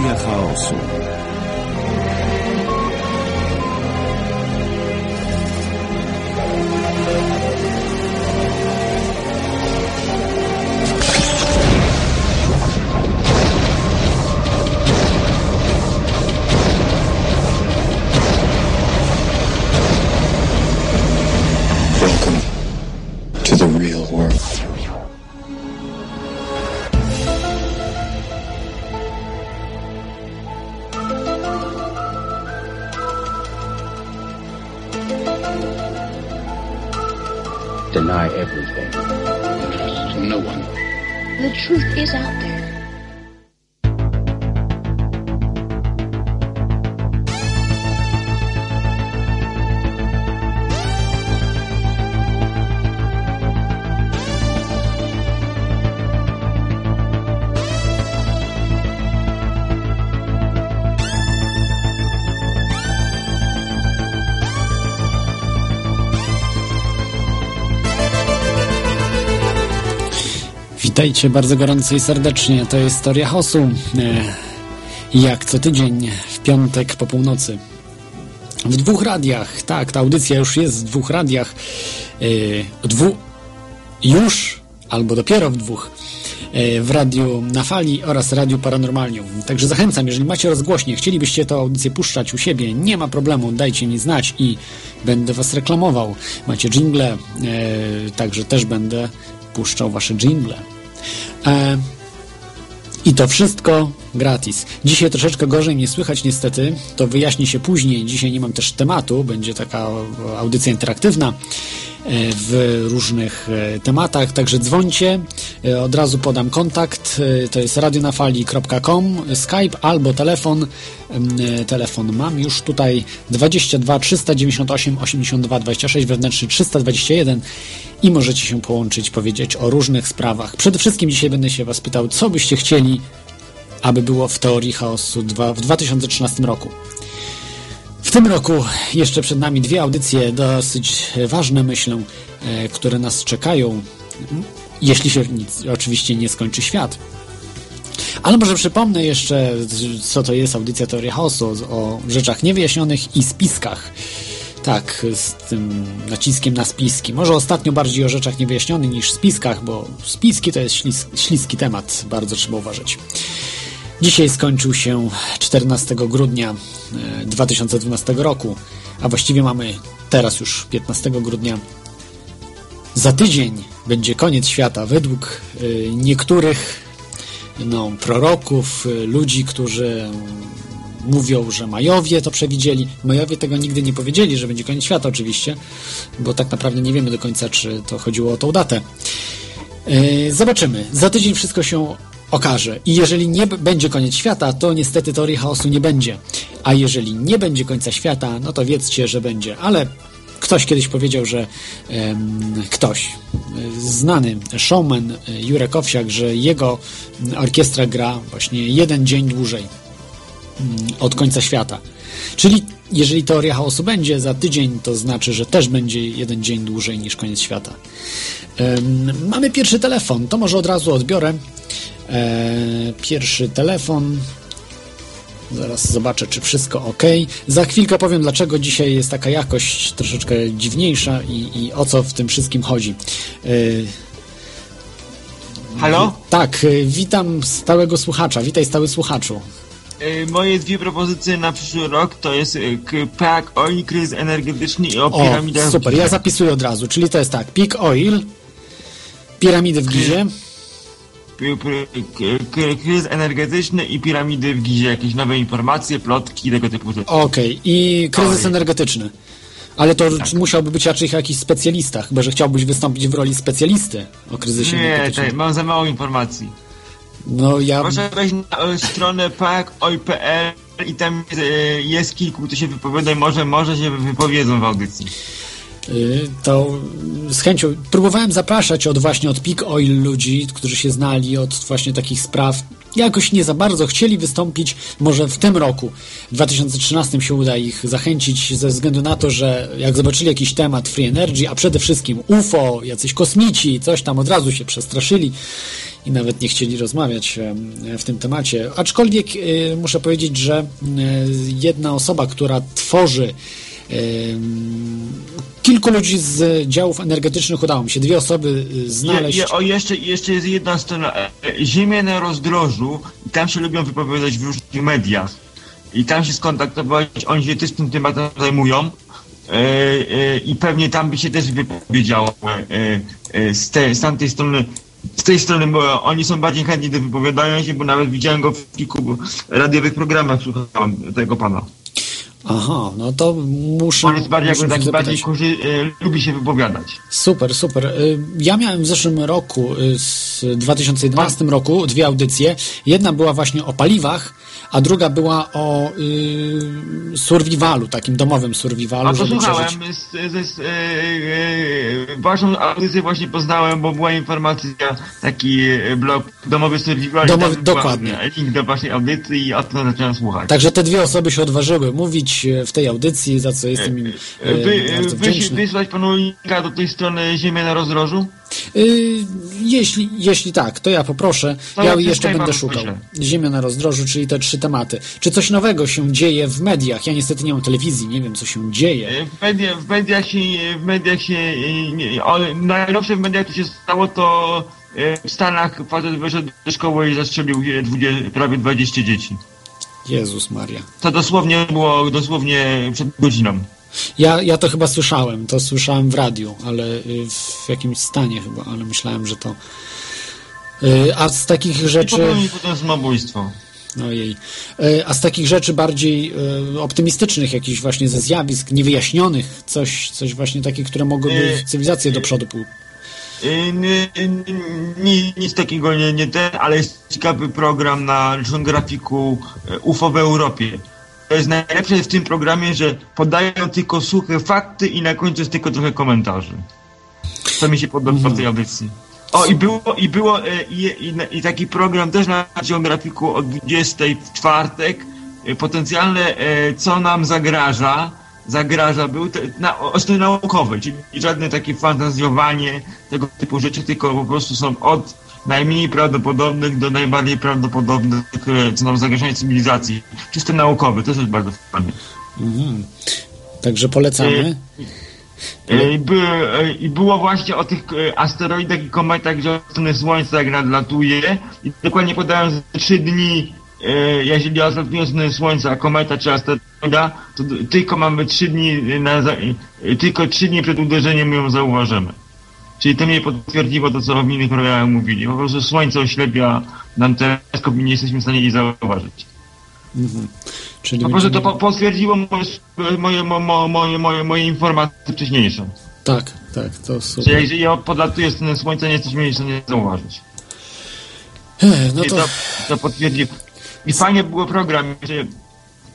Teoria chaosu. Witajcie bardzo gorąco i serdecznie. To jest Teoria Chaosu. E, Jak co tydzień w piątek po północy. W dwóch radiach. Tak, ta audycja już jest w dwóch radiach. E, Dwu... Już, albo dopiero w dwóch. E, W radiu na fali oraz radiu Paranormalium. Także zachęcam, jeżeli macie rozgłośnie, chcielibyście tę audycję puszczać u siebie, nie ma problemu, dajcie mi znać i będę was reklamował. Macie jingle, także też będę puszczał wasze jingle. E, I to wszystko gratis. Dzisiaj troszeczkę gorzej mnie słychać niestety, to wyjaśni się później. Dzisiaj nie mam też tematu, będzie taka audycja interaktywna e, w różnych e, tematach, także dzwońcie, E, od razu podam kontakt, to jest radionafali.com, Skype albo telefon, telefon mam już tutaj 22 398 82 26 wewnętrzny 321 i możecie się połączyć, powiedzieć o różnych sprawach. Przede wszystkim dzisiaj będę się Was pytał, co byście chcieli, aby było w teorii chaosu 2 w 2013 roku. W tym roku jeszcze przed nami dwie audycje dosyć ważne, myślę, e, które nas czekają, jeśli się nic, oczywiście nie skończy świat. Ale może przypomnę jeszcze, co to jest audycja Teorii Chaosu, o rzeczach niewyjaśnionych i spiskach. Tak, z tym naciskiem na spiski. Może ostatnio bardziej o rzeczach niewyjaśnionych niż spiskach, bo spiski to jest ślis śliski temat, bardzo trzeba uważać. Dzisiaj skończył się 14 grudnia e, 2012 roku, a właściwie mamy teraz już 15 grudnia. Za tydzień będzie koniec świata według e, niektórych no, proroków, e, ludzi, którzy mówią, że Majowie to przewidzieli. Majowie tego nigdy nie powiedzieli, że będzie koniec świata oczywiście, bo tak naprawdę nie wiemy do końca, czy to chodziło o tą datę. Zobaczymy. Za tydzień wszystko się okaże. I jeżeli nie będzie koniec świata, to niestety teorii chaosu nie będzie. A jeżeli nie będzie końca świata, no to wiedzcie, że będzie. Ale ktoś kiedyś powiedział, że em, ktoś, e, znany showman e, Jurek Owsiak, że jego orkiestra gra właśnie jeden dzień dłużej mm, od końca świata. Czyli jeżeli teoria chaosu będzie za tydzień, to znaczy, że też będzie jeden dzień dłużej niż koniec świata. Em, mamy pierwszy telefon, to może od razu odbiorę. E, pierwszy telefon. Zaraz zobaczę, czy wszystko ok. Za chwilkę powiem, dlaczego dzisiaj jest taka jakość troszeczkę dziwniejsza i, i o co w tym wszystkim chodzi. E, Halo? tak, e, witam stałego słuchacza. Witaj, stały słuchaczu. Moje dwie propozycje na przyszły rok to jest PAK, oil, kryzys energetyczny i o O, piramidach. super, ja zapisuję od razu. Czyli to jest tak, Peak Oil, piramidy w Gizie. Kryzys energetyczny i piramidy w Gizie. Jakieś nowe informacje, plotki, tego typu rzeczy. Okej, i kryzys energetyczny. Ale to musiałby być raczej jakiś specjalista, chyba że chciałbyś wystąpić w roli specjalisty o kryzysie Nie, energetycznym. tutaj mam za mało informacji. No ja... Można wejść na e, stronę pakoj.pl i tam e, jest kilku, kto się wypowiada i może, może się wypowiedzą w audycji. Y, to z chęcią próbowałem zapraszać od właśnie od Peak Oil ludzi, którzy się znali od właśnie takich spraw. Jakoś nie za bardzo chcieli wystąpić, może w tym roku, w 2013 się uda ich zachęcić ze względu na to, że jak zobaczyli jakiś temat Free Energy, a przede wszystkim UFO, jacyś kosmici, coś tam od razu się przestraszyli i nawet nie chcieli rozmawiać w tym temacie. Aczkolwiek e, muszę powiedzieć, że e, jedna osoba, która tworzy kilku ludzi z działów energetycznych udało mi się dwie osoby e, znaleźć. Je, je, o, jeszcze, jeszcze jest jedna strona. e, Ziemia na rozdrożu i tam się lubią wypowiadać w różnych mediach. I tam się skontaktować, oni się też tym tematem zajmują. E, e, I pewnie tam by się też wypowiedziało z, te, z tamtej strony. Z tej strony, bo oni są bardziej chętni do wypowiadania się, bo nawet widziałem go w kilku radiowych programach, słuchałem tego pana. Aha, no to muszę. On jest bardziej, muszę jakby taki zapytać. bardziej kurzy, e, lubi się wypowiadać. Super, super. Y, Ja miałem w zeszłym roku, y, z 2011 roku, dwie audycje. Jedna była właśnie o paliwach, a druga była o y, survivalu, takim domowym survivalu, A to żeby słuchałem, przeżyć. z, z, z, e, e, waszą audycję właśnie poznałem, bo była informacja, taki blog domowy survival. Domowy- dokładnie. Link do waszej audycji i o tym zacząłem słuchać. Także te dwie osoby się odważyły mówić w tej audycji, za co jestem im e, Wy, bardzo wysłać panu linka do tej strony Ziemię na rozdrożu? Y, jeśli, jeśli tak, to ja poproszę. Ja jeszcze będę szukał. Ziemia na rozdrożu, czyli te trzy tematy. Czy coś nowego się dzieje w mediach? Ja niestety nie mam telewizji, nie wiem co się dzieje. E, W, media, w mediach się, w mediach się, e, nie, o, najnowsze w mediach to się stało to w Stanach facet wyszedł do szkoły i zastrzelił e, 20, prawie 20 dzieci. Jezus Maria. To dosłownie było dosłownie przed godziną. Ja, ja to chyba słyszałem, to słyszałem w radiu, ale y, w jakimś stanie chyba, ale myślałem, że to. Y, A z takich I rzeczy. popełnił potem samobójstwo. Ojej. Y, A z takich rzeczy bardziej optymistycznych, jakichś właśnie ze zjawisk niewyjaśnionych, coś, coś właśnie takie, które mogłyby cywilizację do przodu pół. Nie- nie- Nic takiego nie, nie ten, ale jest ciekawy program na geografiku e, UFO w Europie. To jest najlepsze w tym programie, że podają tylko suche fakty i na końcu jest tylko trochę komentarzy. To mi się podoba w tej audycji. O, i było, i było e, i, i, i taki program też na geografiku o 20 w czwartek. e, Potencjalne, e, co nam zagraża. Zagraża był te, na, naukowej, czyli żadne takie fantazjowanie tego typu rzeczy, tylko po prostu są od najmniej prawdopodobnych do najbardziej prawdopodobnych, e, co nam zagrażają cywilizacji. Czysto naukowy, to jest bardzo fajne. Mhm. Także polecamy. E, I, by, e, było właśnie o tych e, asteroidach i kometach, że od strony Słońca jak nadlatuje i dokładnie podają, że trzy dni, e, jeżeli odlatuje od strony Słońca kometa czy asteroida, to tylko mamy trzy dni, na, e, tylko trzy dni przed uderzeniem ją zauważymy. Czyli to mnie potwierdziło to, co w innych programach mówili. Po prostu Słońce oślepia nam teleskop i nie jesteśmy w stanie jej zauważyć. Mhm. Czyli Po prostu to potwierdziło moje, moje, moje, moje, moje, informacje wcześniejsze. Tak, tak, to super. jeżeli ja podlatuję stronę słońca, nie jesteśmy w stanie zauważyć. No to, to, to potwierdzi. I fajnie było program, że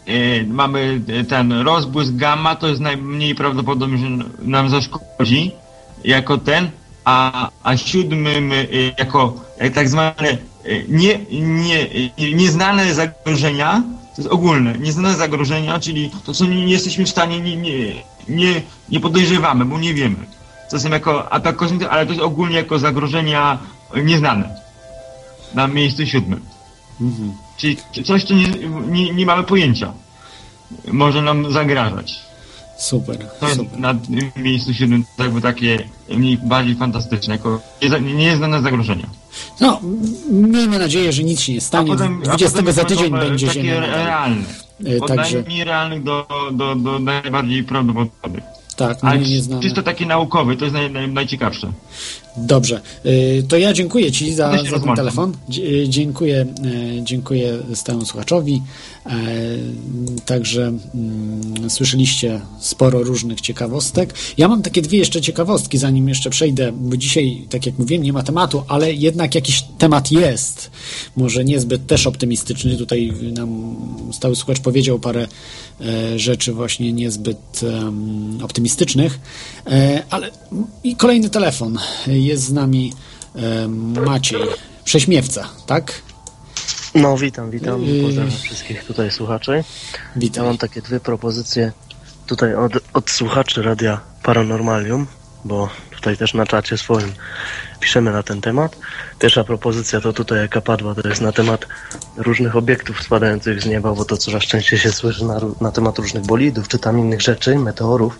e, mamy ten rozbłysk gamma, to jest najmniej prawdopodobne, że nam zaszkodzi jako ten, a, a siódmym e, jako e, tak zwane e, nie, nie, nieznane zagrożenia, to jest ogólne, nieznane zagrożenia, czyli to, co nie, nie jesteśmy w stanie, nie, nie, nie, nie podejrzewamy, bo nie wiemy. To są jako atak kosmiczny, ale to jest ogólnie jako zagrożenia nieznane na miejscu siódmym. mhm. Czyli coś, co nie, nie, nie mamy pojęcia. Może nam zagrażać. Super, To jest super. na miejscu siódmym jakby takie mniej, bardziej fantastyczne, jako nieznane zagrożenia. No, miejmy nadzieję, że nic się nie stanie. a potem 20 potem za tydzień będzie takie Ziemia. realne. E, Od Także, najmniej do, do, do najbardziej prawdopodobnych. tak, Ale nie znamy. czysto takie naukowe, to jest naj, naj, najciekawsze. Dobrze, y, to ja dziękuję Ci za, za ten telefon. Y, Dziękuję, y, dziękuję stałemu słuchaczowi. Także mm, słyszeliście sporo różnych ciekawostek. Ja mam takie dwie jeszcze ciekawostki, zanim jeszcze przejdę, bo dzisiaj, tak jak mówiłem, nie ma tematu, ale jednak jakiś temat jest. Może niezbyt też optymistyczny. Tutaj nam stały słuchacz powiedział parę e, rzeczy właśnie niezbyt optymistycznych. E, ale i kolejny telefon. Jest z nami Maciej, prześmiewca, tak? No, witam, witam. Yy. Pozdrawiam wszystkich tutaj słuchaczy. Ja Witam. mam takie dwie propozycje tutaj od, od słuchaczy Radia Paranormalium, bo tutaj też na czacie swoim piszemy na ten temat. Pierwsza propozycja to tutaj jaka padła, to jest na temat różnych obiektów spadających z nieba, bo to coraz częściej się słyszy na, na temat różnych bolidów, czy tam innych rzeczy, meteorów,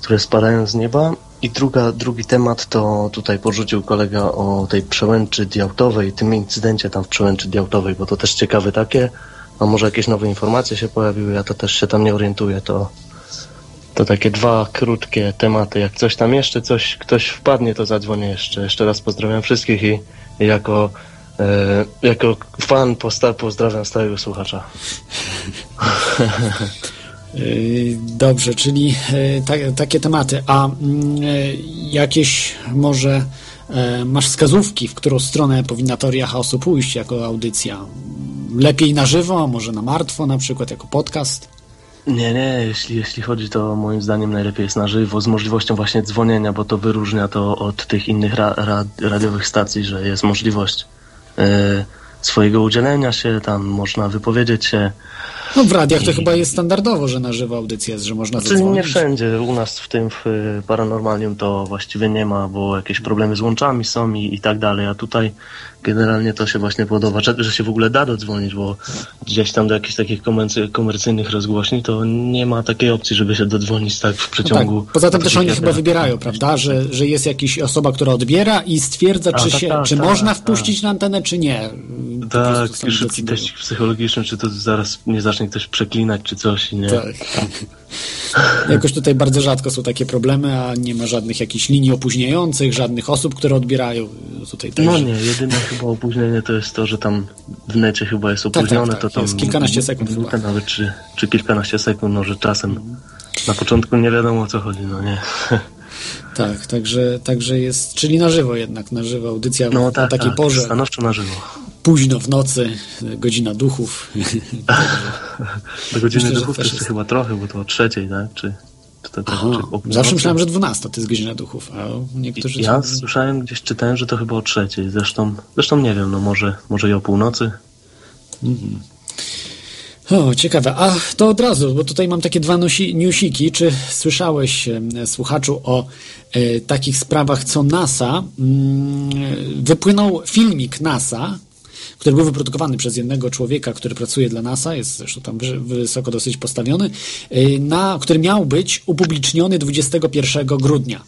które spadają z nieba. I druga, drugi temat to tutaj porzucił kolega o tej przełęczy diautowej, tym incydencie tam w przełęczy diautowej, bo to też ciekawe takie. A może jakieś nowe informacje się pojawiły, ja to też się tam nie orientuję, to to takie dwa krótkie tematy. Jak coś tam jeszcze, coś ktoś wpadnie, to zadzwonię jeszcze. Jeszcze raz pozdrawiam wszystkich i i jako, e, jako fan posta- pozdrawiam stałego słuchacza. Yy, Dobrze, czyli yy, ta, takie tematy. A mm, yy, jakieś może e, masz wskazówki, w którą stronę powinna teoria chaosu pójść jako audycja? Lepiej na żywo, może na martwo, na przykład jako podcast? Nie, nie, jeśli, jeśli chodzi, to moim zdaniem najlepiej jest na żywo, z możliwością właśnie dzwonienia, bo to wyróżnia to od tych innych ra- ra- radiowych stacji, że jest możliwość e, swojego udzielenia się, tam można wypowiedzieć się. No w radiach to chyba jest standardowo, że na żywo audycja jest, że można Czyli nie zadzwonić. wszędzie, u nas w tym w y, Paranormalium to właściwie nie ma, bo jakieś problemy z łączami są i, i tak dalej, a tutaj generalnie to się właśnie podoba, że się w ogóle da dodzwonić, bo gdzieś tam do jakichś takich komercy, komercyjnych rozgłośni to nie ma takiej opcji, żeby się dodzwonić tak w No tak. przeciągu... Poza tym też oni chyba wybierają, prawda, że, że jest jakaś osoba, która odbiera i stwierdza, A, czy, tak, się, tak, czy tak, można tak. wpuścić na antenę, czy nie. Tak, sami szybki teścik psychologiczny, czy to zaraz nie zacznie ktoś przeklinać, czy coś i nie. Tak. Jakoś tutaj bardzo rzadko są takie problemy, a nie ma żadnych jakichś linii opóźniających, żadnych osób, które odbierają. Tutaj też. No nie, jedyne chyba opóźnienie to jest to, że tam w necie chyba jest tak, opóźnione, tak, to tam jest kilkanaście sekund minutę chyba. nawet, czy, czy kilkanaście sekund, no że czasem na początku nie wiadomo o co chodzi, no nie. Tak, także, także jest, czyli na żywo jednak, na żywo audycja No tak, takiej tak, porze, stanowczo na żywo. późno w nocy, godzina duchów. Do godziny Myślę, duchów też jeszcze jest. chyba trochę, bo to o trzeciej, tak? Czy, tak, Aha, czy o zawsze myślałem, że 12 to jest godzina duchów, a niektórzy... Ja słyszałem, gdzieś czytałem, że to chyba o trzeciej, zresztą, zresztą nie wiem, no może, może i o północy. O, ciekawe. A to od razu, bo tutaj mam takie dwa nosi, newsiki. Czy słyszałeś, słuchaczu, o e, takich sprawach, co NASA mm, wypłynął filmik NASA, który był wyprodukowany przez jednego człowieka, który pracuje dla NASA, jest zresztą tam wy- wysoko dosyć postawiony, e, na, który miał być upubliczniony 21 grudnia.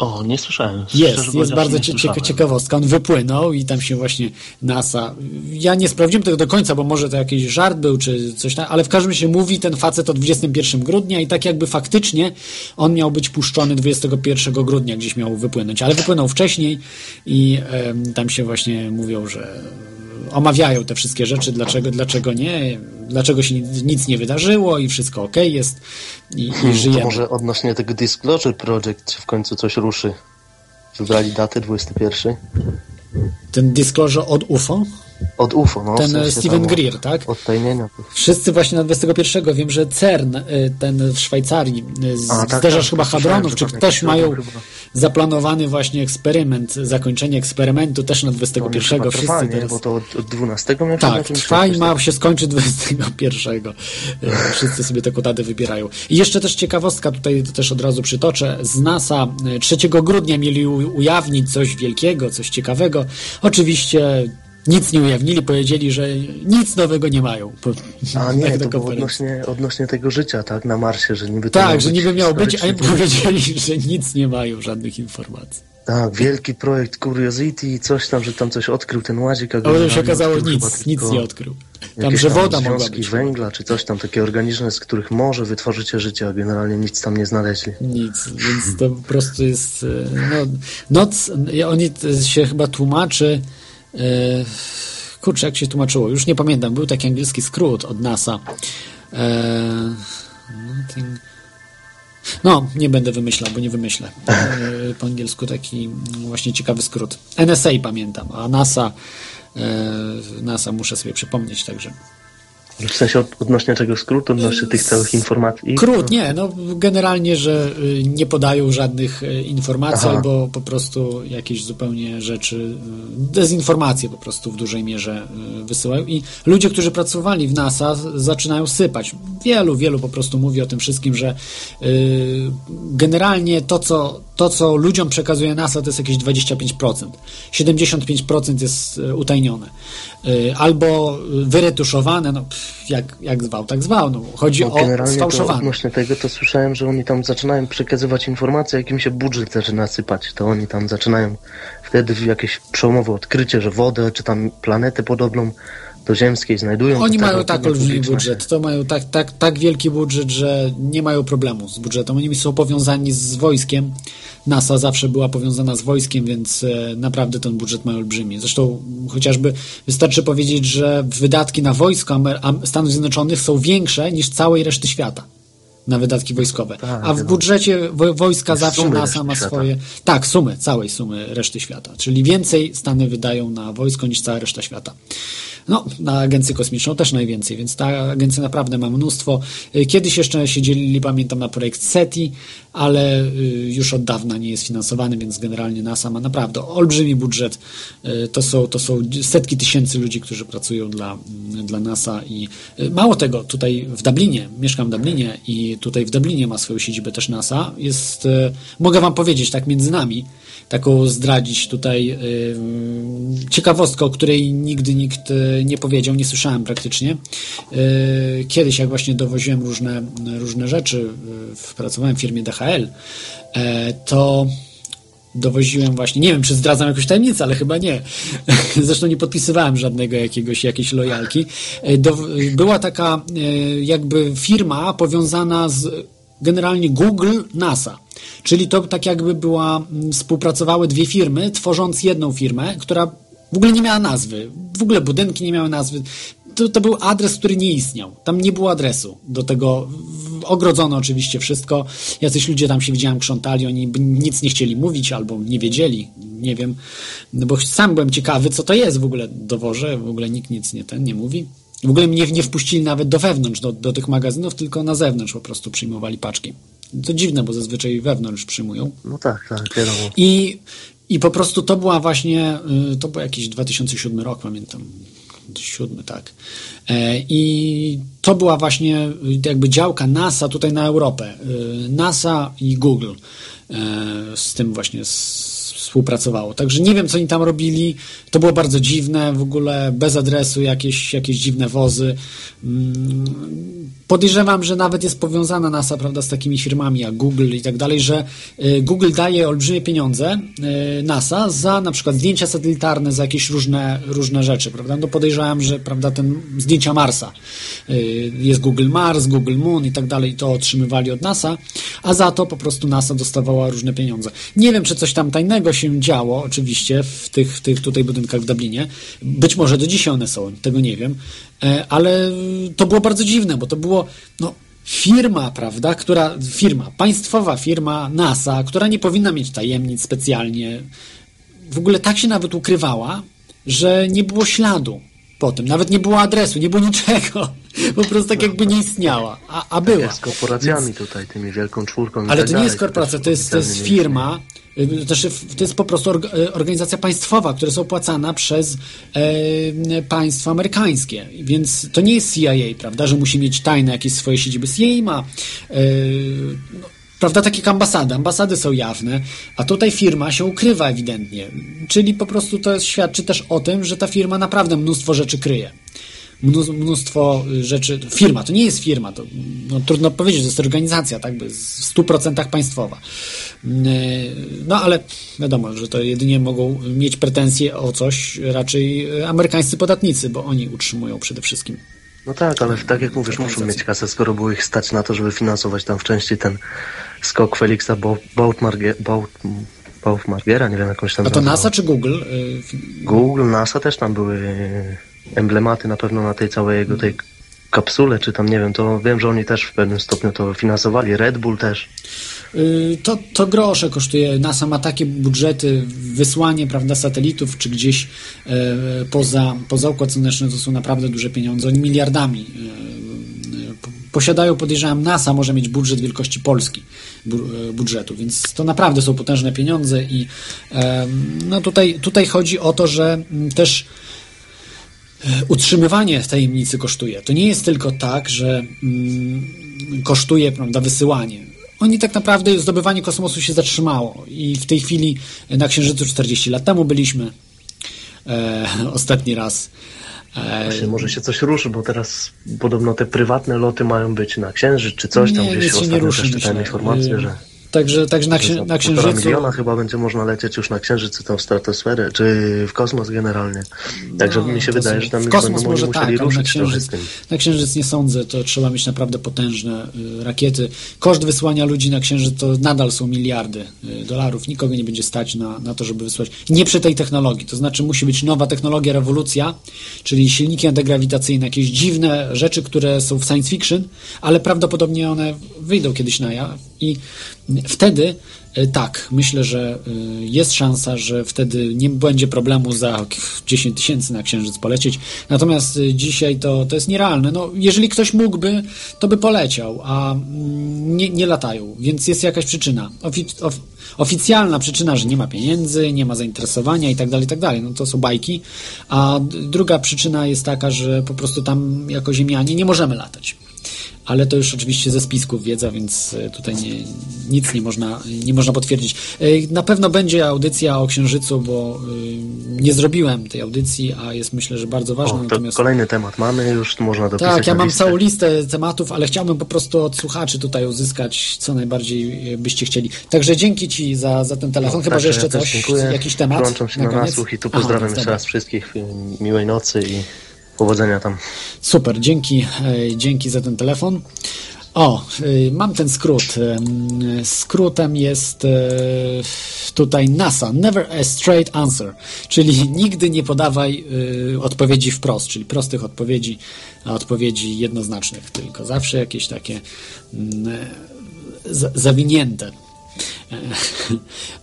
O, nie słyszałem. Jest, jest bardzo cieka- ciekawostka. On wypłynął i tam się właśnie NASA. Ja nie sprawdziłem tego do końca, bo może to jakiś żart był, czy coś tam, ale w każdym razie mówi ten facet o 21 grudnia i tak jakby faktycznie on miał być puszczony 21 grudnia, gdzieś miał wypłynąć, ale wypłynął wcześniej i em, tam się właśnie mówią, że omawiają te wszystkie rzeczy, dlaczego, dlaczego nie, dlaczego się nic, nie wydarzyło i wszystko ok jest i, i Hmm, żyjemy. To może odnośnie tego Disclosure Project w końcu coś ruszy. Wybrali datę 21. Ten disclosure od UFO? Od UFO, no. w Ten sensie Steven tam Greer, tak? Odtajnienia. Wszyscy właśnie na 21 wiem, że CERN, y, ten w Szwajcarii, y, z- A, tak, zderzacz tak, chyba słyszałem, hadronów, czy też jakiś mają zaplanowany właśnie eksperyment, zakończenie eksperymentu też na 21. Chyba Wszyscy trwa, nie? teraz... Bo to od, od 12 miał się Tak, trwa i ma tak? się skończyć 21. Y, Wszyscy sobie taką datę wybierają. I jeszcze też ciekawostka, tutaj to też od razu przytoczę. Z NASA y, 3 grudnia mieli ujawnić coś wielkiego, coś ciekawego. Oczywiście nic nie ujawnili, powiedzieli, że nic nowego nie mają. Po- A nie, tak to było odnośnie, odnośnie tego życia, tak? Na Marsie, że niby to miał Tak, że niby miało być, a im powiedzieli, że nic nie mają, żadnych informacji. Tak, wielki projekt Curiosity i coś tam, że tam coś odkrył ten łazik, a A potem się okazało nic, nic nie odkrył. Tam, że woda mogła związki być. węgla, czy coś tam, takie organiczne, z których może wytworzyć się życie, a generalnie nic tam nie znaleźli. Nic, więc to po prostu jest. e, No, noc, oni się chyba tłumaczy. E, kurczę, jak się tłumaczyło? Już nie pamiętam. Był taki angielski skrót od NASA. E. No, nie będę wymyślał, bo nie wymyślę. E, po angielsku taki właśnie ciekawy skrót. NSA pamiętam, a NASA. NASA muszę sobie przypomnieć także. W sensie od, odnośnie tego skrótu, odnośnie tych całych informacji. Krót, nie, no generalnie, że y, nie podają żadnych y, informacji Aha. albo po prostu jakieś zupełnie rzeczy, y, dezinformacje po prostu w dużej mierze wysyłają i ludzie, którzy pracowali w NASA zaczynają sypać. wielu, wielu po prostu mówi o tym wszystkim, że generalnie to co, to, co ludziom przekazuje NASA, to jest jakieś 25%. 75% jest utajnione. Albo wyretuszowane, no pff, jak, jak zwał, tak zwał. No, chodzi No, o sfałszowane. odnośnie tego to słyszałem, że oni tam zaczynają przekazywać informacje, jak im się budżet zaczyna sypać, to oni tam zaczynają wtedy jakieś przełomowe odkrycie, że wodę, czy tam planetę podobną do ziemskiej znajdują. Oni mają tak olbrzymi budżet, to mają tak, tak, tak wielki budżet, że nie mają problemu z budżetem. Oni są powiązani z wojskiem. NASA zawsze była powiązana z wojskiem, więc e, naprawdę ten budżet ma olbrzymi. Zresztą chociażby wystarczy powiedzieć, że wydatki na wojsko Stanów Zjednoczonych są większe niż całej reszty świata na wydatki wojskowe. Tak, A w budżecie wo- wojska zawsze NASA ma świata. swoje. Tak, sumy, całej sumy reszty świata. Czyli więcej Stany wydają na wojsko niż cała reszta świata. No, na agencję kosmiczną też najwięcej, więc ta agencja naprawdę ma mnóstwo. Y, Kiedyś jeszcze się dzielili, pamiętam, na projekt SETI, ale y, już od dawna nie jest finansowany, więc generalnie NASA ma naprawdę olbrzymi budżet. Y, To są, to są setki tysięcy ludzi, którzy pracują dla, mm, dla NASA i mało tego, tutaj w Dublinie, mieszkam w Dublinie i tutaj w Dublinie ma swoją siedzibę też NASA. Jest, mogę wam powiedzieć tak między nami, taką zdradzić tutaj y, ciekawostkę, o której nigdy nikt y, nie powiedział, nie słyszałem praktycznie. Y, Kiedyś, jak właśnie dowoziłem różne, różne rzeczy, pracowałem w firmie DHL, to dowoziłem właśnie, nie wiem, czy zdradzam jakąś tajemnicę, ale chyba nie. Zresztą nie podpisywałem żadnego jakiegoś, jakiejś lojalki. Do, była taka jakby firma powiązana z generalnie Google, NASA. Czyli to tak jakby była, mm, współpracowały dwie firmy, tworząc jedną firmę, która w ogóle nie miała nazwy. W ogóle budynki nie miały nazwy. To, to był adres, który nie istniał. Tam nie było adresu do tego. Ogrodzono oczywiście wszystko. Jacyś ludzie tam się widziałem krzątali, oni nic nie chcieli mówić albo nie wiedzieli. Nie wiem. No bo sam byłem ciekawy, co to jest w ogóle dowoże. W ogóle nikt nic nie ten nie mówi. W ogóle mnie nie wpuścili nawet do wewnątrz, do, do tych magazynów, tylko na zewnątrz po prostu przyjmowali paczki. To dziwne, bo zazwyczaj wewnątrz przyjmują. No tak, tak, wiadomo. I, I po prostu to była właśnie, y, to był jakiś 2007 rok, pamiętam. Siódmy, tak. E, I to była właśnie y, jakby działka NASA tutaj na Europę. Y, NASA i Google e, z tym właśnie s- współpracowało. Także nie wiem, co oni tam robili. To było bardzo dziwne, w ogóle bez adresu, jakieś, jakieś dziwne wozy. Mm, Podejrzewam, że nawet jest powiązana NASA, prawda, z takimi firmami jak Google i tak dalej, że y, Google daje olbrzymie pieniądze y, NASA za na przykład zdjęcia satelitarne, za jakieś różne, różne rzeczy, prawda? No podejrzewam, że prawda, ten zdjęcia Marsa. Y, Jest Google Mars, Google Moon i tak dalej, to otrzymywali od NASA, a za to po prostu NASA dostawała różne pieniądze. Nie wiem, czy coś tam tajnego się działo, oczywiście, w tych, w tych tutaj budynkach w Dublinie. Być może do dzisiaj one są, tego nie wiem, E, ale to było bardzo dziwne, bo to było, no, firma, prawda, która, firma, państwowa firma NASA, która nie powinna mieć tajemnic specjalnie, w ogóle tak się nawet ukrywała, że nie było śladu po tym, nawet nie było adresu, nie było niczego, po prostu tak jakby nie istniała, a, a była. Jak z korporacjami tutaj, tymi wielką czwórką Ale tak to nie jest korporacja, to jest, to jest firma, znaczy to jest po prostu y, organizacja państwowa, która jest opłacana przez e, państwo amerykańskie, więc to nie jest CIA, prawda, że musi mieć tajne jakieś swoje siedziby. CIA ma e, no, Prawda, takie jak ambasady. Ambasady są jawne, a tutaj firma się ukrywa ewidentnie. Czyli po prostu to jest, świadczy też o tym, że ta firma naprawdę mnóstwo rzeczy kryje. Mnó- Mnóstwo y, rzeczy. Firma, to nie jest firma, to no, trudno powiedzieć, to jest organizacja, tak, by w 100% państwowa. Yy, No ale wiadomo, że to jedynie mogą mieć pretensje o coś raczej y, amerykańscy podatnicy, bo oni utrzymują przede wszystkim. No tak, ale tak jak mówisz, muszą mieć kasę, skoro było ich stać na to, żeby finansować tam w części ten skok Baut- Bautmargera, nie wiem jakąś tam A to. NASA czy Google? Google, NASA też tam były emblematy na pewno na tej całej jego tej kapsule, czy tam nie wiem, to wiem, że oni też w pewnym stopniu to finansowali, Red Bull też. Y, To, to grosze kosztuje. NASA ma takie budżety, wysłanie prawda, satelitów, czy gdzieś e, poza, poza Układ Słoneczny to są naprawdę duże pieniądze. Oni miliardami e, posiadają, podejrzewam, NASA może mieć budżet wielkości Polski e, budżetu, więc to naprawdę są potężne pieniądze i e, no tutaj, tutaj chodzi o to, że mm, też utrzymywanie tajemnicy kosztuje. To nie jest tylko tak, że mm, kosztuje prawda, wysyłanie. Oni tak naprawdę, zdobywanie kosmosu się zatrzymało i w tej chwili na Księżycu 40 lat temu byliśmy e, ostatni raz. Właśnie może się coś ruszy, bo teraz podobno te prywatne loty mają być na Księżyc czy coś tam, Nie, gdzieś się ostatnio też czytałem informację, że Także, także na, księ, na Księżycu... miliona chyba będzie można lecieć już na Księżyc, czy tam w stratosferę, czy w kosmos generalnie. Także mi się No, wydaje, są- że tam już będą może musieli tak, na ruszyć trochę księżyc, na księżyc nie sądzę, to trzeba mieć naprawdę potężne y, rakiety. Koszt wysłania ludzi na księżyc to nadal są miliardy y, dolarów. Nikogo nie będzie stać na, na to, żeby wysłać. Nie przy tej technologii, to znaczy musi być nowa technologia, rewolucja, czyli silniki antygrawitacyjne, jakieś dziwne rzeczy, które są w science fiction, ale prawdopodobnie one wyjdą kiedyś na jaw i wtedy y, tak, myślę, że y, jest szansa, że wtedy nie będzie problemu za 10 tysięcy na księżyc polecieć. Natomiast y, dzisiaj to, to jest nierealne. No, jeżeli ktoś mógłby, to by poleciał, a mm, nie, nie latają, więc jest jakaś przyczyna. Ofi- of, oficjalna przyczyna, że nie ma pieniędzy, nie ma zainteresowania i tak dalej, i tak. No to są bajki. A druga przyczyna jest taka, że po prostu tam jako ziemianie nie możemy latać ale to już oczywiście ze spisków wiedza, więc e, tutaj nie, nic nie można, nie można potwierdzić. E, Na pewno będzie audycja o Księżycu, bo e, nie zrobiłem tej audycji, a jest myślę, że bardzo ważna. O, to natomiast... kolejny temat mamy, już można dopisać Tak, ja na mam listę. całą listę tematów, ale chciałbym po prostu od słuchaczy tutaj uzyskać, co najbardziej byście chcieli. Także dzięki Ci za, za ten telefon, chyba, że Także jeszcze ja coś, dziękuję. jakiś temat. Przyłączam się na, koniec? nasłuch i tu pozdrawiam tak, jeszcze raz wszystkich. Miłej nocy i powodzenia tam. Super, dzięki, e, dzięki za ten telefon. O, y, mam ten skrót. Em, Skrótem jest e, tutaj NASA, never a straight answer, czyli nigdy nie podawaj odpowiedzi wprost, czyli prostych odpowiedzi, a odpowiedzi jednoznacznych, tylko zawsze jakieś takie mm, za- zawinięte. E,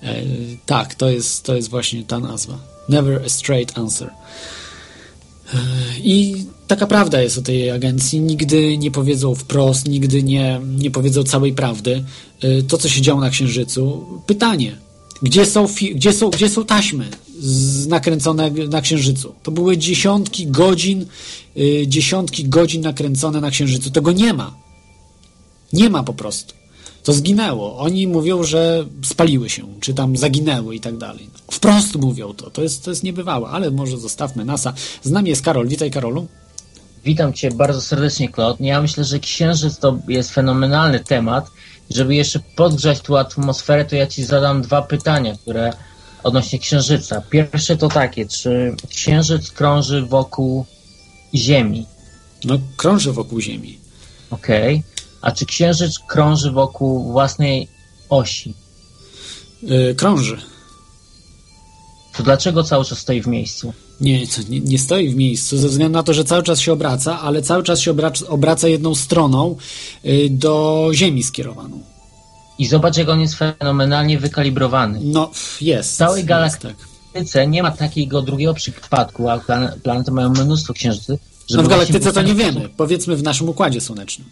e, Tak, to jest, to jest właśnie ta nazwa. Never a straight answer. I taka prawda jest o tej agencji. Nigdy nie powiedzą wprost, nigdy nie, nie powiedzą całej prawdy. Y, To, co się działo na Księżycu. Pytanie. Gdzie są, gdzie są, gdzie są taśmy z nakręcone na Księżycu? To były dziesiątki godzin, y, dziesiątki godzin nakręcone na Księżycu. Tego nie ma. Nie ma po prostu. To zginęło. Oni mówią, że spaliły się, czy tam zaginęły i tak dalej. Wprost mówią to. To jest, to jest niebywałe, ale może zostawmy NASA. Z nami jest Karol. Witaj, Karolu. Witam Cię bardzo serdecznie, Claude. Ja myślę, że Księżyc to jest fenomenalny temat. Żeby jeszcze podgrzać tu atmosferę, to ja Ci zadam dwa pytania, które odnośnie Księżyca. Pierwsze to takie, czy Księżyc krąży wokół Ziemi? No, krąży wokół Ziemi. Okej. A czy Księżyc krąży wokół własnej osi? Yy, krąży. To dlaczego cały czas stoi w miejscu? Nie, nie, nie stoi w miejscu, ze względu na to, że cały czas się obraca, ale cały czas się obraca, obraca jedną stroną yy, do Ziemi skierowaną. I zobacz, jak on jest fenomenalnie wykalibrowany. No, jest. Całej jest, galaktyce tak. W nie ma takiego drugiego przypadku, a plan- planety mają mnóstwo księżycy. żeby No w galaktyce to nie wiemy. Powiedzmy w naszym Układzie Słonecznym.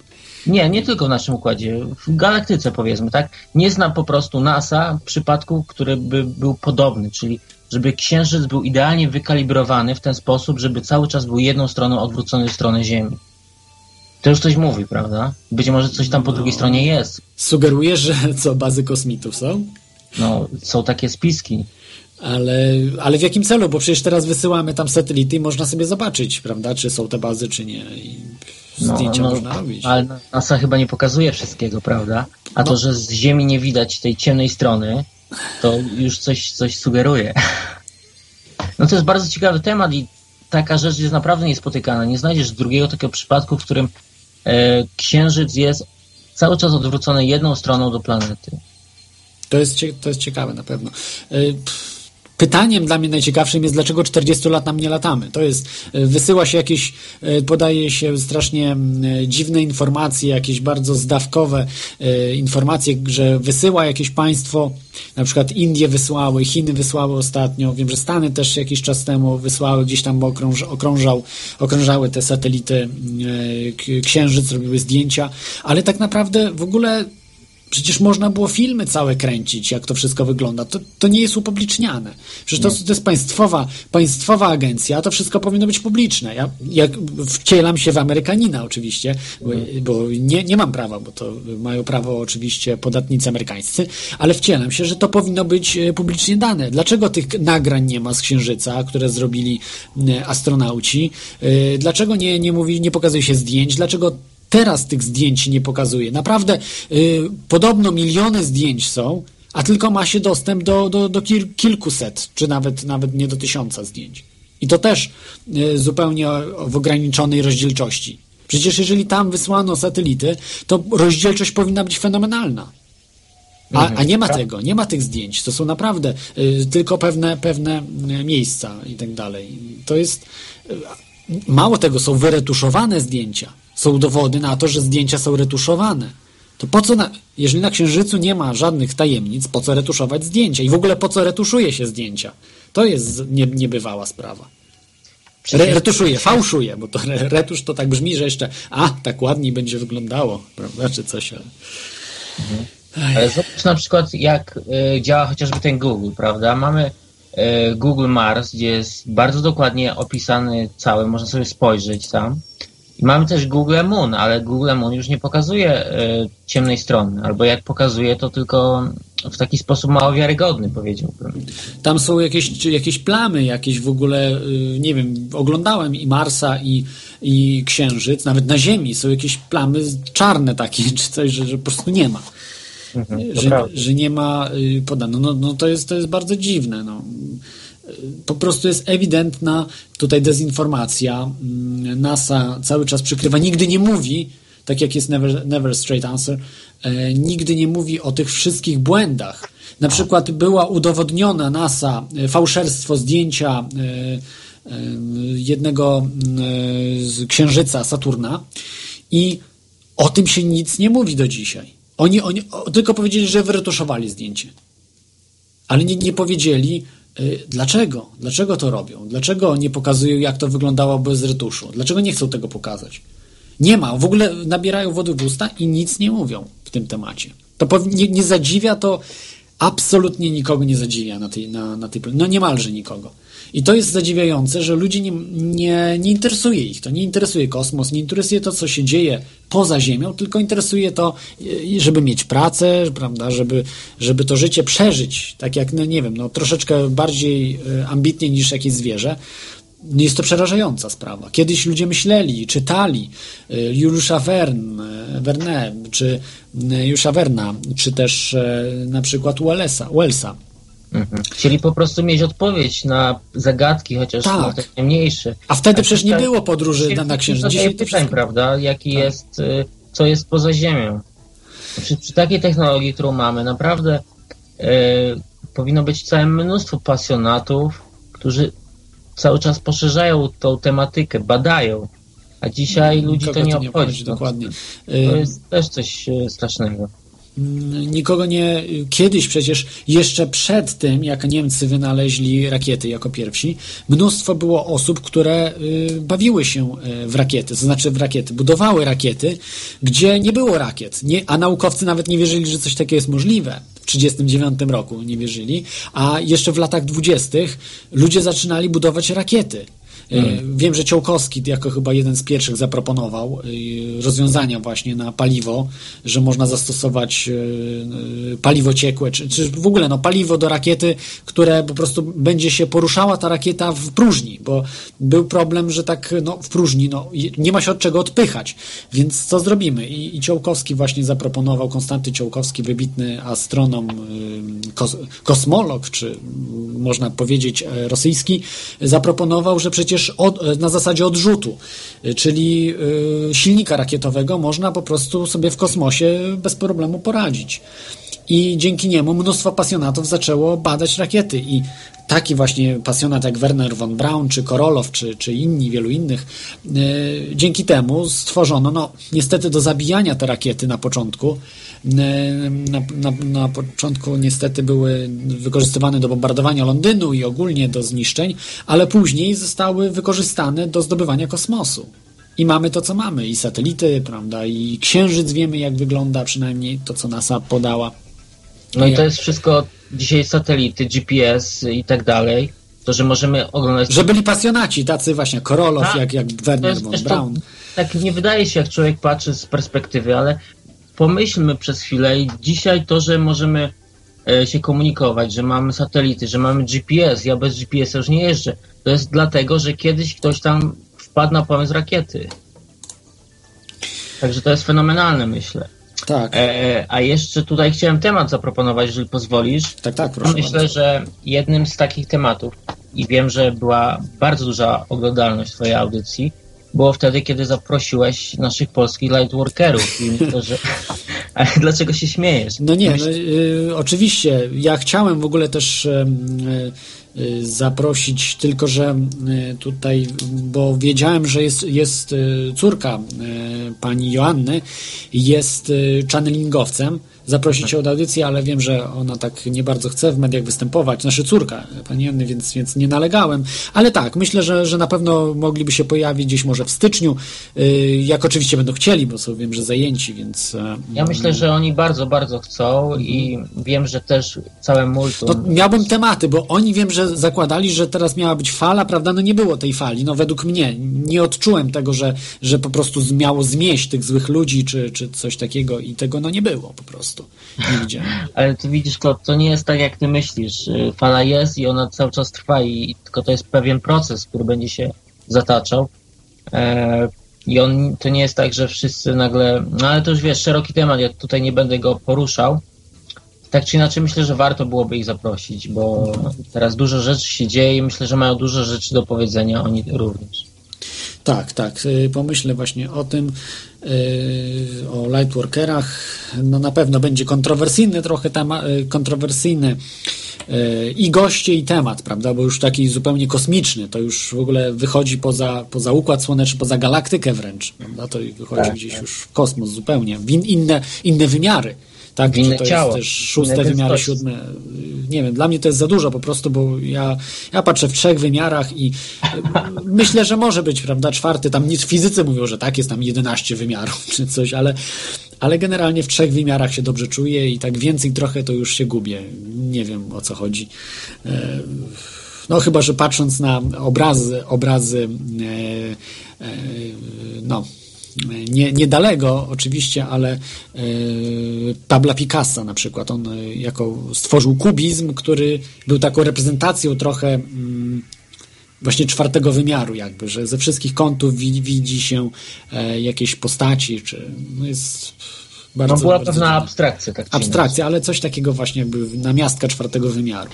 Nie, nie tylko w naszym układzie. W galaktyce powiedzmy, tak? Nie znam po prostu NASA przypadku, który by był podobny, czyli żeby księżyc był idealnie wykalibrowany w ten sposób, żeby cały czas był jedną stroną odwrócony w stronę Ziemi. To już coś mówi, prawda? Być może coś tam po drugiej stronie jest. Sugerujesz, że co, bazy kosmitów są? No, są takie spiski. Ale, ale w jakim celu? Bo przecież teraz wysyłamy tam satelity i można sobie zobaczyć, prawda, czy są te bazy, czy nie. I zdjęcia można robić. No, Ale NASA chyba nie pokazuje wszystkiego, prawda? A No. to, że z Ziemi nie widać tej ciemnej strony, to już coś, coś sugeruje. No to jest bardzo ciekawy temat i taka rzecz jest naprawdę niespotykana. Nie znajdziesz drugiego takiego przypadku, w którym e, Księżyc jest cały czas odwrócony jedną stroną do planety. To jest, to jest ciekawe na pewno. Pff, Pytaniem dla mnie najciekawszym jest, dlaczego 40 lat nam nie latamy. To jest, y, wysyła się jakieś, y, podaje się strasznie mm, dziwne informacje, jakieś bardzo zdawkowe informacje, że wysyła jakieś państwo, na przykład Indie wysłały, Chiny wysłały ostatnio, wiem, że Stany też jakiś czas temu wysłały, gdzieś tam okrąż, okrążał, okrążały te satelity k- Księżyc, robiły zdjęcia, ale tak naprawdę w ogóle Przecież można było filmy całe kręcić, jak to wszystko wygląda. To, to nie jest upubliczniane. Przecież to, to jest państwowa, państwowa agencja, to wszystko powinno być publiczne. Ja jak wcielam się w Amerykanina oczywiście, bo, bo nie, nie mam prawa, bo to mają prawo oczywiście podatnicy amerykańscy, ale wcielam się, że to powinno być e, publicznie dane. Dlaczego tych nagrań nie ma z Księżyca, które zrobili e, astronauci? E, Dlaczego nie, nie mówi, nie pokazuje się zdjęć? Dlaczego teraz tych zdjęć nie pokazuje. Naprawdę y, podobno miliony zdjęć są, a tylko ma się dostęp do, do, do kil, kilkuset, czy nawet, nawet nie do tysiąca zdjęć. I to też y, zupełnie w ograniczonej rozdzielczości. Przecież jeżeli tam wysłano satelity, to rozdzielczość powinna być fenomenalna. A, a nie ma tego, nie ma tych zdjęć. To są naprawdę y, tylko pewne, pewne miejsca i tak dalej. To jest. Y, mało tego, są wyretuszowane zdjęcia. Są dowody na to, że zdjęcia są retuszowane. To po co, na, jeżeli na Księżycu nie ma żadnych tajemnic, po co retuszować zdjęcia? I w ogóle po co retuszuje się zdjęcia? To jest nie, niebywała sprawa. Re, retuszuje, fałszuje, bo to re, retusz to tak brzmi, że jeszcze, a, tak ładniej będzie wyglądało, prawda, czy coś, ale... Ale zobacz na przykład, jak y, działa chociażby ten Google, prawda? Mamy y, Google Mars, gdzie jest bardzo dokładnie opisany cały, można sobie spojrzeć tam. I mamy też Google Moon, ale Google Moon już nie pokazuje y, ciemnej strony, albo jak pokazuje, to tylko w taki sposób mało wiarygodny, powiedziałbym. Tam są jakieś, jakieś plamy, jakieś w ogóle, y, nie wiem, oglądałem i Marsa, i, i Księżyc, nawet na Ziemi są jakieś plamy czarne takie, czy coś, że, że po prostu nie ma. Mhm, Że, że nie ma y, podano. No, no to, jest, to jest bardzo dziwne. No. Po prostu jest ewidentna tutaj dezinformacja. Mm, NASA cały czas przykrywa, nigdy nie mówi, tak jak jest Never, never Straight Answer, e, nigdy nie mówi o tych wszystkich błędach. Na przykład była udowodniona NASA e, fałszerstwo zdjęcia e, jednego mm, z księżyca Saturna i o tym się nic nie mówi do dzisiaj. Oni, oni tylko powiedzieli, że wyretuszowali zdjęcie. Ale nie, nie powiedzieli, dlaczego. Dlaczego to robią? Dlaczego nie pokazują, jak to wyglądało bez retuszu? Dlaczego nie chcą tego pokazać? Nie ma. W ogóle nabierają wody w usta i nic nie mówią w tym temacie. To nie, nie zadziwia to, absolutnie nikogo nie zadziwia na tej, na, na tej no niemalże nikogo. I to jest zadziwiające, że ludzi nie, nie, nie interesuje ich to, nie interesuje kosmos, nie interesuje to, co się dzieje poza Ziemią, tylko interesuje to, żeby mieć pracę, prawda, żeby, żeby to życie przeżyć, tak jak, no nie wiem, no troszeczkę bardziej y, ambitnie niż jakieś zwierzę. Jest to przerażająca sprawa. Kiedyś ludzie myśleli, czytali y, Juliusza Verne, Verne czy Juliusza Verna, czy też na przykład Wellesa, Wellsa. Mhm. Chcieli po prostu mieć odpowiedź na zagadki, chociaż Tak. no, te mniejsze. A wtedy A przecież nie było podróży na, na księżyc. Dzisiaj to pytań, wszystko... prawda? Jaki Tak. jest, y, co jest poza Ziemią. Przy, przy takiej technologii, którą mamy, naprawdę y, powinno być całe mnóstwo pasjonatów, którzy cały czas poszerzają tą tematykę, badają. A dzisiaj ludzi to Nikogo nie obchodzi. No, dokładnie. To Y, jest też coś strasznego. Nikogo nie. Kiedyś przecież, jeszcze przed tym, jak Niemcy wynaleźli rakiety jako pierwsi, mnóstwo było osób, które y, bawiły się y, w rakiety, to znaczy w rakiety, budowały rakiety, gdzie nie było rakiet, nie, a naukowcy nawet nie wierzyli, że coś takiego jest możliwe. W 1939 roku nie wierzyli, a jeszcze w latach 20. ludzie zaczynali budować rakiety. E, Wiem, że Ciołkowski jako chyba jeden z pierwszych zaproponował e, rozwiązania właśnie na paliwo, że można zastosować e, paliwo ciekłe, czy, czy w ogóle no, paliwo do rakiety, które po prostu będzie się poruszała ta rakieta w próżni, bo był problem, że tak no, w próżni no, nie ma się od czego odpychać, więc co zrobimy? I, i Ciołkowski właśnie zaproponował, Konstanty Ciołkowski, wybitny astronom, kos, kosmolog, czy można powiedzieć rosyjski, zaproponował, że przecież od, e, na zasadzie odrzutu, y, czyli y, silnika rakietowego można po prostu sobie w kosmosie bez problemu poradzić. I dzięki niemu mnóstwo pasjonatów zaczęło badać rakiety i taki właśnie pasjonat jak Werner von Braun, czy Korolow, czy, czy inni, wielu innych, yy, dzięki temu stworzono, no niestety do zabijania te rakiety na początku, yy, na, na, na początku niestety były wykorzystywane do bombardowania Londynu i ogólnie do zniszczeń, ale później zostały wykorzystane do zdobywania kosmosu. I mamy to, co mamy. I satelity, prawda? I księżyc wiemy, jak wygląda, przynajmniej to, co NASA podała. No i to jest wszystko dzisiaj satelity, GPS i tak dalej. To, że możemy oglądać. Że byli pasjonaci, tacy właśnie Korolow, Tak. jak, jak Werner von też to, Braun. tak nie wydaje się, jak człowiek patrzy z perspektywy, ale pomyślmy przez chwilę i dzisiaj to, że możemy e, się komunikować, że mamy satelity, że mamy GPS, ja bez GPS już nie jeżdżę. To jest dlatego, że kiedyś ktoś tam wpadł na pomysł rakiety. Także to jest fenomenalne, myślę. Tak, E, a jeszcze tutaj chciałem temat zaproponować, jeżeli pozwolisz. tak, tak, proszę Myślę, bardzo. że jednym z takich tematów, i wiem, że była bardzo duża oglądalność Twojej audycji, było wtedy, kiedy zaprosiłeś naszych polskich lightworkerów. I myślę, że. Ale dlaczego się śmiejesz? No nie, no, y, oczywiście. Ja chciałem w ogóle też y, zaprosić, tylko że y, tutaj, bo wiedziałem, że jest, jest y, córka y, pani Joanny, jest y, channelingowcem. Zaprosić ją do audycji, ale wiem, że ona tak nie bardzo chce w mediach występować. Nasza córka, pani Joanny, więc, więc nie nalegałem. Ale tak, myślę, że, że na pewno mogliby się pojawić gdzieś może w styczniu, y, jak oczywiście będą chcieli, bo są wiem, że zajęci, więc... e, Ja myślę, że oni bardzo, bardzo chcą i wiem, że też całe multum. No, miałbym tematy, bo oni wiem, że zakładali, że teraz miała być fala, prawda? No nie było tej fali. No według mnie nie odczułem tego, że, że po prostu miało zmieść tych złych ludzi, czy, czy coś takiego i tego no nie było po prostu. Nie widziałem. Ale ty widzisz, to, to nie jest tak, jak ty myślisz. Y, Fala jest i ona cały czas trwa, i tylko to jest pewien proces, który będzie się zataczał. E, I on to nie jest tak, że wszyscy nagle. No ale to już wiesz, szeroki temat, ja tutaj nie będę go poruszał. Tak czy inaczej, myślę, że warto byłoby ich zaprosić, bo teraz dużo rzeczy się dzieje i myślę, że mają dużo rzeczy do powiedzenia, oni również. Tak, tak. y, Pomyślę właśnie o tym, o lightworkerach. No na pewno będzie kontrowersyjny trochę temat, kontrowersyjny y, i goście, i temat, prawda? Bo już taki zupełnie kosmiczny. To już w ogóle wychodzi poza, poza Układ Słoneczny, poza galaktykę wręcz, prawda? To wychodzi Tak, gdzieś już w kosmos zupełnie, w in, inne, inne wymiary. Tak, W inne to ciało, jest też szóste wymiary, siódme. Nie wiem, dla mnie to jest za dużo po prostu, bo ja, ja patrzę w trzech wymiarach i y, myślę, że może być, prawda, czwarty, tam nic fizycy mówią, że tak, jest tam 11 wymiarów czy coś, ale, ale generalnie w trzech wymiarach się dobrze czuję i tak więcej trochę to już się gubię. Nie wiem o co chodzi. E, No chyba, że patrząc na obrazy, obrazy e, e, no, nie, niedalego oczywiście, ale e, Pabla Picassa na przykład, on e, jako stworzył kubizm, który był taką reprezentacją trochę właśnie czwartego wymiaru jakby, że ze wszystkich kątów widzi, widzi się e, jakieś postaci, czy no jest bardzo, No była bardzo pewna abstrakcja, tak Abstrakcja, ale coś takiego właśnie jakby namiastka czwartego wymiaru.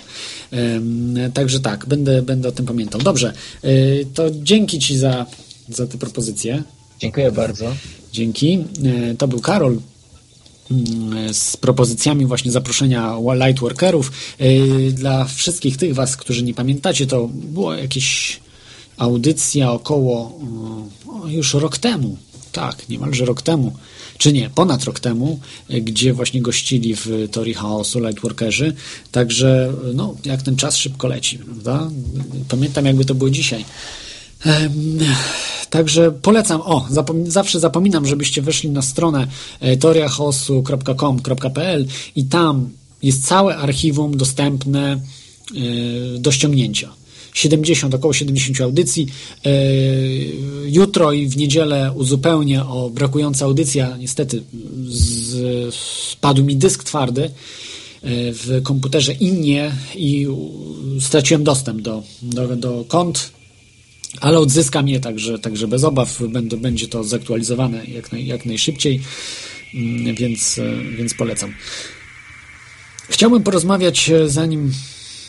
Także tak, będę, będę o tym pamiętał. Dobrze, to dzięki Ci za, za tę propozycję. Dziękuję bardzo. Dzięki. E, To był Karol mm, z propozycjami właśnie zaproszenia lightworkerów. E, Dla wszystkich tych Was, którzy nie pamiętacie, to była jakieś audycja około o, już rok temu. Tak, niemalże rok temu. Czy nie, ponad rok temu, e, gdzie właśnie gościli w Teorii Chaosu Lightworkerzy. Także, no, jak ten czas szybko leci, prawda? Pamiętam, jakby to było dzisiaj. Także polecam, o, zapom- zawsze zapominam, żebyście weszli na stronę e, teoriachaosu.com.pl i tam jest całe archiwum dostępne e, do ściągnięcia. 70, około 70 audycji. E, Jutro i w niedzielę uzupełnię o brakujące audycja. Niestety z, spadł mi dysk twardy w komputerze i nie i straciłem dostęp do, do, do kont ale odzyskam je także, także bez obaw. Będzie to zaktualizowane jak, naj, jak najszybciej, Mm, więc, e, więc polecam. Chciałbym porozmawiać, e, zanim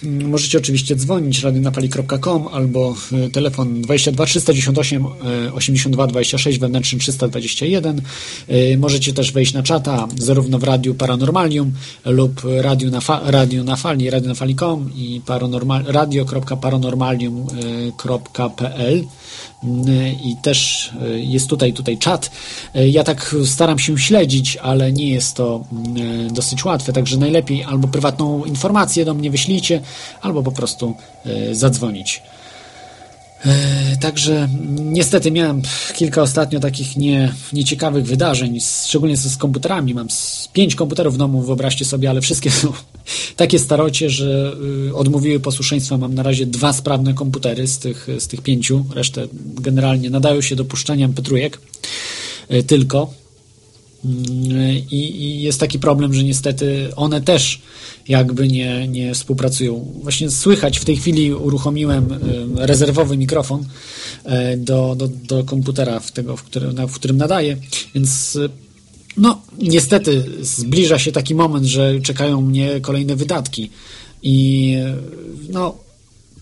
możecie oczywiście dzwonić radionapali.com albo e, telefon 22 398 e, 82 26 wewnętrzny 321. E, Możecie też wejść na czata zarówno w Radiu Paranormalium lub radiu na, fa- radio na fali, radionafali.com i paranormal, radio.paranormalium.pl i też e, jest tutaj tutaj czat. E, Ja tak staram się śledzić, ale nie jest to mm, e, dosyć łatwe, także najlepiej albo prywatną informację do mnie wyślijcie, albo po prostu zadzwonić. E, Także niestety miałem kilka ostatnio takich nie, nieciekawych wydarzeń, szczególnie z, z komputerami. Mam z pięć komputerów w domu, wyobraźcie sobie, ale wszystkie są takie starocie, że y, odmówiły posłuszeństwa. Mam na razie dwa sprawne komputery z tych, z tych pięciu. Resztę generalnie nadają się do puszczania mp y, tylko. I, I jest taki problem, że niestety one też jakby nie, nie współpracują. Właśnie słychać, w tej chwili uruchomiłem rezerwowy mikrofon y, do, do, do komputera, w, tego, w, którym, na- w którym nadaję, więc y, no niestety zbliża się taki moment, że czekają mnie kolejne wydatki i y, no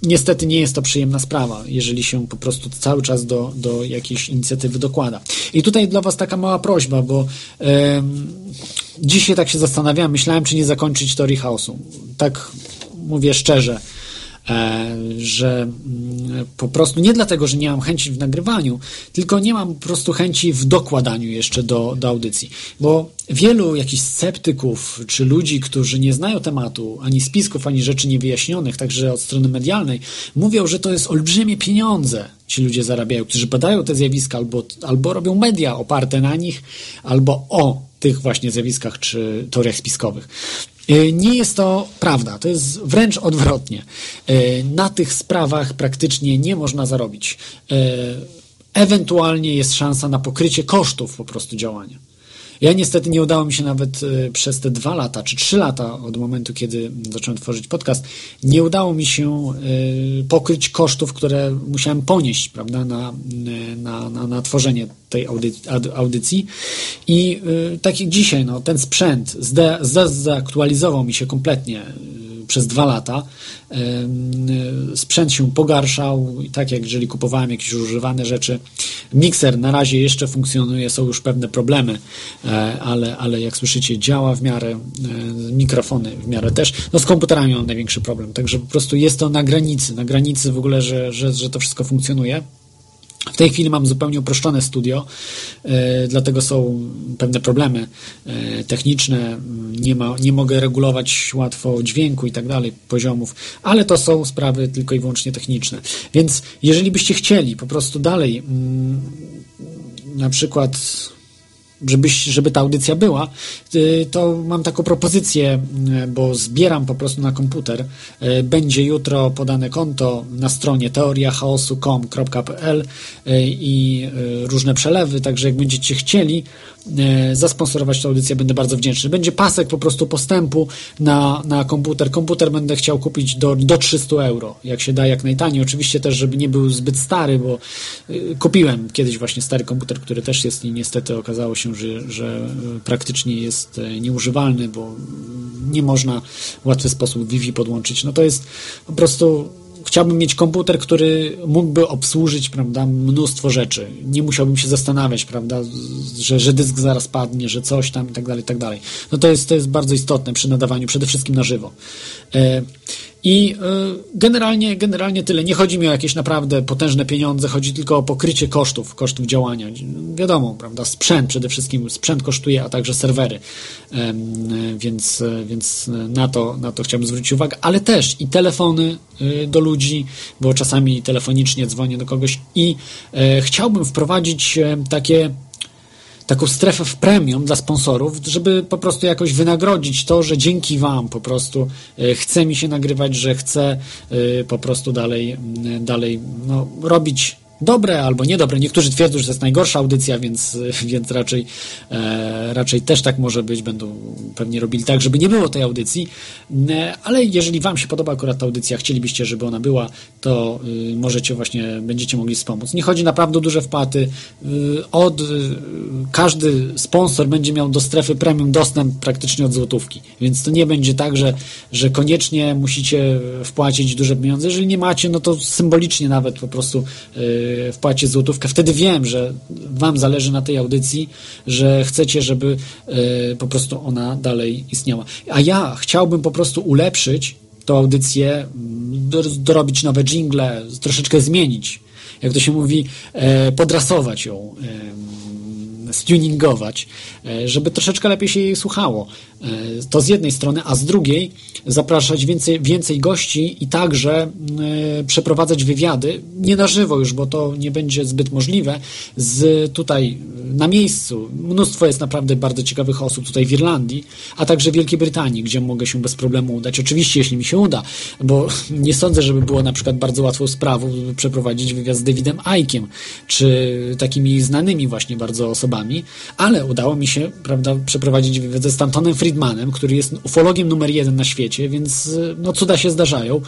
niestety nie jest to przyjemna sprawa, jeżeli się po prostu cały czas do, do jakiejś inicjatywy dokłada. I tutaj dla Was taka mała prośba, bo dzisiaj tak się zastanawiałem, myślałem, czy nie zakończyć teorii chaosu. Tak mówię szczerze, że mm, po prostu nie dlatego, że nie mam chęci w nagrywaniu, tylko nie mam po prostu chęci w dokładaniu jeszcze do, do audycji. Bo wielu jakichś sceptyków, czy ludzi, którzy nie znają tematu, ani spisków, ani rzeczy niewyjaśnionych, także od strony medialnej, mówią, że to jest olbrzymie pieniądze ci ludzie zarabiają, którzy badają te zjawiska albo, albo robią media oparte na nich, albo o tych właśnie zjawiskach czy teoriach spiskowych. Y, Nie jest to prawda, to jest wręcz odwrotnie. Y, Na tych sprawach praktycznie nie można zarobić. Y, Ewentualnie jest szansa na pokrycie kosztów po prostu działania. Ja niestety nie udało mi się nawet y, przez te dwa lata, czy trzy lata od momentu, kiedy zacząłem tworzyć podcast, nie udało mi się y, pokryć kosztów, które musiałem ponieść, prawda, na, y, na, na, na tworzenie tej audycji. I tak jak dzisiaj, no, ten sprzęt zde, zde, zaktualizował mi się kompletnie przez dwa lata. Sprzęt się pogarszał, i tak jak jeżeli kupowałem jakieś używane rzeczy. Mikser na razie jeszcze funkcjonuje, są już pewne problemy, e, ale, ale jak słyszycie, działa w miarę, e, mikrofony w miarę też. No z komputerami mam największy problem, także po prostu jest to na granicy, na granicy w ogóle, że, że, że to wszystko funkcjonuje. W tej chwili mam zupełnie uproszczone studio, e, dlatego są pewne problemy e, techniczne. Nie, ma, nie mogę regulować łatwo dźwięku i tak dalej, poziomów, ale to są sprawy tylko i wyłącznie techniczne. Więc jeżeli byście chcieli po prostu dalej, mm, na przykład żebyś, żeby ta audycja była, y, to mam taką propozycję, y, bo zbieram po prostu na komputer. Y, Będzie jutro podane konto na stronie teoriachaosu.com.pl i różne przelewy, także jak będziecie chcieli zasponsorować tę audycję, będę bardzo wdzięczny. Będzie pasek po prostu postępu na, na komputer. Komputer będę chciał kupić do, do 300 euro, jak się da, jak najtaniej. Oczywiście też, żeby nie był zbyt stary, bo kupiłem kiedyś właśnie stary komputer, który też jest i niestety okazało się, że, że y, praktycznie jest y, nieużywalny, bo nie można w łatwy sposób Wi-Fi podłączyć. No to jest po prostu chciałbym mieć komputer, który mógłby obsłużyć, prawda, mnóstwo rzeczy. Nie musiałbym się zastanawiać, prawda, że, że dysk zaraz padnie, że coś tam i tak dalej, i tak dalej. No to jest, to jest bardzo istotne przy nadawaniu, przede wszystkim na żywo. E, I e, generalnie, generalnie tyle. Nie chodzi mi o jakieś naprawdę potężne pieniądze, chodzi tylko o pokrycie kosztów, kosztów działania. Wiadomo, prawda, sprzęt przede wszystkim, sprzęt kosztuje, a także serwery. Więc, więc na to, na to chciałbym zwrócić uwagę, ale też i telefony y, do ludzi, bo czasami telefonicznie dzwonię do kogoś i e, chciałbym wprowadzić e, takie taką strefę w premium dla sponsorów, żeby po prostu jakoś wynagrodzić to, że dzięki Wam po prostu e, chce mi się nagrywać, że chcę e, po prostu dalej, dalej no, robić dobre albo niedobre. Niektórzy twierdzą, że to jest najgorsza audycja, więc, więc raczej, e, raczej też tak może być. Będą pewnie robili tak, żeby nie było tej audycji. E, ale jeżeli Wam się podoba akurat ta audycja, chcielibyście, żeby ona była, to y, możecie właśnie, będziecie mogli wspomóc. Nie chodzi naprawdę o duże wpłaty. Y, od, y, każdy sponsor będzie miał do strefy premium dostęp praktycznie od złotówki. Więc to nie będzie tak, że, że koniecznie musicie wpłacić duże pieniądze. Jeżeli nie macie, no to symbolicznie nawet po prostu wpłacie złotówkę. Wtedy wiem, że Wam zależy na tej audycji, że chcecie, żeby y, po prostu ona dalej istniała. A ja chciałbym po prostu ulepszyć tą audycję, mm, do- dorobić nowe jingle, troszeczkę zmienić. jak to się mówi, e, podrasować ją, e, stuningować, e, żeby troszeczkę lepiej się jej słuchało. E, To z jednej strony, a z drugiej zapraszać więcej, więcej gości i także e, przeprowadzać wywiady, nie na żywo już, bo to nie będzie zbyt możliwe, z tutaj na miejscu. Mnóstwo jest naprawdę bardzo ciekawych osób tutaj w Irlandii, a także w Wielkiej Brytanii, gdzie mogę się bez problemu udać. Oczywiście, jeśli mi się uda, bo nie sądzę, żeby było na przykład bardzo łatwą sprawą przeprowadzić wywiad z Davidem Ickiem, czy takimi znanymi właśnie bardzo osobami, ale udało mi się, prawda, przeprowadzić wywiad ze Stantonem Friedmanem, który jest ufologiem numer jeden na świecie, więc e, no cuda się zdarzają,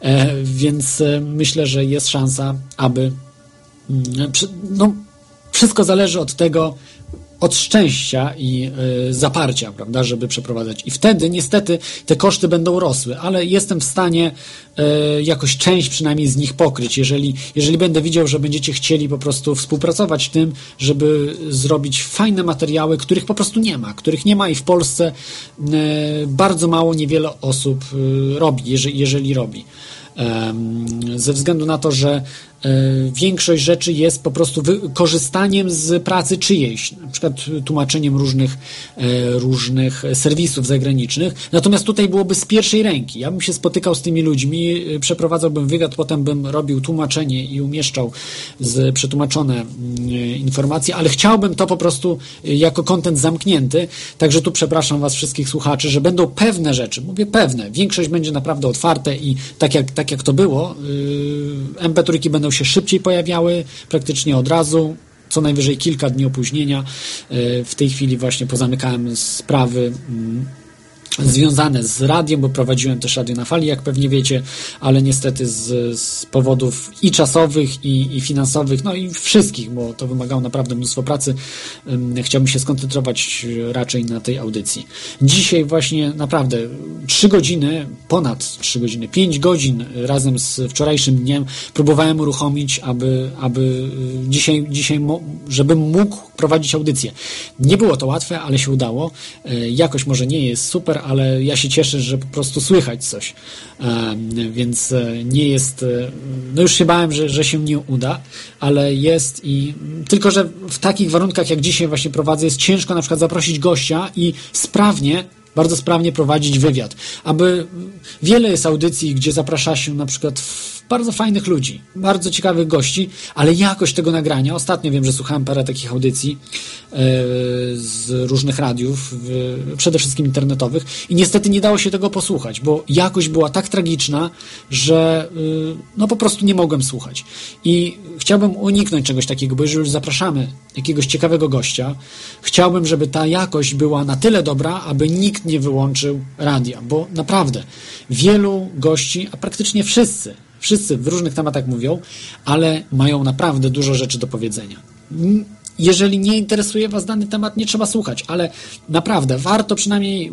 e, więc e, myślę, że jest szansa, aby mm, przy- no, wszystko zależy od tego, od szczęścia i y, zaparcia, prawda, żeby przeprowadzać. I wtedy niestety te koszty będą rosły, ale jestem w stanie y, jakoś część przynajmniej z nich pokryć, jeżeli, jeżeli będę widział, że będziecie chcieli po prostu współpracować w tym, żeby zrobić fajne materiały, których po prostu nie ma, których nie ma i w Polsce y, bardzo mało, niewiele osób robi, jeżeli, jeżeli robi. Ze względu na to, że e, większość rzeczy jest po prostu korzystaniem z pracy czyjejś, na przykład tłumaczeniem różnych, e, różnych serwisów zagranicznych. Natomiast tutaj byłoby z pierwszej ręki. Ja bym się spotykał z tymi ludźmi, e, przeprowadzałbym wywiad, potem bym robił tłumaczenie i umieszczał z przetłumaczone mm, e, informacje, ale chciałbym to po prostu e, jako kontent zamknięty. Także tu przepraszam Was wszystkich słuchaczy, że będą pewne rzeczy, mówię pewne, większość będzie naprawdę otwarte i tak jak, tak jak to było, yy, MP3 będą się szybciej pojawiały, praktycznie od razu, co najwyżej kilka dni opóźnienia. Yy, W tej chwili właśnie pozamykałem sprawy. Związane z radiem, bo prowadziłem też radio na fali, jak pewnie wiecie, ale niestety z, z powodów i czasowych, i, i finansowych, no i wszystkich, bo to wymagało naprawdę mnóstwo pracy, ym, chciałbym się skoncentrować raczej na tej audycji. Dzisiaj właśnie naprawdę trzy godziny, ponad trzy godziny, pięć godzin razem z wczorajszym dniem próbowałem uruchomić, aby, aby y, dzisiaj, dzisiaj żebym mógł prowadzić audycję. Nie było to łatwe, ale się udało. Jakość może nie jest super, ale ja się cieszę, że po prostu słychać coś. Em, Więc e, nie jest. e, No już się bałem, że, że się nie uda, ale jest i. Tylko, że w takich warunkach, jak dzisiaj właśnie prowadzę, jest ciężko na przykład zaprosić gościa i sprawnie bardzo sprawnie prowadzić wywiad. Aby wiele jest audycji, gdzie zaprasza się na przykład bardzo fajnych ludzi, bardzo ciekawych gości, ale jakość tego nagrania, ostatnio wiem, że słuchałem parę takich audycji e, z różnych radiów, przede wszystkim internetowych i niestety nie dało się tego posłuchać, bo jakość była tak tragiczna, że y, no po prostu nie mogłem słuchać. I chciałbym uniknąć czegoś takiego, bo jeżeli już zapraszamy jakiegoś ciekawego gościa, chciałbym, żeby ta jakość była na tyle dobra, aby nikt nie wyłączył radia, bo naprawdę wielu gości, a praktycznie wszyscy, wszyscy w różnych tematach mówią, ale mają naprawdę dużo rzeczy do powiedzenia. Mm, Jeżeli nie interesuje Was dany temat, nie trzeba słuchać, ale naprawdę warto przynajmniej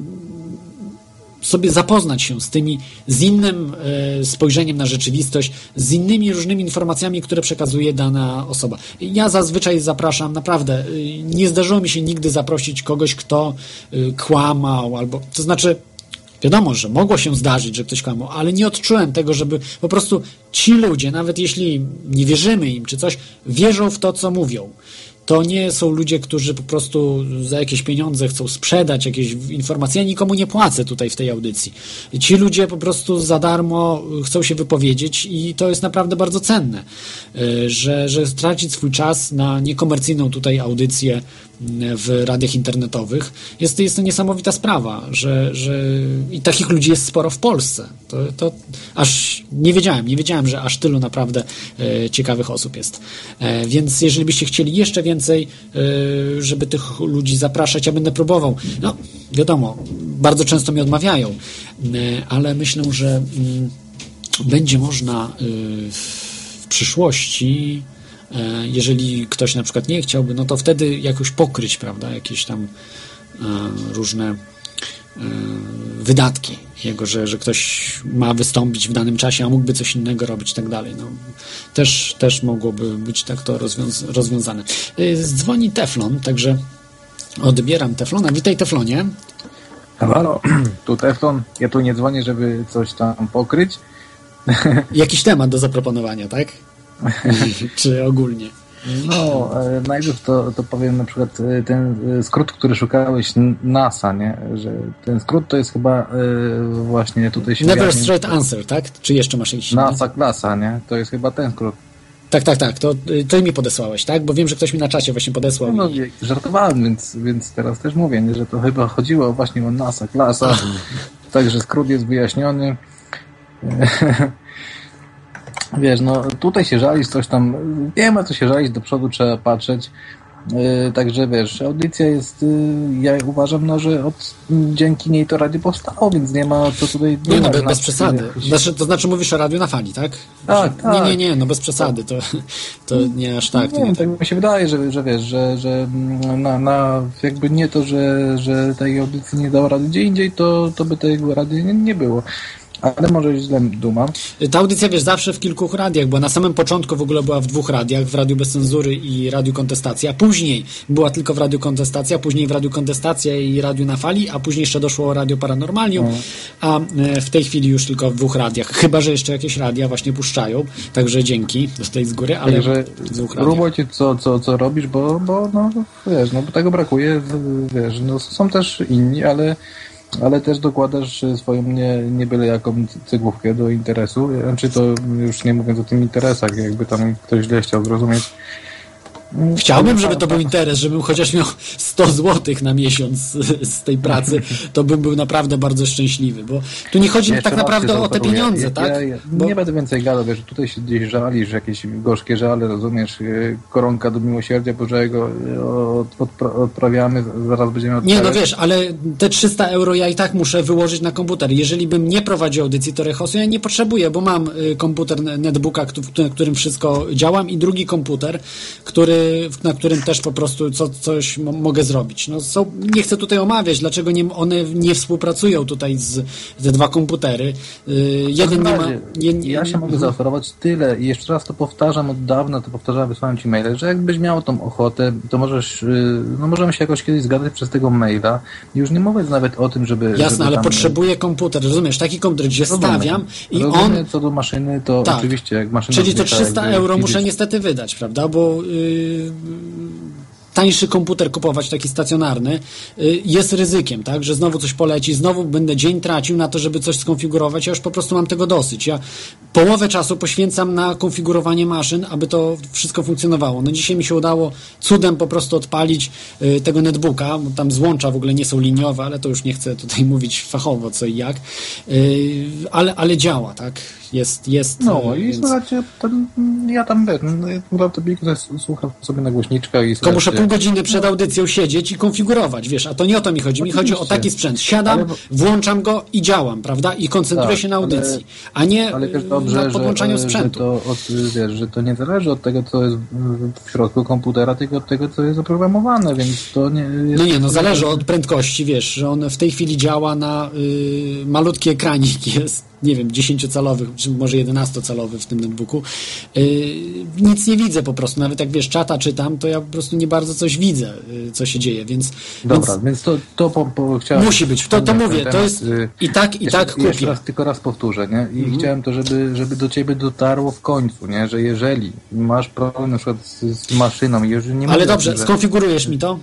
sobie zapoznać się z tymi, z innym e, spojrzeniem na rzeczywistość, z innymi różnymi informacjami, które przekazuje dana osoba. Ja zazwyczaj zapraszam, naprawdę, e, nie zdarzyło mi się nigdy zaprosić kogoś, kto e, kłamał, albo, to znaczy, Wiadomo, że mogło się zdarzyć, że ktoś kłamał, ale nie odczułem tego, żeby po prostu ci ludzie, nawet jeśli nie wierzymy im czy coś, wierzą w to, co mówią. To nie są ludzie, którzy po prostu za jakieś pieniądze chcą sprzedać jakieś informacje. Ja nikomu nie płacę tutaj w tej audycji. Ci ludzie po prostu za darmo chcą się wypowiedzieć i to jest naprawdę bardzo cenne, y, że, że stracić swój czas na niekomercyjną tutaj audycję w radiach internetowych. Jest, jest to niesamowita sprawa, że, że i takich ludzi jest sporo w Polsce. To, to aż nie wiedziałem, nie wiedziałem, że aż tylu naprawdę e, ciekawych osób jest. E, więc jeżeli byście chcieli jeszcze więcej, e, żeby tych ludzi zapraszać, ja będę próbował. No, wiadomo, bardzo często mi odmawiają, e, ale myślę, że mm, będzie można e, w przyszłości jeżeli ktoś na przykład nie chciałby, no to wtedy jakoś pokryć, prawda, jakieś tam różne wydatki jego, że, że ktoś ma wystąpić w danym czasie, a mógłby coś innego robić i tak dalej. No, też, też mogłoby być tak to rozwiąz rozwiązane. E, Dzwoni Teflon, także odbieram Teflona. Witaj Teflonie. Halo, tu Teflon. Ja tu nie dzwonię, żeby coś tam pokryć. Jakiś temat do zaproponowania, tak? Czy ogólnie? No, e, najpierw to, to powiem na przykład e, ten e, skrót, który szukałeś, NASA, nie? Że ten skrót to jest chyba właśnie tutaj się Never wyjaśnił, straight answer, tak? Czy jeszcze masz jakiś? NASA klasa, nie? To jest chyba ten skrót. Tak, tak, tak. To y, ty mi podesłałeś, tak? Bo wiem, że ktoś mi na czacie właśnie podesłał. No, i... żartowałem, więc, więc teraz też mówię, nie? że to chyba chodziło właśnie o NASA klasa. Także skrót jest wyjaśniony. Wiesz, no tutaj się żalić, coś tam, nie ma co się żalić, do przodu trzeba patrzeć. Yy, Także wiesz, audycja jest, yy, ja uważam, no, że od, dzięki niej to radio powstało, więc nie ma co tutaj... Nie no, ma bez, bez przesady. Znaczy, to znaczy mówisz o radiu na fali, tak? Tak, Że- tak. Nie, nie, nie, no bez przesady. To, to nie aż tak. Nie, nie, tak mi się wydaje, że, że wiesz, że, że na, na jakby nie to, że, że tej audycji nie dało rady gdzie indziej, to, to by tego rady nie, nie było. Ale może źle dumam. Ta audycja, wiesz, zawsze w kilku radiach, bo na samym początku w ogóle była w dwóch radiach, w Radiu Bez Cenzury i Radiu Kontestacja, później była tylko w Radiu Kontestacja, później w Radiu Kontestacja i Radiu na Fali, a później jeszcze doszło Radio Paranormalium, Mhm. a e, w tej chwili już tylko w dwóch radiach, chyba, że jeszcze jakieś radia właśnie puszczają, także dzięki tutaj z góry, ale Także w dwóch radiach. co, co, co robisz, bo, bo no, wiesz, no bo tego brakuje, wiesz, no są też inni, ale, ale też dokładasz swoją nie, nie byle jaką cegłówkę do interesu, znaczy to już nie mówiąc o tym interesach, jakby tam ktoś źle chciał zrozumieć. Chciałbym, żeby to był interes, żebym chociaż miał 100 zł na miesiąc z- tej pracy, to bym był naprawdę bardzo szczęśliwy, bo tu nie chodzi Jeszcze tak naprawdę o te pieniądze, ja, tak? Ja, ja Bo- Nie będę więcej gadał, wiesz, tutaj się gdzieś żalisz, jakieś gorzkie żale, rozumiesz, yy, koronka do miłosierdzia Bożego odpra- odprawiamy, zaraz będziemy Nie, no odprawiać. wiesz, ale te 300 euro ja i tak muszę wyłożyć na komputer. Jeżeli bym nie prowadził audycji Torehosu, ja nie potrzebuję, bo mam y, komputer netbooka, w którym wszystko działam i drugi komputer, który, na którym też po prostu co, coś mo- mogę zrobić. No, są, nie chcę tutaj omawiać, dlaczego nie, one nie współpracują tutaj z te dwa komputery. Y, jeden nie ma... Je, nie- Ja się mogę zaoferować tyle i jeszcze raz to powtarzam od dawna, to powtarzałem, wysłałem ci maile, że jakbyś miał tą ochotę, to możesz, yy, no możemy się jakoś kiedyś zgadać przez tego maila. Już nie mówię nawet o tym, żeby... Jasne, żeby ale tam, potrzebuję komputer, rozumiesz? Taki komputer, gdzie Rozumiem. stawiam i Rozumiem, on co do maszyny, to Tak. oczywiście jak maszyna... Czyli to zwykła, 300 jakby euro muszę niestety wydać, prawda? Bo yy, tańszy komputer kupować, taki stacjonarny, yy, jest ryzykiem, tak? Że znowu coś poleci, znowu będę dzień tracił na to, żeby coś skonfigurować. Ja już po prostu mam tego dosyć. Ja połowę czasu poświęcam na konfigurowanie maszyn, aby to wszystko funkcjonowało. No dzisiaj mi się udało cudem po prostu odpalić yy, tego netbooka, bo tam złącza w ogóle nie są liniowe, ale to już nie chcę tutaj mówić fachowo co i jak. Yy, ale, ale działa, tak? Jest, jest. No yy, i więc- słuchajcie, to, ja tam wiesz, no, to słucham sobie na głośniczkach i Tylko muszę pół godziny przed audycją siedzieć i konfigurować, wiesz, a to nie o to mi chodzi. Mi chodzi o taki sprzęt. Siadam, Ale- włączam go i działam, prawda? I koncentruję Tak, się na ale- audycji, a nie Ale y, dobrze, na że, podłączaniu że, sprzętu. to od, wiesz, że to nie zależy od tego, co jest w środku komputera, tylko od tego, co jest oprogramowane, więc to nie jest... No nie, no zależy od prędkości, wiesz, że on w tej chwili działa na y, malutki ekranik jest, nie wiem, 10-calowy, czy może 11-calowy w tym netbooku. Y, nic nie widzę po prostu, nawet jak wiesz, czata czytam, to ja po prostu nie bardzo coś widzę, y, co się dzieje, więc... Dobra, więc więc, to, to po, po, chciałem... Musi być, to- to mówię, to temat, jest y, i tak, i jeszcze, tak kupię. Jeszcze raz, tylko raz powtórzę, nie? I Mhm. chciałem to, żeby, żeby do ciebie dotarło w końcu, nie? Że jeżeli masz problem na przykład z, z maszyną jeżeli nie Ale dobrze, że... skonfigurujesz mi to?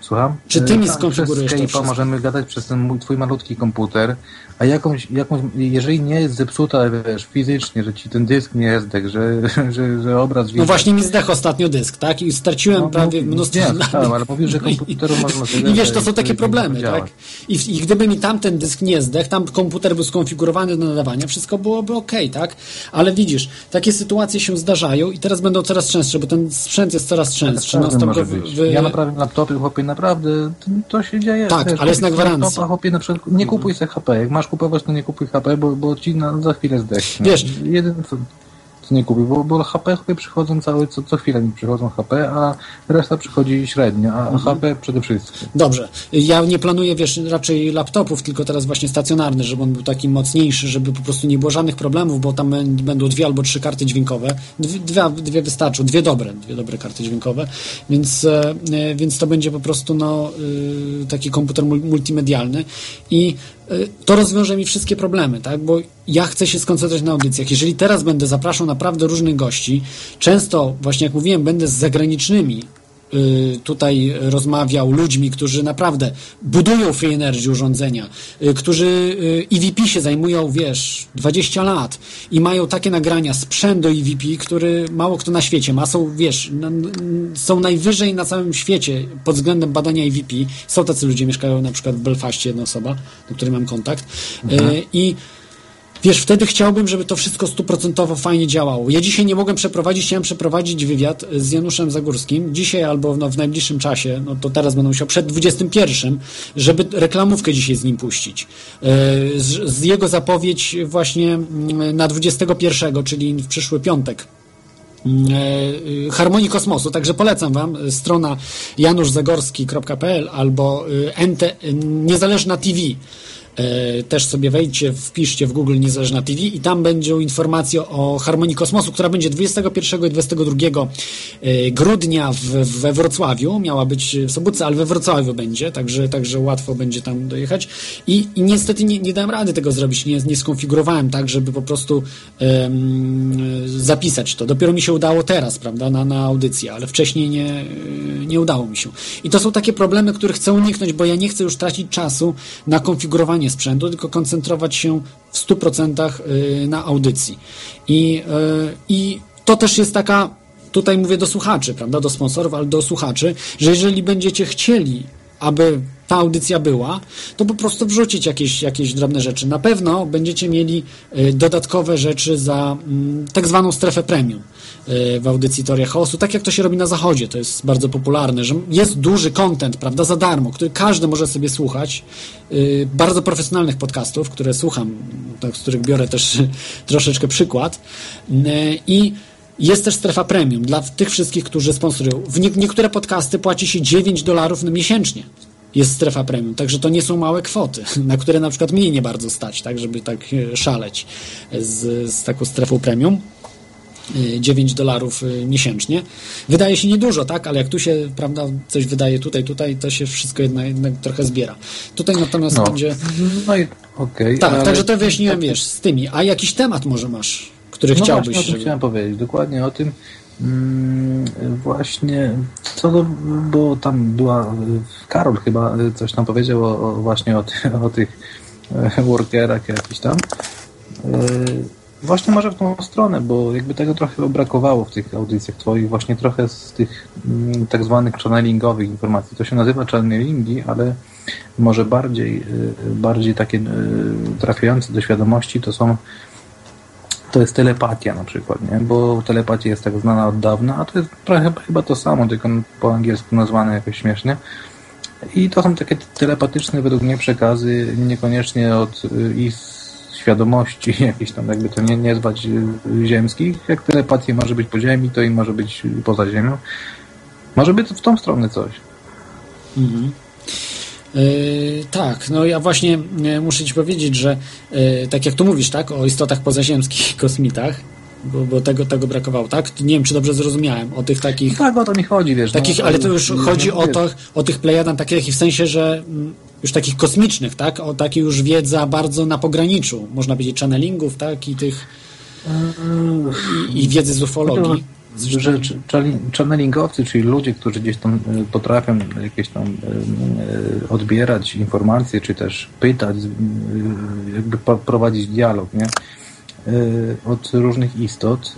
Słucham? Czy ty mi tak, skonfigurujesz to Przez? Skype'a możemy gadać przez ten mój, twój malutki komputer, a jakąś, jakąś, jeżeli nie jest zepsuta, wiesz, fizycznie, że ci ten dysk nie jest dek, że, że, że obraz No widać. właśnie mi zdechł ostatnio dysk, tak? I straciłem No, prawie no, mnóstwo nie, danych. słyszałem, ale mówisz, że No komputeru można I wiesz, to są takie problemy, tak? I, I gdyby mi tamten dysk nie zdechł, tam komputer był skonfigurowany do nadawania, wszystko byłoby ok, tak? Ale widzisz, takie sytuacje się zdarzają i teraz będą coraz częstsze, bo ten sprzęt jest coraz częstszy. Każdy Non-stop może w- być. Ja naprawiam laptopy, chłopie, naprawdę to, się dzieje. Tak, ale jest na gwarancji. Laptopa, chłopie, na przykład, nie kupuj sobie HP. Jak masz kupować, to nie kupuj HP, bo, bo ci na, za chwilę zdechnie. Wiesz- Jeden co, co nie kupił, bo, bo HP chłopie przychodzą cały, co, co chwilę mi przychodzą HP, a reszta przychodzi średnio, a Mhm. HP przede wszystkim. Dobrze. Ja nie planuję, wiesz, raczej laptopów, tylko teraz właśnie stacjonarny, żeby on był taki mocniejszy, żeby po prostu nie było żadnych problemów, bo tam bę- będą dwie albo trzy karty dźwiękowe. Dwie, dwie, wystarczą, dwie dobre, dwie dobre karty dźwiękowe, więc, e, e, więc to będzie po prostu no, taki komputer mul- multimedialny i to rozwiąże mi wszystkie problemy, tak? Bo ja chcę się skoncentrować na audycjach. Jeżeli teraz będę zapraszał naprawdę różnych gości, często, właśnie jak mówiłem, będę z zagranicznymi y, tutaj rozmawiał ludźmi, którzy naprawdę budują free energy urządzenia, y, którzy y, EVP się zajmują, wiesz, 20 lat i mają takie nagrania, sprzęt do EVP, który mało kto na świecie ma, są, wiesz, są najwyżej na całym świecie pod względem badania EVP. Są tacy ludzie, mieszkają na przykład w Belfaście, jedna osoba, do której mam kontakt. Y, i Wiesz, wtedy chciałbym, żeby to wszystko stuprocentowo fajnie działało. Ja dzisiaj nie mogłem przeprowadzić, chciałem przeprowadzić wywiad z Januszem Zagórskim. Dzisiaj albo no, w najbliższym czasie, no to teraz będę musiał przed 21, żeby reklamówkę dzisiaj z nim puścić. E, Z, z jego zapowiedź właśnie mm, na 21, czyli w przyszły piątek. E, Harmonii Kosmosu, także polecam Wam e, strona januszzagorski.pl albo e, NT, e, Niezależna TV. E, Też sobie wejdźcie, wpiszcie w Google Niezależna TV i tam będą informacje o Harmonii Kosmosu, która będzie 21 i 22 e, grudnia w, we Wrocławiu. Miała być w Sobótce, ale we Wrocławiu będzie, także, także łatwo będzie tam dojechać. I, i niestety nie, nie dałem rady tego zrobić, nie, nie skonfigurowałem tak, żeby po prostu em, zapisać to. Dopiero mi się udało teraz, prawda, na, na audycję, ale wcześniej nie, nie udało mi się. I to są takie problemy, których chcę uniknąć, bo ja nie chcę już tracić czasu na konfigurowanie sprzętu, tylko koncentrować się w 100% y, na audycji. I, y, I to też jest taka, tutaj mówię do słuchaczy, prawda, do sponsorów, ale do słuchaczy, że jeżeli będziecie chcieli, aby ta audycja była, to po prostu wrzucić jakieś, jakieś drobne rzeczy. Na pewno będziecie mieli y, dodatkowe rzeczy za mm, tak zwaną strefę premium y, w audycji Teoria Chaosu, tak jak to się robi na zachodzie, to jest bardzo popularne, że jest duży content, prawda, za darmo, który każdy może sobie słuchać, y, bardzo profesjonalnych podcastów, które słucham, z których biorę też troszeczkę przykład i jest też strefa premium dla tych wszystkich, którzy sponsorują. W nie, niektóre podcasty płaci się 9 dolarów miesięcznie. Jest strefa premium, także to nie są małe kwoty, na które na przykład mnie nie bardzo stać, tak, żeby tak e, szaleć z, z taką strefą premium. E, 9 dolarów e, miesięcznie. Wydaje się niedużo, tak, ale jak tu się, prawda, coś wydaje tutaj, tutaj, to się wszystko jednak, jednak trochę zbiera. Tutaj natomiast No. będzie. No i okej. Tak, ale- także to wyjaśniłem, wiesz, z tymi. A jakiś temat może masz, który no chciałbyś, Właśnie, żeby... chciałem powiedzieć, dokładnie o tym. Mm, właśnie, co do, bo tam była, y, Karol chyba y, coś tam powiedział o, o właśnie o, ty, o tych e, workerach jakiś tam. Y, Właśnie może w tą stronę, bo jakby tego trochę brakowało w tych audycjach twoich, właśnie trochę z tych mm, tak zwanych channelingowych informacji. To się nazywa channelingi, ale może bardziej, bardziej takie trafiające do świadomości to są to jest telepatia na przykład, nie? Bo telepatia jest tak znana od dawna, a to jest trochę chyba to samo, tylko po angielsku nazwane jakoś śmiesznie. I to są takie telepatyczne według mnie przekazy, niekoniecznie od y, ich świadomości jakichś tam, jakby to nie, nie zwać y, ziemskich. Jak telepatia może być po ziemi, to i może być poza ziemią. Może być w tą stronę coś. Mhm. Yy, tak, no ja właśnie yy, muszę Ci powiedzieć, że yy, tak jak tu mówisz, tak, o istotach pozaziemskich, kosmitach, bo, bo tego, tego brakowało, tak? Nie wiem, czy dobrze zrozumiałem, o tych takich, Tak, o to mi chodzi, wiesz. takich no, ale to już chodzi o, to, o tych plejadach takich w sensie, że mm, już takich kosmicznych, tak? O takiej już wiedza bardzo na pograniczu, można powiedzieć, channelingów, tak? I tych, i, i wiedzy z ufologii. Że channelingowcy, czyli ludzie, którzy gdzieś tam e, potrafią jakieś tam e, e, odbierać informacje, czy też pytać, jakby prowadzić dialog, nie? Od różnych istot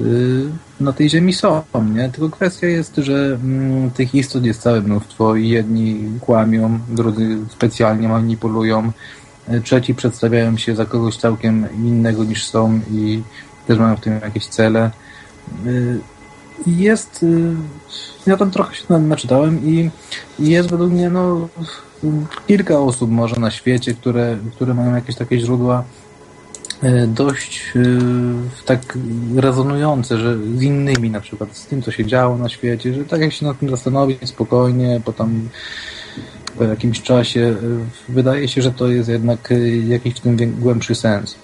na tej ziemi są, nie? Tylko kwestia jest, że mm, tych istot jest całe mnóstwo i jedni kłamią, drudzy specjalnie manipulują, trzeci przedstawiają się za kogoś całkiem innego niż są i też mają w tym jakieś cele. Jest, y, ja tam trochę się na- naczytałem i jest według mnie no, kilka osób może na świecie, które, które mają jakieś takie źródła y, dość y, tak rezonujące, że z innymi na przykład, z tym, co się działo na świecie, że tak jak się nad tym zastanowić spokojnie, po tam po jakimś czasie, wydaje się, że to jest jednak jakiś w tym głębszy sens.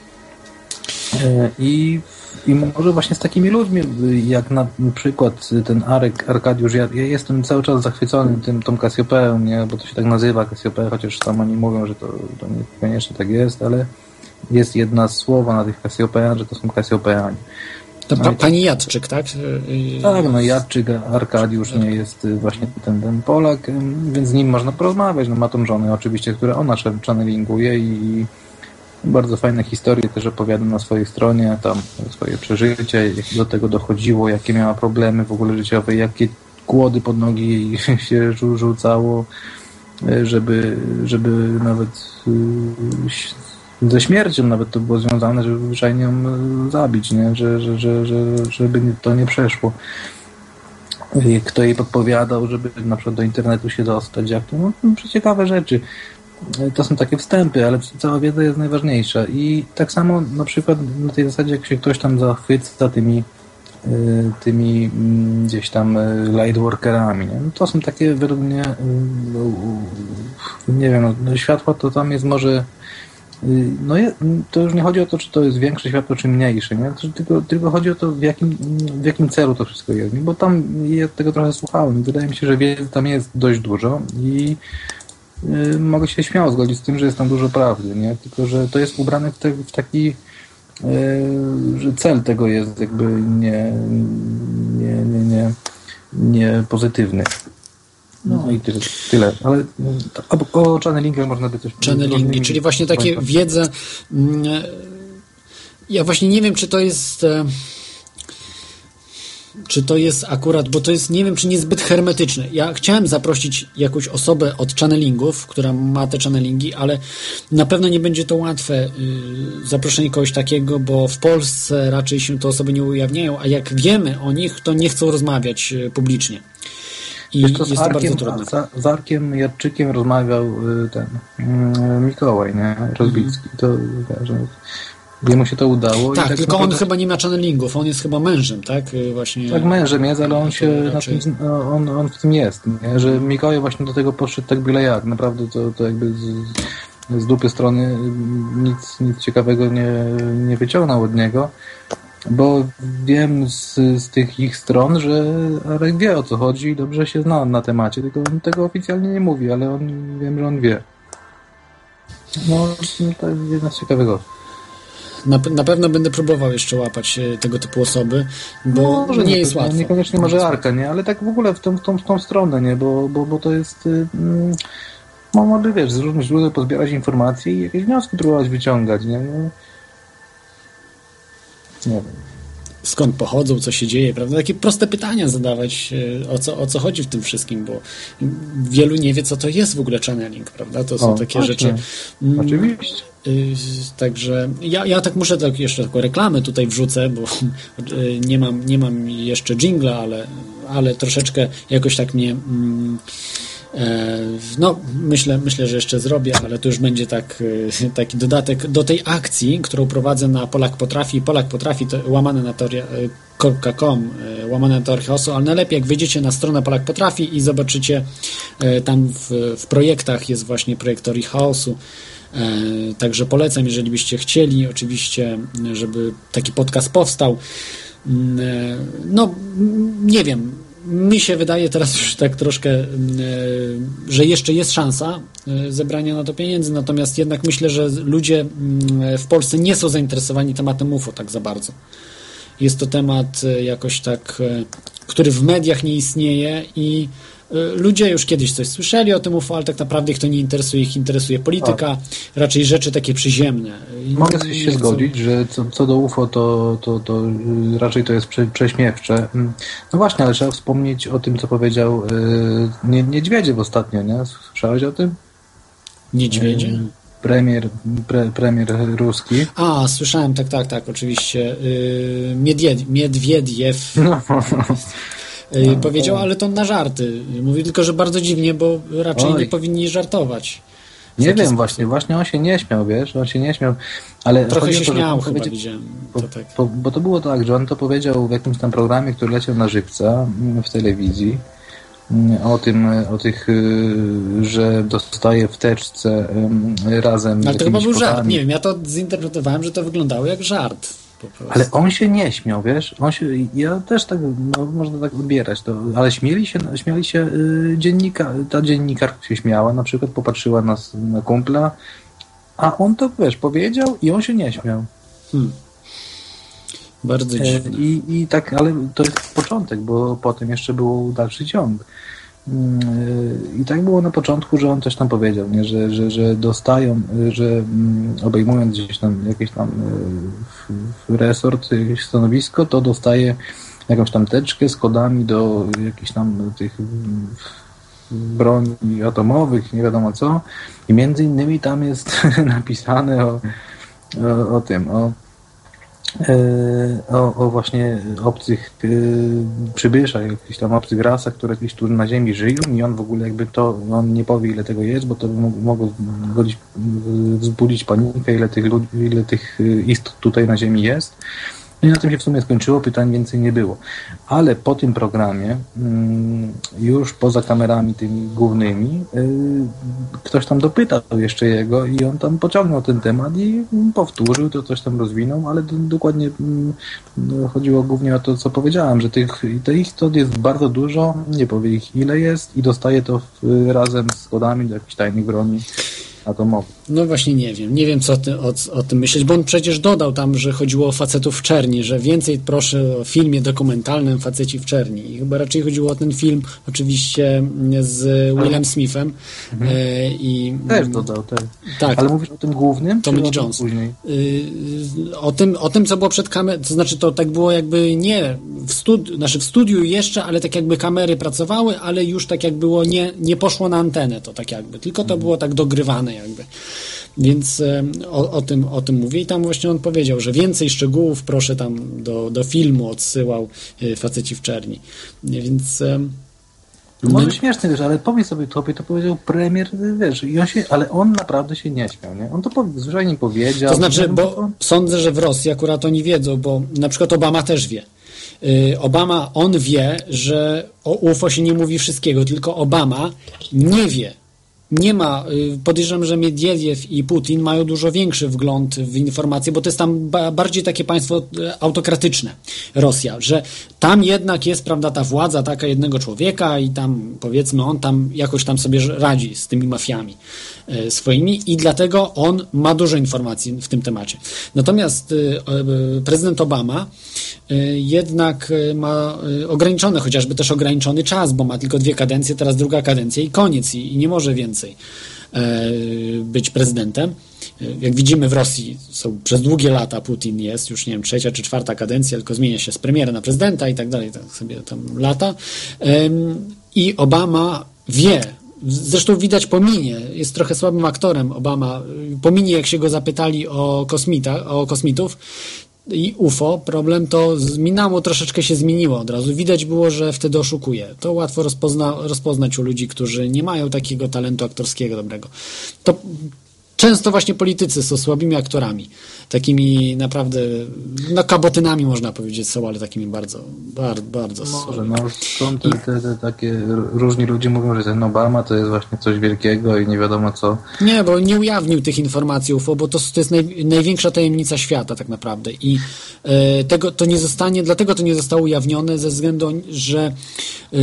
I I może właśnie z takimi ludźmi, jak na przykład ten Arek Arkadiusz, ja, ja jestem cały czas zachwycony tym, tą Cassiopeą, nie? bo to się tak nazywa Cassiopeia, chociaż tam oni mówią, że to, to niekoniecznie tak jest, ale jest jedna słowa na tych Cassiopean, że to są Cassiopeani. To pa, pani Jadczyk, tak? Tak, no Jadczyk, Arkadiusz nie jest y, właśnie ten, ten Polak, y, więc z nim można porozmawiać. No ma tą żonę oczywiście, która ona channelinguje i bardzo fajne historie też opowiada na swojej stronie, tam swoje przeżycie, jak do tego dochodziło, jakie miała problemy w ogóle życiowe, jakie kłody pod nogi się rzucało, y, żeby, żeby nawet ze śmiercią nawet to było związane, żeby zwyczajnie ją e, zabić, nie? Że, że, że, że, żeby to nie przeszło. Kto jej podpowiadał, żeby na przykład do internetu się dostać, jak to, no, no ciekawe rzeczy. E, to są takie wstępy, ale cała wiedza jest najważniejsza. I tak samo na przykład na tej zasadzie, jak się ktoś tam zachwyca tymi e, tymi mm, gdzieś tam lightworkerami. Nie? No to są takie według mnie no, nie wiem, no, światło to tam jest może Y, no to już nie chodzi o to, czy to jest większe światło, czy mniejsze, nie? Tylko, tylko chodzi o to, w jakim, w jakim celu to wszystko jest. Bo tam ja tego trochę słuchałem. Wydaje mi się, że wiedzy tam jest dość dużo i y, mogę się śmiało zgodzić z tym, że jest tam dużo prawdy, nie? Tylko, że to jest ubrane w, te, w taki y, że cel tego jest jakby nie, nie, nie, nie, nie pozytywny. No i tyle. tyle. Ale o, o channelingach można by coś Channelingi, czyli właśnie takie wiedzę. Mm, ja właśnie nie wiem, czy to jest. Czy to jest akurat, bo to jest, nie wiem, czy niezbyt hermetyczne. Ja chciałem zaprosić jakąś osobę od channelingów, która ma te channelingi, ale na pewno nie będzie to łatwe y, zaproszenie kogoś takiego, bo w Polsce raczej się te osoby nie ujawniają, a jak wiemy o nich, to nie chcą rozmawiać y, publicznie. I Wiesz, to jest Arkiem, to bardzo trudne. Z, Arkiem Jadczykiem rozmawiał y, ten y, Mikołaj, nie? Rozbicki. To że jemu się to udało. Tak, tak tylko on chyba nie ma channelingów, on jest chyba mężem, tak? Y, właśnie. Tak, mężem jest, ale on się raczej... tym, no, on, on w tym jest, nie? że Mikołaj właśnie do tego podszedł tak byle jak. Naprawdę to, to jakby z, z dupy strony nic, nic ciekawego nie, nie wyciągnął od niego. Bo wiem z, z tych ich stron, że Arek wie o co chodzi i dobrze się zna na temacie, tylko on tego oficjalnie nie mówi, ale on wiem, że on wie. No, to jest jedna z ciekawego. Na, na pewno będę próbował jeszcze łapać e, tego typu osoby, bo no, może nie, nie jest łatwo. Niekoniecznie może Arka, nie? Ale tak w ogóle w tą, tą, stronę, nie? Bo, bo, bo to jest... Mm, mogłoby, wiesz, z różnych źródeł pozbierać informacje i jakieś wnioski próbować wyciągać, nie? No, nie wiem. Skąd pochodzą, co się dzieje, prawda? Takie proste pytania zadawać, e, o co, o co chodzi w tym wszystkim, bo wielu nie wie, co to jest w ogóle channeling, prawda? To są o, takie właśnie. rzeczy. Mm, Oczywiście. Y, także ja, ja tak muszę tak jeszcze taką reklamę tutaj wrzucę, bo y, nie mam, nie mam jeszcze jingla, ale, ale troszeczkę jakoś tak mnie. Mm, E, no, myślę, myślę, że jeszcze zrobię, ale to już będzie tak, e, taki dodatek do tej akcji, którą prowadzę na Polak Potrafi. Polak Potrafi to łamane na toria.com, e, łamane teorię chaosu, ale najlepiej jak wyjdziecie na stronę Polak Potrafi i zobaczycie tam w, w projektach jest właśnie projekt chaosu. Także polecam, jeżeli byście chcieli, oczywiście, żeby taki podcast powstał. Mm, no, nie wiem, mi się wydaje teraz już tak troszkę, mm, e, że jeszcze jest szansa e, zebrania na to pieniędzy, natomiast jednak myślę, że ludzie mm, w Polsce nie są zainteresowani tematem UFO tak za bardzo. Jest to temat e, jakoś tak, który w mediach nie istnieje i ludzie już kiedyś coś słyszeli o tym UFO, ale tak naprawdę ich to nie interesuje, ich interesuje polityka, raczej rzeczy takie przyziemne. Mogę się zgodzić, że co, co, do UFO to, to, to y, raczej to jest prze, prześmiewcze. Mm. No właśnie, ale trzeba wspomnieć o tym, co powiedział yy, Niedźwiedziew ostatnio, nie? Słyszałeś o tym? Niedźwiedzie? Yy, premier, pre, premier ruski. A, słyszałem, tak, tak, tak, oczywiście. Yy. Miedwiediew. No. No, powiedział, ale to na żarty. Mówi tylko, że bardzo dziwnie, bo raczej Oj. nie powinni żartować. Nie wiem, sposób. właśnie, właśnie on się nie śmiał, wiesz, on się nie śmiał, ale... Trochę się to, śmiał chyba, widziałem. To tak. bo, bo to było tak, że on to powiedział w jakimś tam programie, który leciał na żywca mm, w telewizji, mm, o tym, o tych, y, że dostaje w teczce razem. Ale to chyba był żart. Nie wiem, ja to zinterpretowałem, że to wyglądało jak żart. Ale on się nie śmiał, wiesz? On się, ja też tak, no, można tak odbierać to, ale śmieli się, śmiali się y, dziennika, ta dziennikarka się śmiała, na przykład popatrzyła na, na kumpla, a on to, wiesz, powiedział i on się nie śmiał. Hmm. Bardzo E, dziwne. I, I tak, ale to jest początek, bo potem jeszcze był dalszy ciąg. Mm, e, I tak było na początku, że on też tam powiedział, nie? Że, że, że dostają, e, że mm, obejmując gdzieś tam jakieś tam w resort, jakieś stanowisko, to dostaje jakąś tam teczkę z kodami do jakichś tam tych mm, broni atomowych, nie wiadomo co. I między innymi tam jest napisane o, o, o tym, o o, o właśnie obcych e, przybyszach, jakichś tam obcych rasach, które gdzieś tu na ziemi żyją i on w ogóle jakby to, on nie powie ile tego jest, bo to by mogło wzbudzić, wzbudzić panikę, ile tych, ludzi, ile tych e, istot tutaj na ziemi jest. No i na tym się w sumie skończyło, pytań więcej nie było. Ale po tym programie, mm, już poza kamerami tymi głównymi, y, ktoś tam dopytał jeszcze jego i on tam pociągnął ten temat i powtórzył, to coś tam rozwinął, ale do, dokładnie mm, no, chodziło głównie o to, co powiedziałem, że tych, tych istot jest bardzo dużo, nie powie ich ile jest i dostaje to razem z kodami do jakichś tajnych broni atomowych. No właśnie nie wiem. Nie wiem, co ty, o, o tym myśleć, bo on przecież dodał tam, że chodziło o facetów w czerni, że więcej proszę o filmie dokumentalnym Faceci w czerni. I chyba raczej chodziło o ten film oczywiście z Willem Smithem e, i Też dodał, też. tak, Ale mówisz o tym głównym, Tommy Lee o tym Jones. później? y, o tym, o tym, co było przed kamerą, to znaczy to tak było jakby nie w, studi- znaczy w studiu jeszcze, ale tak jakby kamery pracowały, ale już tak jak było, nie, nie poszło na antenę to tak jakby, tylko to było tak dogrywane jakby. Więc em, o, o, tym, o tym mówię i tam właśnie on powiedział, że więcej szczegółów proszę tam do, do filmu odsyłał y, faceci w czerni. Więc em, No może śmieszne, wiesz, ale powiedz sobie tobie, to powiedział premier, wiesz, i on się, ale on naprawdę się nie śmiał, nie? On to po, zwyczajnie powiedział. To znaczy, no, bo on- sądzę, że w Rosji akurat oni wiedzą, bo na przykład Obama też wie. Obama, on wie, że o UFO się nie mówi wszystkiego, tylko Obama nie wie. Nie ma, y, podejrzewam, że Miedwiediew i Putin mają dużo większy wgląd w informacje, bo to jest tam ba- bardziej takie państwo e, autokratyczne, Rosja, że tam jednak jest, prawda, ta władza taka jednego człowieka i tam, powiedzmy, on tam jakoś tam sobie radzi z tymi mafiami swoimi i dlatego on ma dużo informacji w tym temacie. Natomiast y, e, prezydent Obama jednak ma ograniczony, chociażby też ograniczony czas, bo ma tylko dwie kadencje, teraz druga kadencja i koniec i, nie może więcej e, być prezydentem. E, Jak widzimy w Rosji są przez długie lata Putin jest, już nie wiem, trzecia czy czwarta kadencja, tylko zmienia się z premiera na prezydenta i tak dalej, tak sobie tam lata. I Obama wie, zresztą widać po minie, jest trochę słabym aktorem Obama, po minie jak się go zapytali o, kosmita, o kosmitów, i UFO, problem to z minami troszeczkę się zmieniło od razu. Widać było, że wtedy oszukuje. To łatwo rozpozna, rozpoznać u ludzi, którzy nie mają takiego talentu aktorskiego dobrego. To często właśnie politycy są słabymi aktorami. Takimi naprawdę, no kabotynami można powiedzieć są, ale takimi bardzo, bardzo, bardzo Może, no są te, te, te takie, różni ludzie mówią, że ten Obama to jest właśnie coś wielkiego i nie wiadomo co. Nie, bo nie ujawnił tych informacji UFO, bo to, to jest naj, największa tajemnica świata tak naprawdę i e, tego to nie zostanie, dlatego to nie zostało ujawnione ze względu, że e,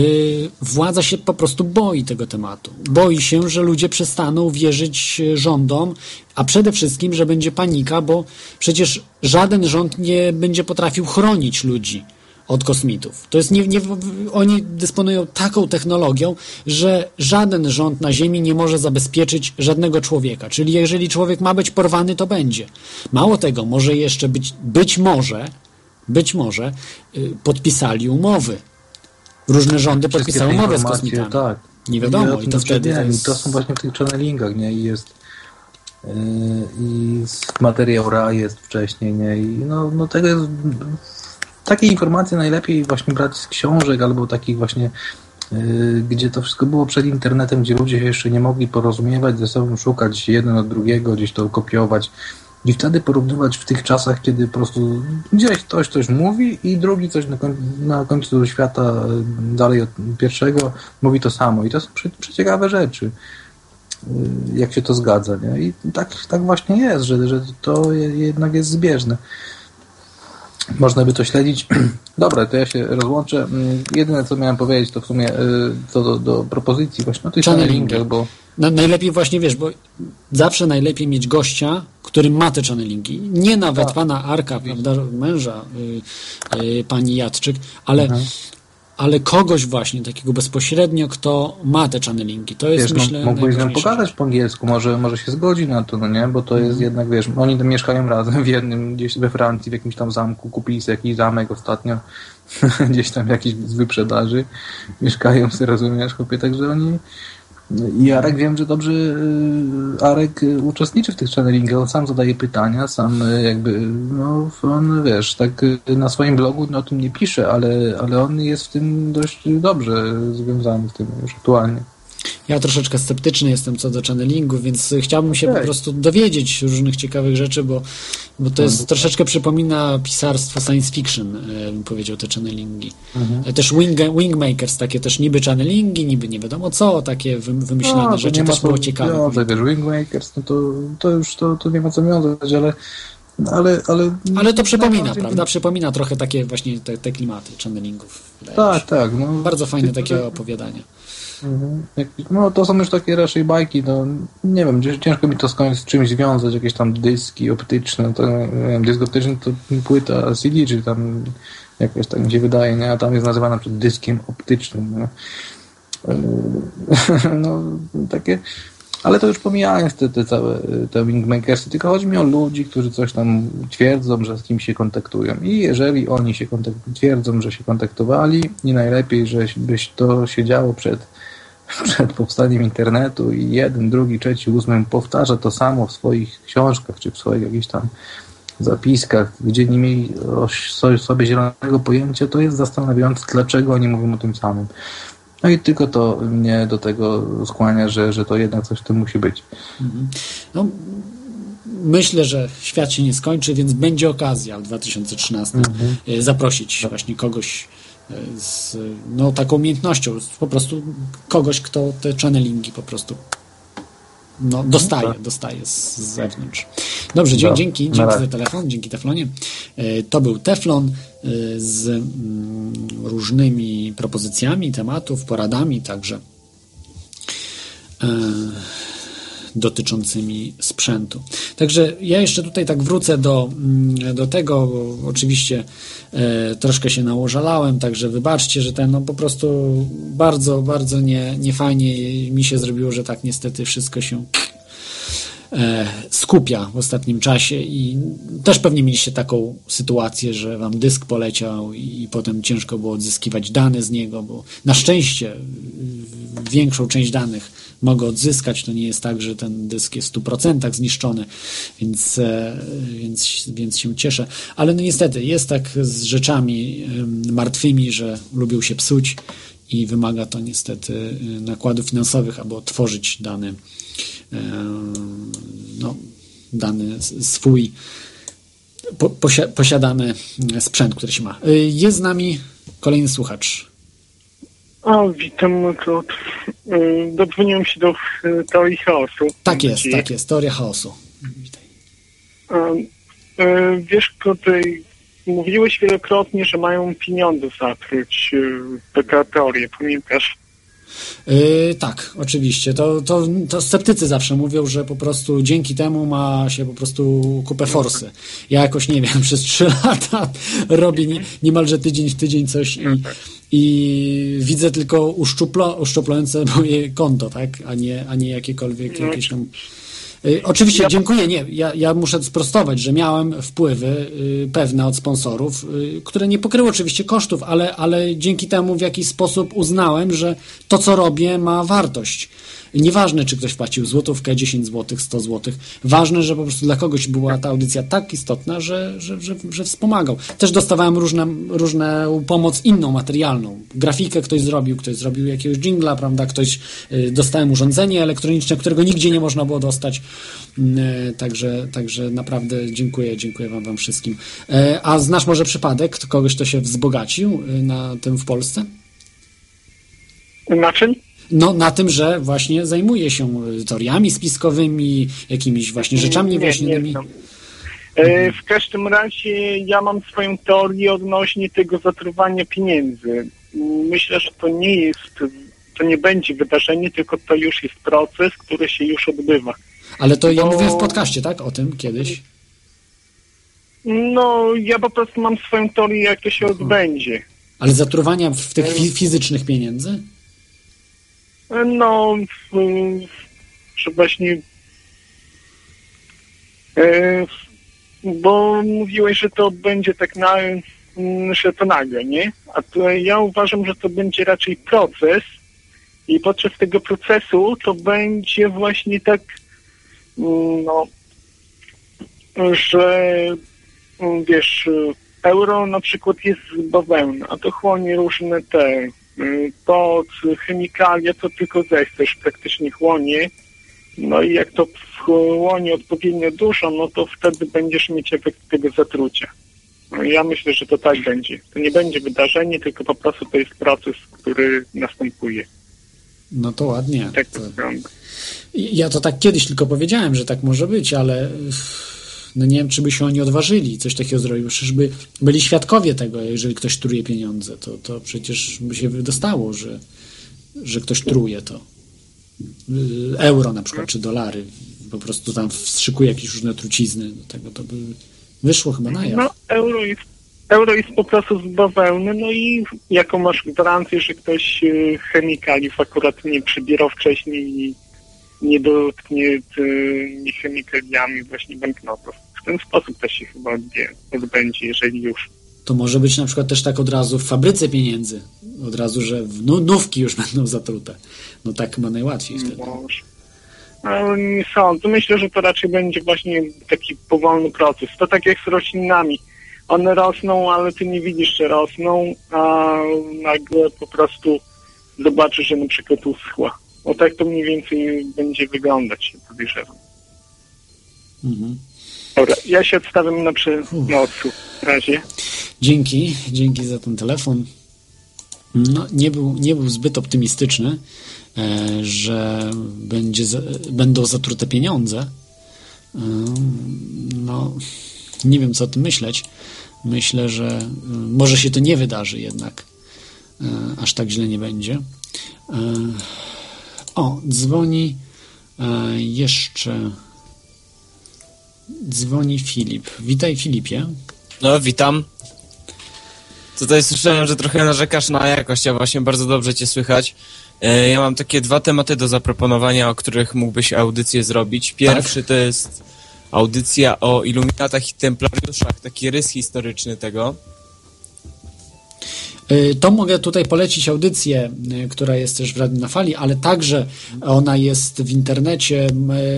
władza się po prostu boi tego tematu. Boi się, że ludzie przestaną wierzyć e, rządom, a przede wszystkim, że będzie panika, bo przecież żaden rząd nie będzie potrafił chronić ludzi od kosmitów. To jest nie, nie, oni dysponują taką technologią, że żaden rząd na Ziemi nie może zabezpieczyć żadnego człowieka. Czyli jeżeli człowiek ma być porwany, to będzie. Mało tego, może jeszcze być, być może, być może y, podpisali umowy. Różne rządy podpisały te umowy z kosmitami. Tak. Nie wiadomo, o i to wtedy wiem. to jest- to są właśnie w tych channelingach, nie? I jest i z- materiał RA jest wcześniej, nie? I no, no tego jest takie informacje najlepiej właśnie brać z książek albo takich właśnie yy, gdzie to wszystko było przed internetem, gdzie ludzie się jeszcze nie mogli porozumiewać ze sobą, szukać jeden od drugiego, gdzieś to kopiować i wtedy porównywać w tych czasach, kiedy po prostu gdzieś ktoś coś mówi i drugi coś na, koń, na końcu świata y, dalej od pierwszego mówi to samo. I to są przeciekawe rzeczy, jak się to zgadza. Nie? I tak, tak właśnie jest, że, że to je, jednak jest zbieżne. można by to śledzić. Dobra, to ja się rozłączę. Mm, Jedyne, co miałem powiedzieć, to w sumie y, to do, do propozycji właśnie o tych channelingach, bo Na, najlepiej właśnie, wiesz, bo zawsze najlepiej mieć gościa, który ma te channelingi. Nie nawet Tak. pana Arka, prawda, męża y, y, pani Jadczyk, ale, Mhm. Ale kogoś właśnie takiego bezpośrednio, kto ma te channelingi. To jest, wiesz, myślę, no, mógłbyś z nią pogadać po angielsku, może, może się zgodzi na to, no nie? Bo to Mhm. jest jednak, wiesz, oni tam mieszkają razem w jednym, gdzieś we Francji, w jakimś tam zamku, kupili sobie jakiś zamek ostatnio, gdzieś tam jakiś z wyprzedaży, mieszkają sobie, rozumiesz, chłopie, także oni... I Arek wiem, że dobrze y, Arek y, uczestniczy w tych channelingach, on sam zadaje pytania, sam y, jakby, no on wiesz, tak na swoim blogu no, o tym nie pisze, ale, ale on jest w tym dość dobrze związany w tym już aktualnie. Ja troszeczkę sceptyczny jestem co do channelingu, więc chciałbym się po prostu dowiedzieć różnych ciekawych rzeczy, bo, bo to jest troszeczkę przypomina pisarstwo science fiction, e, bym powiedział, te channelingi. E, Też wing, Wingmakers, takie też niby channelingi, niby nie wiadomo co, takie wy- wymyślane No, rzeczy też było ciekawe. Wiązać, wiesz, Wingmakers, no to, to już to, to nie ma co wiązać, ale ale, ale, Ale to przypomina, prawda? Przypomina trochę takie właśnie te, te klimaty channelingów. Tak, tak. No, Bardzo fajne takie opowiadania. Mhm. No to są już takie raczej bajki, no nie wiem, ciężko mi to z czymś związać, jakieś tam dyski optyczne, to nie wiem, dysk optyczny to płyta CD, czy tam jakoś tak mi się wydaje, nie? A tam jest nazywana przed dyskiem optycznym, no. Yy, no takie, ale to już pomijając te, te całe te wingmakersy, tylko chodzi mi o ludzi, którzy coś tam twierdzą, że z kim się kontaktują i jeżeli oni się kontaktują, twierdzą, że się kontaktowali i najlepiej, że byś to się działo przed przed powstaniem internetu i jeden, drugi, trzeci, ósmy powtarza to samo w swoich książkach czy w swoich jakichś tam zapiskach, gdzie nie mieli sobie zielonego pojęcia, to jest zastanawiające, dlaczego oni mówią o tym samym. No i tylko to mnie do tego skłania, że, że to jednak coś w tym musi być. No, myślę, że świat się nie skończy, więc będzie okazja w 2013 e, zaprosić właśnie kogoś z no, taką umiejętnością, po prostu kogoś, kto te channelingi po prostu no, dostaje, dostaje z, z zewnątrz. Dobrze, Dobra, dzięki, dzięki razie. za telefon, dzięki Teflonie. E, To był Teflon e, z mm, różnymi propozycjami tematów, poradami także e, dotyczącymi sprzętu. Także ja jeszcze tutaj tak wrócę do, mm, do tego, bo oczywiście e, troszkę się nałożalałem, także wybaczcie, że ten no po prostu bardzo, bardzo nie, nie fajnie mi się zrobiło, że tak niestety wszystko się e, skupia w ostatnim czasie i też pewnie mieliście taką sytuację, że wam dysk poleciał i potem ciężko było odzyskiwać dane z niego, bo na szczęście większą część danych mogę odzyskać. To nie jest tak, że ten dysk jest w 100% zniszczony, więc, e, więc, więc się cieszę. Ale no niestety jest tak z rzeczami ym, martwymi, że lubią się psuć i wymaga to niestety y, nakładów finansowych, aby otworzyć dany, em, no, dany swój po, posia, posiadany sprzęt, który się ma. Jest z nami kolejny słuchacz. O, witam, Klot. Y, Dodzwoniłem się do y, teorii chaosu. Tak jest, Dzisiaj. tak jest. Teoria chaosu. Witaj. Y, Wiesz, Klot, mówiłeś wielokrotnie, że mają pieniądze zatruć taka teoria, pamiętasz? Yy, tak, oczywiście. To, to, to sceptycy zawsze mówią, że po prostu dzięki temu ma się po prostu kupę forsy. Ja jakoś nie wiem, przez trzy lata robię nie, niemalże tydzień w tydzień coś i, i widzę tylko uszczuplo, uszczuplające moje konto, tak? A nie, a nie jakiekolwiek jakieś tam. Y, Oczywiście, dziękuję. Nie, ja, ja muszę sprostować, że miałem wpływy y, pewne od sponsorów, y, które nie pokryły oczywiście kosztów, ale, ale dzięki temu w jakiś sposób uznałem, że to, co robię, ma wartość. Nieważne, czy ktoś płacił złotówkę, 10 złotych, 100 złotych. Ważne, że po prostu dla kogoś była ta audycja tak istotna, że, że, że, że wspomagał. Też dostawałem różne, różne pomoc inną, materialną. Grafikę ktoś zrobił, ktoś zrobił jakiegoś jingla, prawda? Ktoś, y, dostałem urządzenie elektroniczne, którego nigdzie nie można było dostać. Y, Także, także naprawdę dziękuję, dziękuję wam, wam wszystkim. E, A znasz może przypadek kogoś, kto się wzbogacił y, na tym w Polsce? Na czym? No, na tym, że właśnie zajmuje się y, teoriami spiskowymi, jakimiś właśnie rzeczami nie, nie wyjaśnionymi. znam. E, w każdym razie ja mam swoją teorię odnośnie tego zatruwania pieniędzy. Myślę, że to nie jest, to nie będzie wydarzenie, tylko to już jest proces, który się już odbywa. Ale to ja No- mówiłem w podcaście, tak? O tym kiedyś. No, ja po prostu mam swoją teorię, jak to się odbędzie. Ale zatruwania w tych fi- fizycznych pieniędzy? No, właśnie. E, bo mówiłeś, że to będzie tak na, mm, że to nagle, nie? A to ja uważam, że to będzie raczej proces i podczas tego procesu to będzie właśnie tak, mm, no, że mm, wiesz, euro na przykład jest z bawełny, a to chłonie różne te y, pod chemikalia, to tylko zechcesz praktycznie chłonie. No i jak to chłonie odpowiednio dużo, no to wtedy będziesz mieć efekt tego zatrucia. No ja myślę, że to tak będzie. To nie będzie wydarzenie, tylko po prostu to jest proces, który następuje. No to ładnie. Tak to wygląda. Ja to tak kiedyś tylko powiedziałem, że tak może być, ale no nie wiem, czy by się oni odważyli coś takiego zrobić. Przecież by byli świadkowie tego, jeżeli ktoś truje pieniądze, to, to przecież by się dostało, że, że ktoś truje to. Y, Euro na przykład, czy dolary. Po prostu tam wstrzykuje jakieś różne trucizny do tego, to by wyszło chyba na jaw. No, euro jest, euro jest po prostu z bawełny, no i jaką masz gwarancję, że ktoś y, chemikaliów akurat nie przybierał wcześniej i nie dotknie tymi chemikaliami właśnie banknotów. W ten sposób też się chyba odbędzie, jeżeli już. To może być na przykład też tak od razu w fabryce pieniędzy. Od razu, że w nówki już będą zatrute. No tak chyba najłatwiej wtedy. Może. No, nie sądzę. Myślę, że to raczej będzie właśnie taki powolny proces. To tak jak z roślinami. One rosną, ale ty nie widzisz, że rosną, a nagle po prostu zobaczysz, że na przykład uschła. No tak to mniej więcej będzie wyglądać, podejrzewam. Mhm. Dobra, ja się odstawiam na, przy, na odsłuch. W razie. Dzięki, dzięki za ten telefon. No, nie, był, nie był zbyt optymistyczny, e, że będzie, będą zatrute pieniądze. E, no, nie wiem, co o tym myśleć. Myślę, że e, może się to nie wydarzy jednak. Aż tak źle nie będzie. O, dzwoni jeszcze. Dzwoni Filip. Witaj, Filipie. No, witam. Tutaj słyszałem, że trochę narzekasz na jakość, a właśnie bardzo dobrze cię słychać. E, Ja mam takie dwa tematy do zaproponowania, o których mógłbyś audycję zrobić. Pierwszy to jest audycja o iluminatach i templariuszach, taki rys historyczny tego. Y, To mogę tutaj polecić audycję, y, która jest też w Radiu na Fali, ale także ona jest w internecie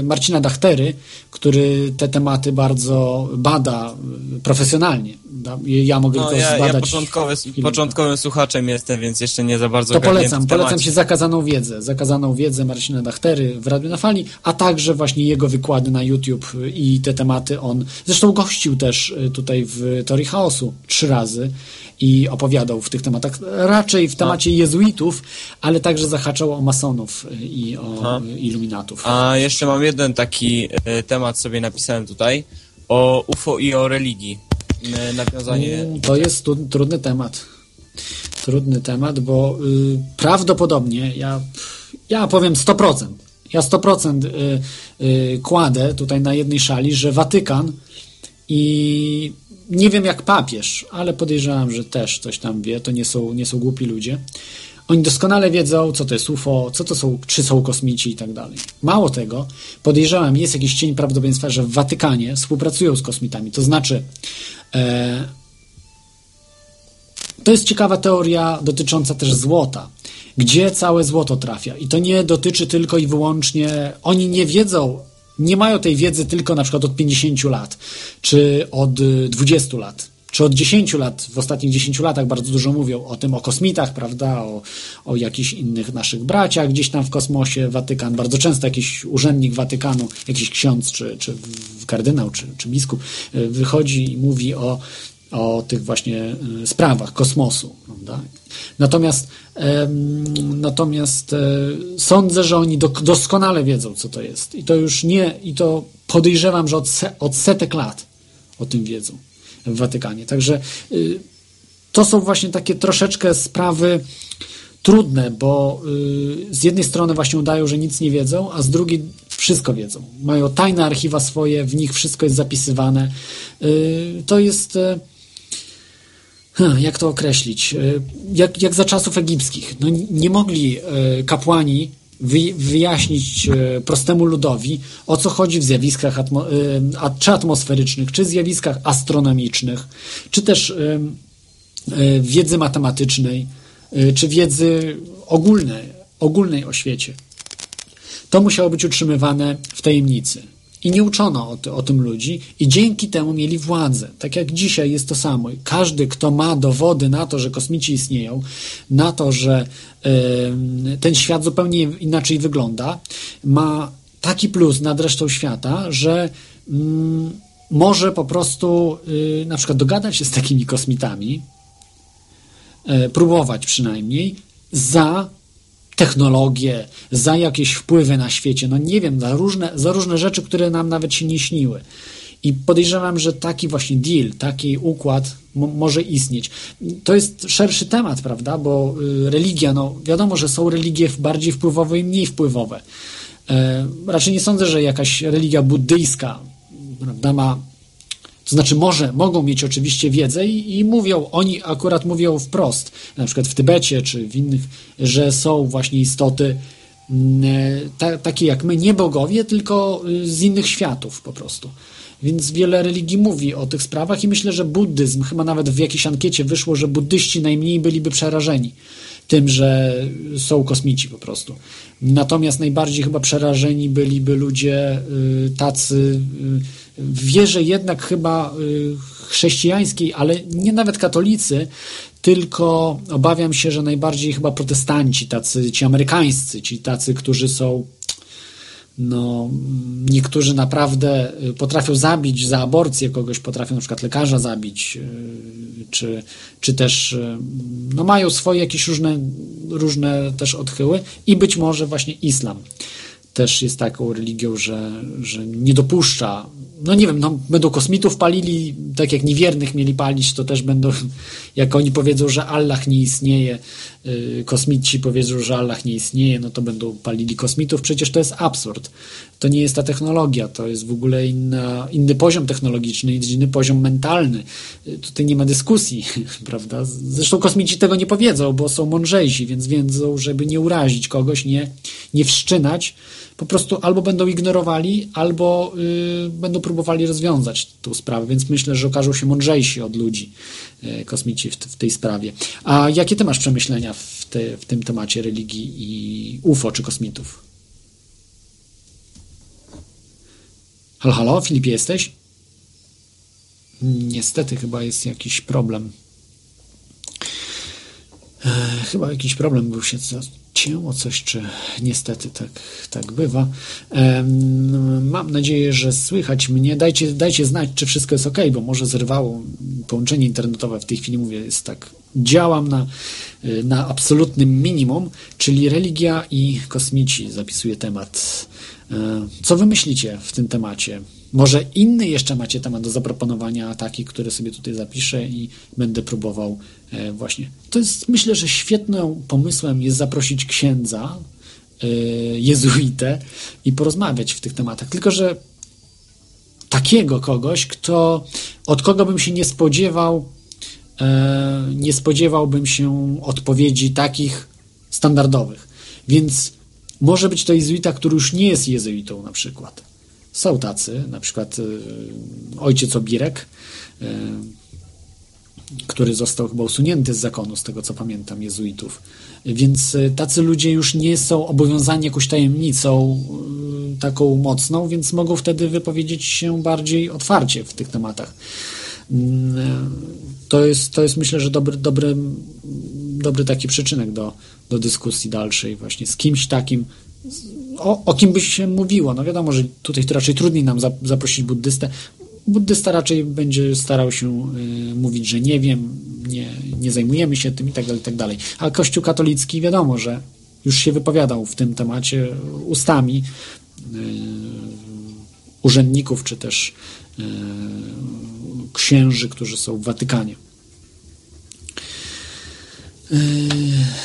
Marcina Dachtery, który te tematy bardzo bada y, profesjonalnie. Ja mogę No, ja, ja zbadać. początkowy, początkowym słuchaczem jestem, więc jeszcze nie za bardzo To polecam, polecam się zakazaną wiedzę, zakazaną wiedzę Marcina Dachtery w Radiu na Fali, a także właśnie jego wykłady na YouTube i te tematy on, zresztą gościł też tutaj w Teorii Chaosu trzy razy i opowiadał w tych tematach, raczej w temacie jezuitów, ale także zahaczał o masonów y, i o Aha. y, iluminatów. A jeszcze mam jeden taki e, temat sobie napisałem tutaj, o UFO i o religii. Nawiązanie... Mm, To jest tu, trudny temat. Trudny temat, bo y, prawdopodobnie ja, ja powiem 100%. Ja 100% y, y, kładę tutaj na jednej szali, że Watykan i nie wiem jak papież, ale podejrzewam, że też coś tam wie, to nie są, nie są głupi ludzie. Oni doskonale wiedzą, co to jest UFO, co to są, czy są kosmici i tak dalej. Mało tego, podejrzewam, jest jakiś cień prawdopodobieństwa, że w Watykanie współpracują z kosmitami. To znaczy, e, to jest ciekawa teoria dotycząca też złota. Gdzie całe złoto trafia? I to nie dotyczy tylko i wyłącznie. Oni nie wiedzą, nie mają tej wiedzy tylko na przykład od 50 lat, czy od y, 20 lat, czy od 10 lat. W ostatnich 10 latach bardzo dużo mówią o tym, o kosmitach, prawda, o, o jakichś innych naszych braciach gdzieś tam w kosmosie, Watykan. Bardzo często jakiś urzędnik Watykanu, jakiś ksiądz, czy, czy kardynał, czy, czy biskup y, wychodzi i mówi o o tych właśnie y, sprawach kosmosu. Prawda? Natomiast, natomiast e, sądzę, że oni doskonale wiedzą, co to jest. I to już nie, i to podejrzewam, że od, od setek lat. o tym wiedzą w Watykanie. Także y, to są właśnie takie troszeczkę sprawy trudne, bo y, z jednej strony właśnie udają, że nic nie wiedzą, a z drugiej wszystko wiedzą. Mają tajne archiwa swoje, w nich wszystko jest zapisywane. Y, to jest. Hmm, Jak to określić? Y, Jak, jak za czasów egipskich. No, nie mogli y, kapłani wy, wyjaśnić y, prostemu ludowi, o co chodzi w zjawiskach atmo, czy atmosferycznych, czy zjawiskach astronomicznych, czy też wiedzy matematycznej, czy wiedzy ogólnej, ogólnej o świecie. To musiało być utrzymywane w tajemnicy. I nie uczono o, o tym ludzi, i dzięki temu mieli władzę. Tak jak dzisiaj jest to samo. Każdy, kto ma dowody na to, że kosmici istnieją, na to, że ten świat zupełnie inaczej wygląda, ma taki plus nad resztą świata, że mm, może po prostu y, na przykład dogadać się z takimi kosmitami, e, próbować przynajmniej, za technologię, za jakieś wpływy na świecie, no nie wiem, za różne, za różne rzeczy, które nam nawet się nie śniły. I podejrzewam, że taki właśnie deal, taki układ mo- może istnieć. To jest szerszy temat, prawda? Bo y, religia, no wiadomo, że są religie bardziej wpływowe i mniej wpływowe. E, raczej nie sądzę, że jakaś religia buddyjska prawda, ma to znaczy może, mogą mieć oczywiście wiedzę i, i mówią, oni akurat mówią wprost, na przykład w Tybecie czy w innych, że są właśnie istoty mm, e, ta, takie jak my, nie bogowie, tylko y, z innych światów po prostu. Więc wiele religii mówi o tych sprawach i myślę, że buddyzm, chyba nawet w jakiejś ankiecie wyszło, że buddyści najmniej byliby przerażeni tym, że są kosmici po prostu. Natomiast najbardziej chyba przerażeni byliby ludzie y, tacy y, wierze jednak chyba y, chrześcijańskiej, ale nie nawet katolicy, tylko obawiam się, że najbardziej chyba protestanci, tacy ci amerykańscy, ci tacy, którzy są no, niektórzy naprawdę y, potrafią zabić za aborcję kogoś, potrafią na przykład lekarza zabić, y, czy, czy też no, mają swoje jakieś różne, różne też odchyły i być może właśnie islam też jest taką religią, że, że nie dopuszcza, no nie wiem, no, będą kosmitów palili, tak jak niewiernych mieli palić, to też będą, jak oni powiedzą, że Allah nie istnieje, y, kosmici powiedzą, że Allah nie istnieje, no to będą palili kosmitów, przecież to jest absurd. To nie jest ta technologia, to jest w ogóle inna, inny poziom technologiczny, inny poziom mentalny. Y, Tutaj nie ma dyskusji, prawda? Zresztą kosmici tego nie powiedzą, bo są mądrzejsi, więc wiedzą, żeby nie urazić kogoś, nie, nie wszczynać, po prostu albo będą ignorowali, albo y, będą próbowali rozwiązać tą sprawę, więc myślę, że okażą się mądrzejsi od ludzi y, kosmici w, w tej sprawie. A jakie ty masz przemyślenia w, te, w tym temacie religii i UFO czy kosmitów? Halo, halo, Filipie, jesteś? Niestety chyba jest jakiś problem. E, chyba jakiś problem był się zacięło coś, czy niestety tak, tak bywa. Mam nadzieję, że słychać mnie. Dajcie, dajcie znać, czy wszystko jest ok, bo może zrywało połączenie internetowe. W tej chwili mówię, jest tak. Działam na, na absolutnym minimum, czyli religia i kosmici. Zapisuję temat. E, Co wy myślicie w tym temacie? Może inny jeszcze macie temat do zaproponowania, taki, który sobie tutaj zapiszę i będę próbował e, właśnie. To jest, myślę, że świetnym pomysłem jest zaprosić księdza, e, jezuitę i porozmawiać w tych tematach. Tylko, że takiego kogoś, kto, od kogo bym się nie spodziewał, e, nie spodziewałbym się odpowiedzi takich standardowych. Więc może być to jezuita, który już nie jest jezuitą na przykład. Są tacy, na przykład y, ojciec Obirek, y, który został chyba usunięty z zakonu, z tego co pamiętam, jezuitów. Więc y, tacy ludzie już nie są obowiązani jakąś tajemnicą taką mocną, więc mogą wtedy wypowiedzieć się bardziej otwarcie w tych tematach. To jest, to jest myślę, że dobry, dobry, dobry taki przyczynek do, do dyskusji dalszej właśnie z kimś takim, o, o kim by się mówiło. No wiadomo, że tutaj to raczej trudniej nam za, zaprosić buddystę. Buddysta raczej będzie starał się y, mówić, że nie wiem, nie, nie zajmujemy się tym i tak dalej, i tak dalej. A Kościół katolicki wiadomo, że już się wypowiadał w tym temacie ustami y, urzędników, czy też y, księży, którzy są w Watykanie. Yy,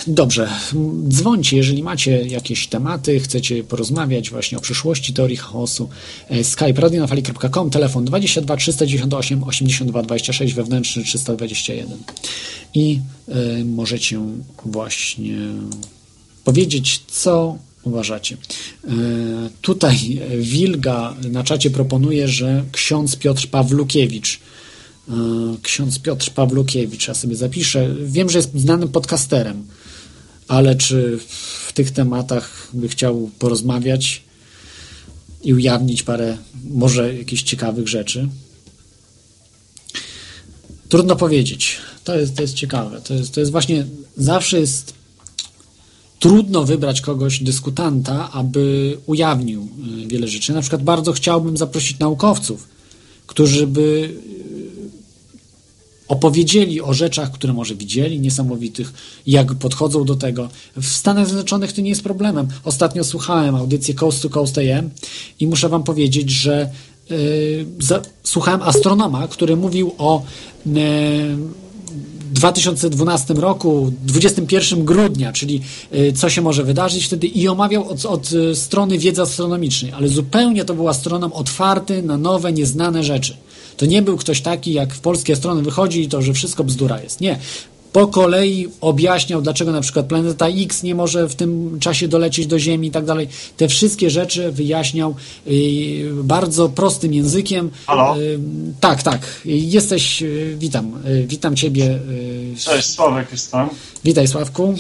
Dobrze, dzwońcie, jeżeli macie jakieś tematy, chcecie porozmawiać właśnie o przyszłości teorii chaosu. Yy, Skype radionafali.com, telefon 22 398 82 26, wewnętrzny 321. I y, możecie właśnie powiedzieć, co uważacie. Y, tutaj Wilga na czacie proponuje, że ksiądz Piotr Pawlukiewicz E, ksiądz Piotr Pawlukiewicz, ja sobie zapiszę. Wiem, że jest znanym podcasterem, ale czy w tych tematach by chciał porozmawiać i ujawnić parę, może jakichś ciekawych rzeczy? Trudno powiedzieć. To jest, to jest ciekawe. To jest, to jest właśnie, zawsze jest trudno wybrać kogoś, dyskutanta, aby ujawnił y, wiele rzeczy. Na przykład bardzo chciałbym zaprosić naukowców, którzy by opowiedzieli o rzeczach, które może widzieli, niesamowitych, jak podchodzą do tego. W Stanach Zjednoczonych to nie jest problemem. Ostatnio słuchałem audycji Coast to Coast AM i muszę wam powiedzieć, że yy, za, słuchałem astronoma, który mówił o yy, 2012 roku, 21 grudnia, czyli y, co się może wydarzyć wtedy i omawiał od, od strony wiedzy astronomicznej, ale zupełnie to był astronom otwarty na nowe, nieznane rzeczy. To nie był ktoś taki, jak w polskiej strony wychodzi i to, że wszystko bzdura jest. Nie. Po kolei objaśniał, dlaczego na przykład planeta X nie może w tym czasie dolecieć do Ziemi i tak dalej. Te wszystkie rzeczy wyjaśniał y, bardzo prostym językiem. Halo? Y, tak, tak. Jesteś, y, witam. Witam Ciebie. Cześć, Sławek jestem. Witaj, Sławku.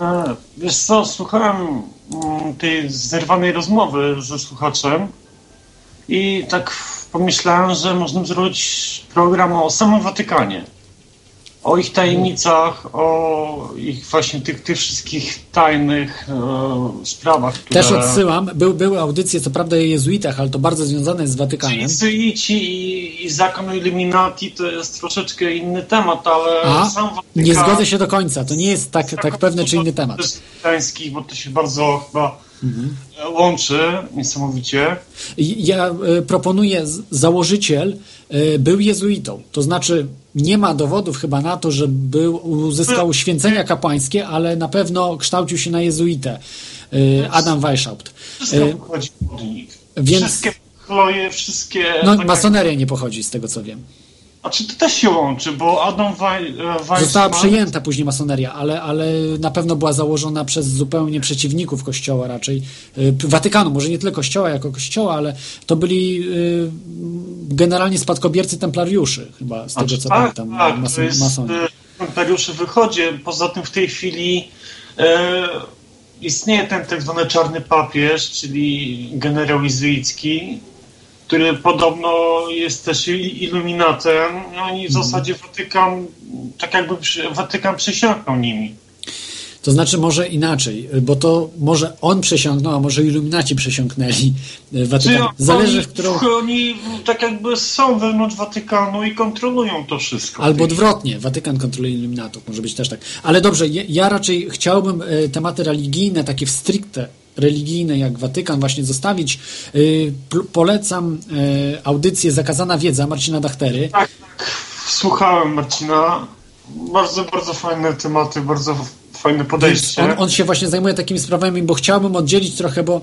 E, Wiesz co, słuchałem mm, tej zerwanej rozmowy ze słuchaczem i tak pomyślałem, że można zrobić program o samym Watykanie. O ich tajemnicach, o ich właśnie tych, tych wszystkich tajnych e, sprawach, które... Też odsyłam. Był, były audycje, co prawda o jezuitach, ale to bardzo związane jest z Watykanem. Jezuici i, i zakon Illuminati to jest troszeczkę inny temat, ale A, sam Watykan... nie zgodzę się do końca. To nie jest tak, tak pewne czy inny temat. Watykański, bo to się bardzo chyba łączy niesamowicie. Ja e, proponuję, założyciel e, był jezuitą. To znaczy, nie ma dowodów chyba na to, że był, uzyskał święcenia kapłańskie, ale na pewno kształcił się na jezuitę. E, Adam Weishaupt. Wszystko pochodzi od nich. więc- Wszystkie chloje, wszystkie... No, tak masoneria nie pochodzi z tego, co wiem. A czy to też się łączy, bo Adam e, Weissman... Została przejęta później masoneria, ale, ale na pewno była założona przez zupełnie przeciwników Kościoła raczej. y, Watykanu, może nie tyle Kościoła jako Kościoła, ale to byli y, generalnie spadkobiercy templariuszy, chyba z tego co tak, pamiętam. tak, mas- to jest e, Imperiuszy wychodzi. Poza tym w tej chwili e, istnieje ten tak zwany czarny papież, czyli generał jezuicki, który podobno jest też iluminatem. No i w Mhm. zasadzie Watykan, tak jakby Watykan przysiągnął nimi. To znaczy może inaczej, bo to może on przesiąknął, a może iluminaci przesiąknęli Czy Watykan. Zależy, oni, w którą... oni tak jakby są wewnątrz Watykanu i kontrolują to wszystko. Albo odwrotnie, Watykan kontroluje iluminatów, może być też tak. Ale dobrze, ja, ja raczej chciałbym e, tematy religijne, takie w stricte religijne, jak Watykan, właśnie zostawić. E, pl- polecam e, audycję Zakazana Wiedza Marcina Dachtery. Tak, Słuchałem Marcina. Bardzo, bardzo fajne tematy, bardzo fajne podejście. on, on się właśnie zajmuje takimi sprawami, bo chciałbym oddzielić trochę, bo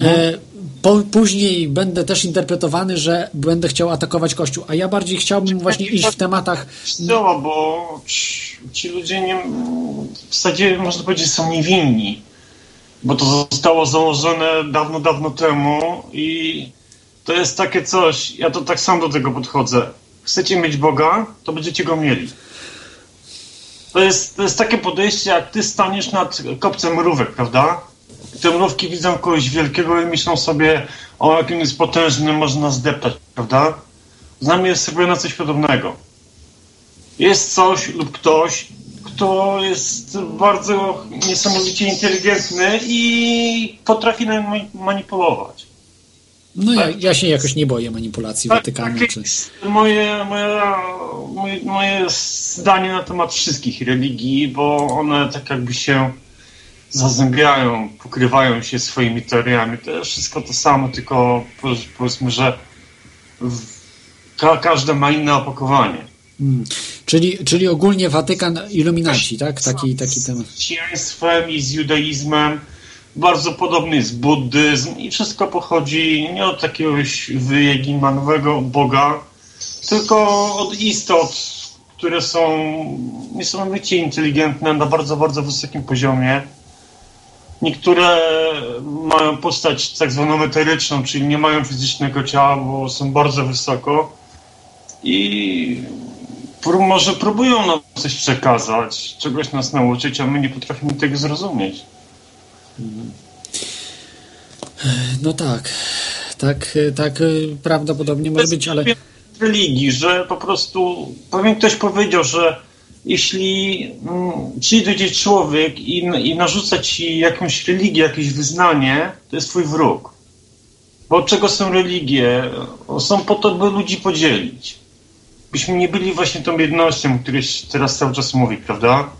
e, po, później będę też interpretowany, że będę chciał atakować Kościół, a ja bardziej chciałbym właśnie iść w tematach Działa, bo ci- ci ludzie nie, w zasadzie można powiedzieć są niewinni, bo to zostało założone dawno, dawno temu i to jest takie coś, ja to tak sam do tego podchodzę. Chcecie mieć Boga, to będziecie go mieli. To jest, to jest takie podejście, jak ty staniesz nad kopcem mrówek, prawda? Te mrówki widzą kogoś wielkiego i myślą sobie, o jakim jest potężny, można zdeptać, prawda? Z nami jest zrobione coś podobnego jest coś lub ktoś, kto jest bardzo niesamowicie inteligentny i potrafi manipulować. No ja, ja się jakoś nie boję manipulacji Watykanu. Tak Czy... moje, moje, moje, moje zdanie na temat wszystkich religii, bo one tak jakby się zazębiają, pokrywają się swoimi teoriami. To jest wszystko to samo, tylko powiedzmy, że w ka każde ma inne opakowanie. Mm. Czyli, czyli ogólnie Watykan iluminaci, tak? Taki, taki ten. Z chrześcijaństwem i z judaizmem bardzo podobny jest buddyzm i wszystko pochodzi nie od jakiegoś wyjegimanowego Boga, tylko od istot, które są niesamowicie inteligentne na bardzo, bardzo wysokim poziomie. Niektóre mają postać tak zwaną eteryczną, czyli nie mają fizycznego ciała, bo są bardzo wysoko i pró- może próbują nam coś przekazać, czegoś nas nauczyć, a my nie potrafimy tego zrozumieć. No tak. Tak, tak y, prawdopodobnie może być, ale. religii, że po prostu pewien ktoś powiedział, że jeśli mm, przyjdzie człowiek i, i narzuca ci jakąś religię, jakieś wyznanie, to jest twój wróg. Bo od czego są religie? Są po to, by ludzi podzielić. Byśmy nie byli właśnie tą jednością, o której się teraz cały czas mówi, prawda?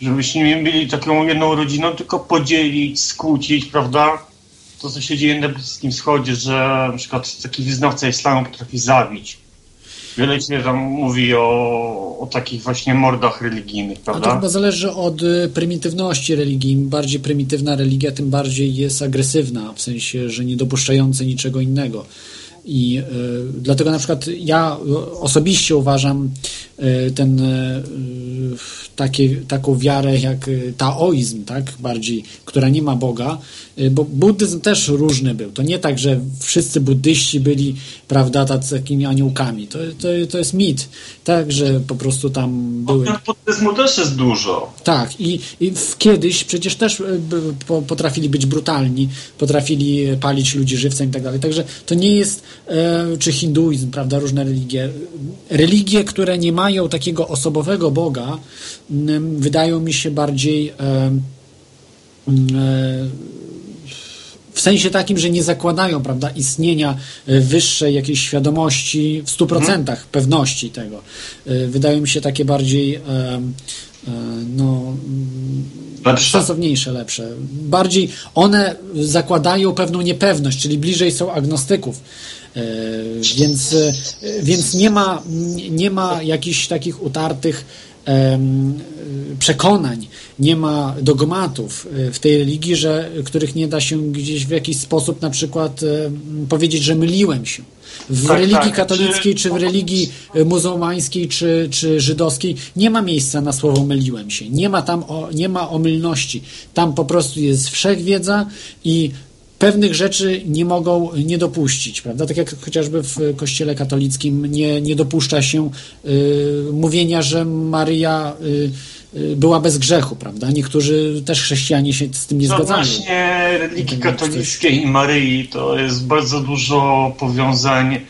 Żebyśmy nie byli taką jedną rodziną, tylko podzielić, skłócić, prawda? To, co się dzieje na Bliskim Wschodzie, że na przykład taki wyznawca islamu potrafi zabić. Wiele się tam mówi o, o takich właśnie mordach religijnych, A to prawda? chyba zależy od y, prymitywności religii. Im bardziej prymitywna religia, tym bardziej jest agresywna, w sensie, że nie dopuszczająca niczego innego. I y, dlatego na przykład ja y, osobiście uważam ten y, takie, taką wiarę jak y, taoizm, tak, bardziej, która nie ma Boga, bo buddyzm też różny był. To nie tak, że wszyscy buddyści byli, prawda, takimi aniołkami. To, to, to jest mit. Tak, że po prostu tam były... Buddyzmu też jest dużo. Tak, i, i kiedyś przecież też e, potrafili być brutalni, potrafili palić ludzi żywcem i tak dalej. Także to nie jest, e, czy hinduizm, prawda, różne religie. Religie, które nie mają takiego osobowego Boga, m, wydają mi się bardziej e, m, e, w sensie takim, że nie zakładają prawda, istnienia e, wyższej jakiejś świadomości w 100% pewności tego. Wydają mi się takie bardziej no, mm, sensowniejsze, lepsze. Bardziej one zakładają pewną niepewność, czyli bliżej są agnostyków. E, Więc, e, więc nie ma, nie ma jakichś takich utartych przekonań, nie ma dogmatów e, w tej religii, że, których nie da się gdzieś w jakiś sposób na przykład powiedzieć, że myliłem się. W Tak, religii tak. katolickiej, czy w religii muzułmańskiej, czy, czy żydowskiej nie ma miejsca na słowo myliłem się. Nie ma tam o, nie ma omylności. Tam po prostu jest wszechwiedza i pewnych rzeczy nie mogą nie dopuścić, prawda? Tak jak chociażby w kościele katolickim nie, nie dopuszcza się y, mówienia, że Maryja y, y, była bez grzechu, prawda? Niektórzy też chrześcijanie się z tym nie No zgadzają. właśnie religii katolickiej i Maryi to jest bardzo dużo powiązań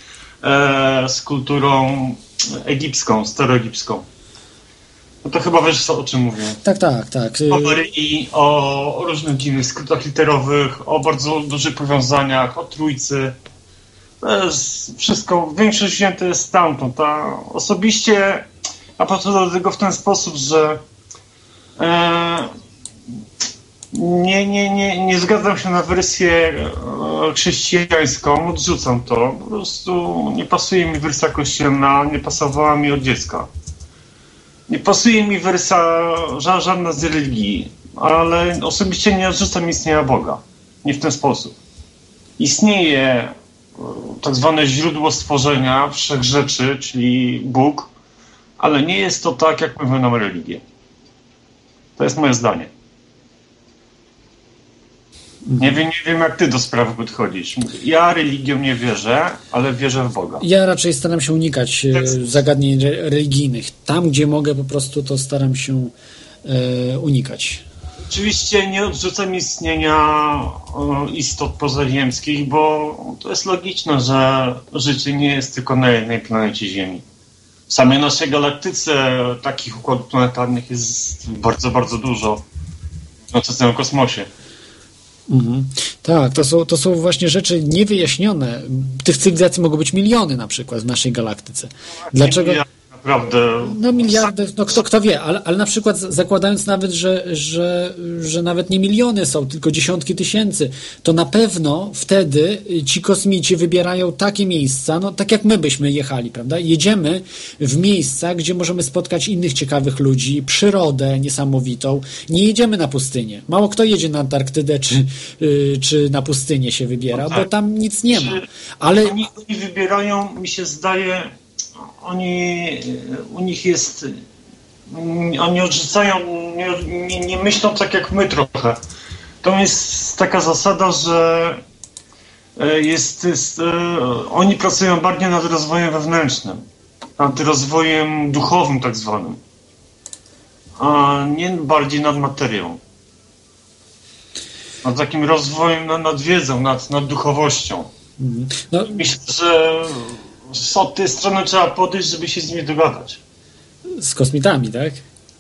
e, z kulturą egipską, staroegipską. No to chyba wiesz o czym mówię. Tak, tak, tak. Y, O Maryi, o, różnych dziwnych skrótach literowych, o bardzo dużych powiązaniach, o trójcy. To jest wszystko, większość wzięte jest stamtąd. A osobiście a podchodzę do tego w ten sposób, że e, nie, nie, nie, nie zgadzam się na wersję e, chrześcijańską, odrzucam to. Po prostu nie pasuje mi wersja kościelna, nie pasowała mi od dziecka. Nie pasuje mi wersja ża- żadna z religii, ale osobiście nie odrzucam istnienia Boga. Nie w ten sposób. Istnieje e, tak zwane źródło stworzenia wszech rzeczy, czyli Bóg, ale nie jest to tak, jak mówią nam religie. To jest moje zdanie. Nie wiem, nie wiem, jak ty do sprawy podchodzisz. Ja religią nie wierzę, ale wierzę w Boga. Ja raczej staram się unikać e, zagadnień re- religijnych. Tam, gdzie mogę, po prostu to staram się e, unikać. Oczywiście nie odrzucam istnienia e, istot pozaziemskich, bo to jest logiczne, że życie nie jest tylko na jednej planecie Ziemi. W samej naszej galaktyce takich układów planetarnych jest bardzo, bardzo dużo. W całym kosmosie. Mhm. Tak, to są, to są właśnie rzeczy niewyjaśnione. Tych cywilizacji mogą być miliony na przykład w naszej galaktyce. Dlaczego? Naprawdę. No miliardy, no kto, kto wie, ale, ale na przykład zakładając nawet, że, że, że nawet nie miliony są, tylko dziesiątki tysięcy, to na pewno wtedy y, ci kosmici wybierają takie miejsca, no tak jak my byśmy jechali, prawda? Jedziemy w miejsca, gdzie możemy spotkać innych ciekawych ludzi, przyrodę niesamowitą. Nie jedziemy na pustynię. Mało kto jedzie na Antarktydę czy, y, czy na pustynię się wybiera, No tak. bo tam nic nie ma. Czy Ale Oni, oni wybierają, mi się zdaje, oni, u nich jest, oni odrzucają, nie, nie, myślą tak jak my trochę. To jest taka zasada, że e, jest, jest, e, oni pracują bardziej nad rozwojem wewnętrznym, nad rozwojem duchowym tak zwanym, a nie bardziej nad materią. Nad takim rozwojem, nad, nad wiedzą, nad, nad duchowością. no, Myślę, że od tej strony trzeba podejść, żeby się z nimi dogadać. z kosmitami, tak?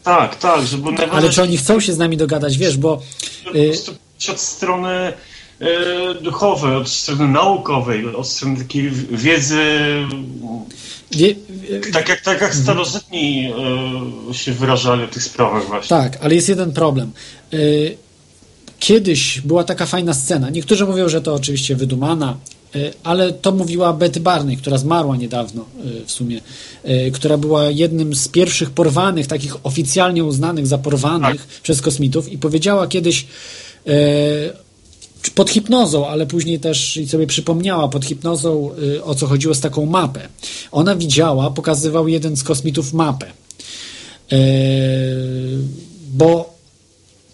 Tak, tak, żeby Ale czy oni chcą się z nami dogadać, wiesz, bo po prostu pójść od strony e, duchowej, od strony naukowej, od strony takiej wiedzy, wie, tak jak, tak jak starożytni e, się wyrażali o tych sprawach właśnie. Tak, ale jest jeden problem. Y, Kiedyś była taka fajna scena. Niektórzy mówią, że to oczywiście wydumana, y, ale to mówiła Betty Barney, która zmarła niedawno y, w sumie, y, która była jednym z pierwszych porwanych, takich oficjalnie uznanych za porwanych przez kosmitów i powiedziała kiedyś pod hipnozą, ale później też i sobie przypomniała pod hipnozą, o co chodziło z taką mapę. Ona widziała, pokazywał jeden z kosmitów mapę. E, bo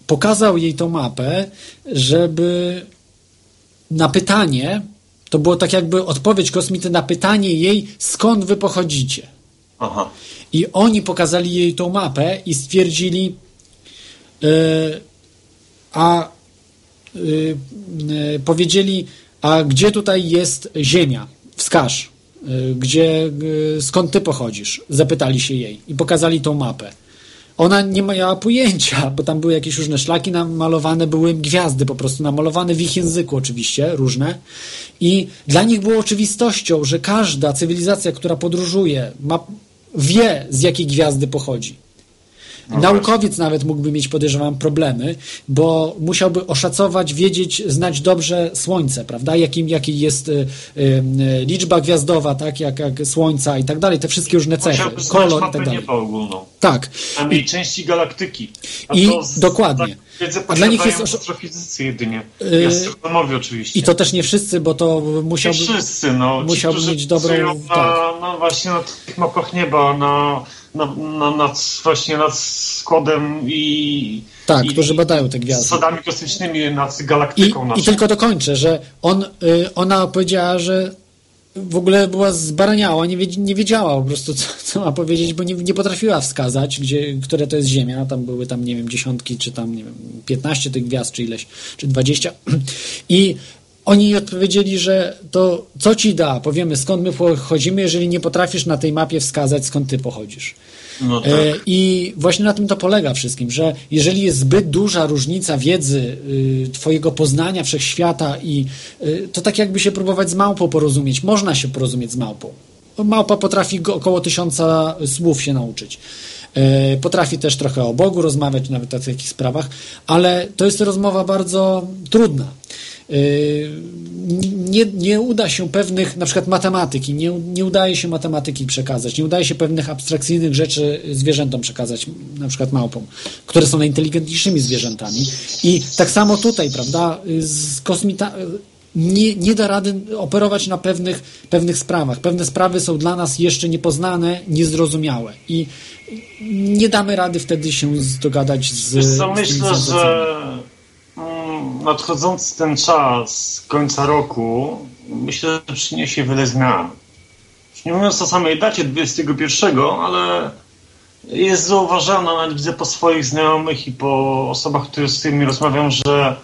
pokazał jej tą mapę, żeby na pytanie, to było tak jakby odpowiedź kosmity na pytanie jej, skąd wy pochodzicie. Aha. I oni pokazali jej tą mapę i stwierdzili, e, a e, e, powiedzieli, a gdzie tutaj jest ziemia? Wskaż. Gdzie, skąd ty pochodzisz? Zapytali się jej i pokazali tą mapę. Ona nie miała pojęcia, bo tam były jakieś różne szlaki namalowane, były gwiazdy po prostu namalowane w ich języku oczywiście, różne. I dla nich było oczywistością, że każda cywilizacja, która podróżuje, ma, wie z jakiej gwiazdy pochodzi. Naukowiec nawet mógłby mieć, podejrzewam, problemy, bo musiałby oszacować, wiedzieć, znać dobrze Słońce, prawda? Jakim, jakiej jest y, y, y, liczba gwiazdowa, tak? Jak, jak Słońca i tak dalej, te wszystkie różne cechy, Musiałby kolor i tak dalej. ogólną. Tak. Przynajmniej części galaktyki. A I z- dokładnie. Tak, A dla nich jest astrofizycy jedynie. I astronomowie oczywiście. I to też nie wszyscy, bo to musiałby, Nie wszyscy, no. Ci, musiałby mieć dobrą... Na, Tak. no właśnie na tych mapach nieba, na, na, na, nad, właśnie nad składem i... Tak, i, którzy badają te gwiazdy. Zasadami kosmicznymi, nad I, galaktyką I naszą. tylko dokończę, że on, y, ona powiedziała, że w ogóle była zbaraniała, nie, nie wiedziała po prostu, co, co ma powiedzieć, bo nie, nie potrafiła wskazać, gdzie, które to jest Ziemia. Tam były tam, nie wiem, dziesiątki, czy tam, nie wiem, 15 tych gwiazd, czy ileś, czy 20. I oni odpowiedzieli, że to co ci da, powiemy skąd my pochodzimy, jeżeli nie potrafisz na tej mapie wskazać, skąd ty pochodzisz. No tak. E, I właśnie na tym to polega wszystkim, że jeżeli jest zbyt duża różnica wiedzy, y, twojego poznania wszechświata i y, to tak jakby się próbować z małpą porozumieć. Można się porozumieć z małpą. Małpa potrafi około tysiąca słów się nauczyć. E, Potrafi też trochę o Bogu rozmawiać, nawet o takich sprawach, ale to jest rozmowa bardzo trudna. Yy, nie, nie uda się pewnych, na przykład matematyki, nie, nie udaje się matematyki przekazać, nie udaje się pewnych abstrakcyjnych rzeczy zwierzętom przekazać, na przykład małpom, które są najinteligentniejszymi zwierzętami. I tak samo tutaj, prawda, z kosmita nie, nie da rady operować na pewnych, pewnych sprawach. Pewne sprawy są dla nas jeszcze niepoznane, niezrozumiałe i nie damy rady wtedy się dogadać z, Wiesz z co, myślę, cywilizacjami. że nadchodzący ten czas końca roku, myślę, że przyniesie wiele zmian. Nie mówiąc o samej dacie 21, ale jest zauważana, nawet widzę po swoich znajomych i po osobach, które z którymi rozmawiam, że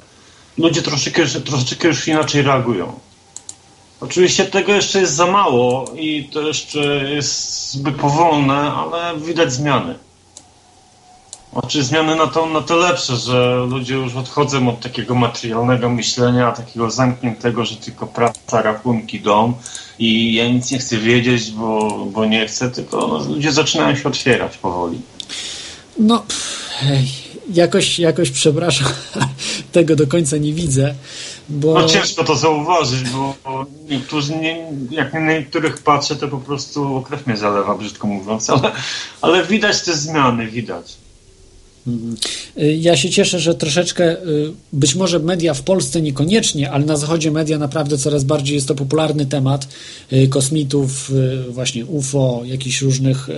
ludzie troszeczkę, troszeczkę już inaczej reagują. Oczywiście tego jeszcze jest za mało i to jeszcze jest zbyt powolne, ale widać zmiany. Znaczy zmiany na to, na to lepsze, że ludzie już odchodzą od takiego materialnego myślenia, takiego zamkniętego, że tylko praca, rachunki, dom i ja nic nie chcę wiedzieć, bo, bo nie chcę, tylko no, ludzie zaczynają się otwierać powoli. No, hej, jakoś, jakoś przepraszam, tego do końca nie widzę, bo... No ciężko to zauważyć, bo niektórzy, nie, jak na niektórych patrzę, to po prostu krew mnie zalewa, brzydko mówiąc, ale, ale widać te zmiany, widać. Mhm. Y, Ja się cieszę, że troszeczkę, y, być może media w Polsce niekoniecznie, ale na zachodzie media naprawdę coraz bardziej jest to popularny temat y, kosmitów, właśnie UFO, jakichś różnych.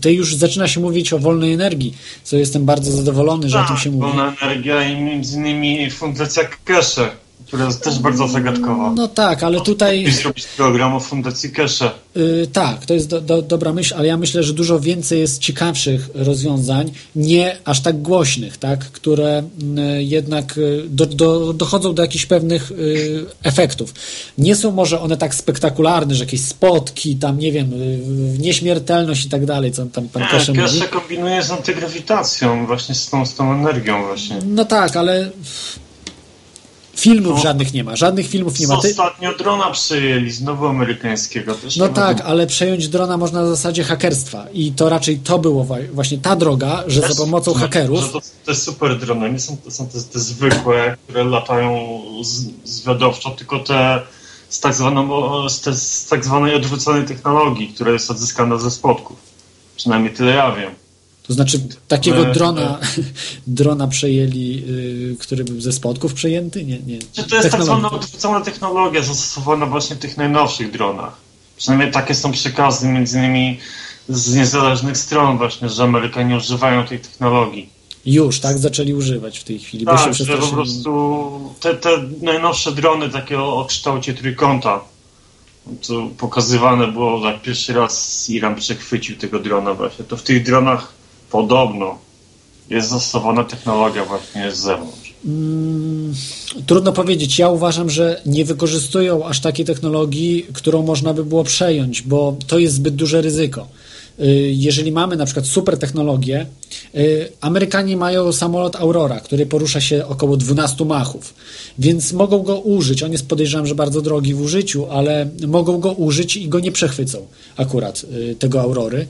Ty już zaczyna się mówić o wolnej energii, co jestem bardzo zadowolony, że o tym się mówi. Wolna energia i między innymi Fundacja Kesze, która jest też bardzo zagadkowa. No tak, ale tutaj. I zrobić program o Fundacji Kesze. Y, tak, to jest do, do, dobra myśl, ale ja myślę, że dużo więcej jest ciekawszych rozwiązań, nie aż tak głośnych, tak, które y, jednak y, do, do, dochodzą do jakichś pewnych y, efektów. Nie są może one tak spektakularne, że jakieś spotki, tam nie wiem, y, nieśmiertelność i tak dalej, co tam pan Nie, Keshe mówi. Kesze kombinuje z antygrawitacją, właśnie z tą, z tą energią właśnie. No tak, ale filmów żadnych nie ma, żadnych filmów nie ma. Ty, Ostatnio drona przyjęli, znowu amerykańskiego. Też No tak, wiadomo. ale przejąć drona można na zasadzie hakerstwa i to raczej to było właśnie ta droga, że za pomocą że- hakerów to, te super drony nie są, to są te, te zwykłe, które latają z, zwiadowczo, tylko te z tak, zwaną, z, z tak zwanej odwróconej technologii, która jest odzyskana ze spotków. Przynajmniej tyle ja wiem. To znaczy takiego drona, drona przejęli, y, który był ze spotków przejęty? Nie, nie. Czy to jest tak zwana odwrócona technologia zastosowana właśnie w tych najnowszych dronach? Przynajmniej takie są przekazy między innymi z niezależnych stron właśnie, że Amerykanie używają tej technologii. Już, tak? Zaczęli używać w tej chwili. bo się Tak, że po przestraszyli. prostu te, te najnowsze drony takie o, o kształcie trójkąta, to pokazywane było, jak pierwszy raz Iran przechwycił tego drona właśnie, to w tych dronach podobno jest zastosowana technologia właśnie z zewnątrz. Mm, trudno powiedzieć. Ja uważam, że nie wykorzystują aż takiej technologii, którą można by było przejąć, bo to jest zbyt duże ryzyko. Y, Jeżeli mamy na przykład super technologię, y, Amerykanie mają samolot Aurora, który porusza się około 12 machów, więc mogą go użyć. On jest podejrzewam, że bardzo drogi w użyciu, ale mogą go użyć i go nie przechwycą akurat y, tego Aurory.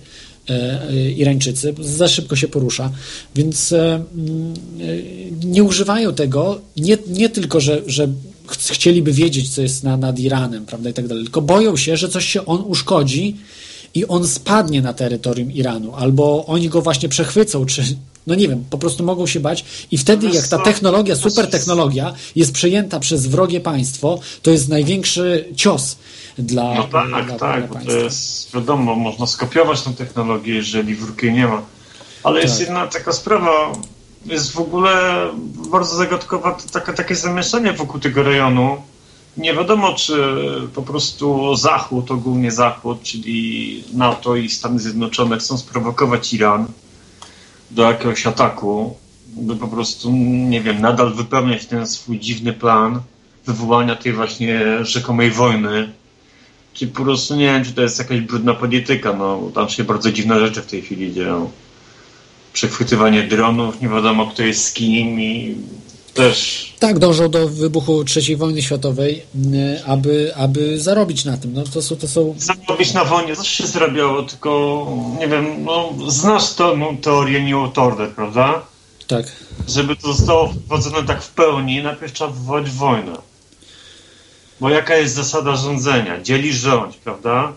E, Irańczycy, za szybko się porusza, więc e, mm, e, nie używają tego, nie, nie tylko, że, że ch- chcieliby wiedzieć, co jest na, nad Iranem, prawda, i tak dalej, tylko boją się, że coś się on uszkodzi i on spadnie na terytorium Iranu, albo oni go właśnie przechwycą, czy no nie wiem, po prostu mogą się bać i wtedy jak ta technologia, super technologia jest przejęta przez wrogie państwo, to jest największy cios dla, No tak, dla, tak, bo to jest wiadomo, można skopiować tę technologię, jeżeli wróg nie ma. Ale jest Tak. jedna taka sprawa, jest w ogóle bardzo zagadkowa taka, takie zamieszanie wokół tego rejonu. Nie wiadomo, czy po prostu Zachód, ogólnie Zachód, czyli NATO i Stany Zjednoczone chcą sprowokować Iran do jakiegoś ataku, by po prostu, nie wiem, nadal wypełniać ten swój dziwny plan wywołania tej właśnie rzekomej wojny. Czy po prostu nie wiem, czy to jest jakaś brudna polityka, no tam się bardzo dziwne rzeczy w tej chwili dzieją. Przechwytywanie dronów, nie wiadomo kto jest z kim i też Tak, dążą do wybuchu III wojny światowej, y, aby, aby zarobić na tym. No, to, są, to są. zarobić na wojnie zawsze się zarabiało, tylko nie wiem, no znasz to, no, teorię New Order, prawda? Tak. Żeby to zostało wprowadzone tak w pełni, najpierw trzeba wywołać wojnę. Bo jaka jest zasada rządzenia? Dzieli rządź, prawda?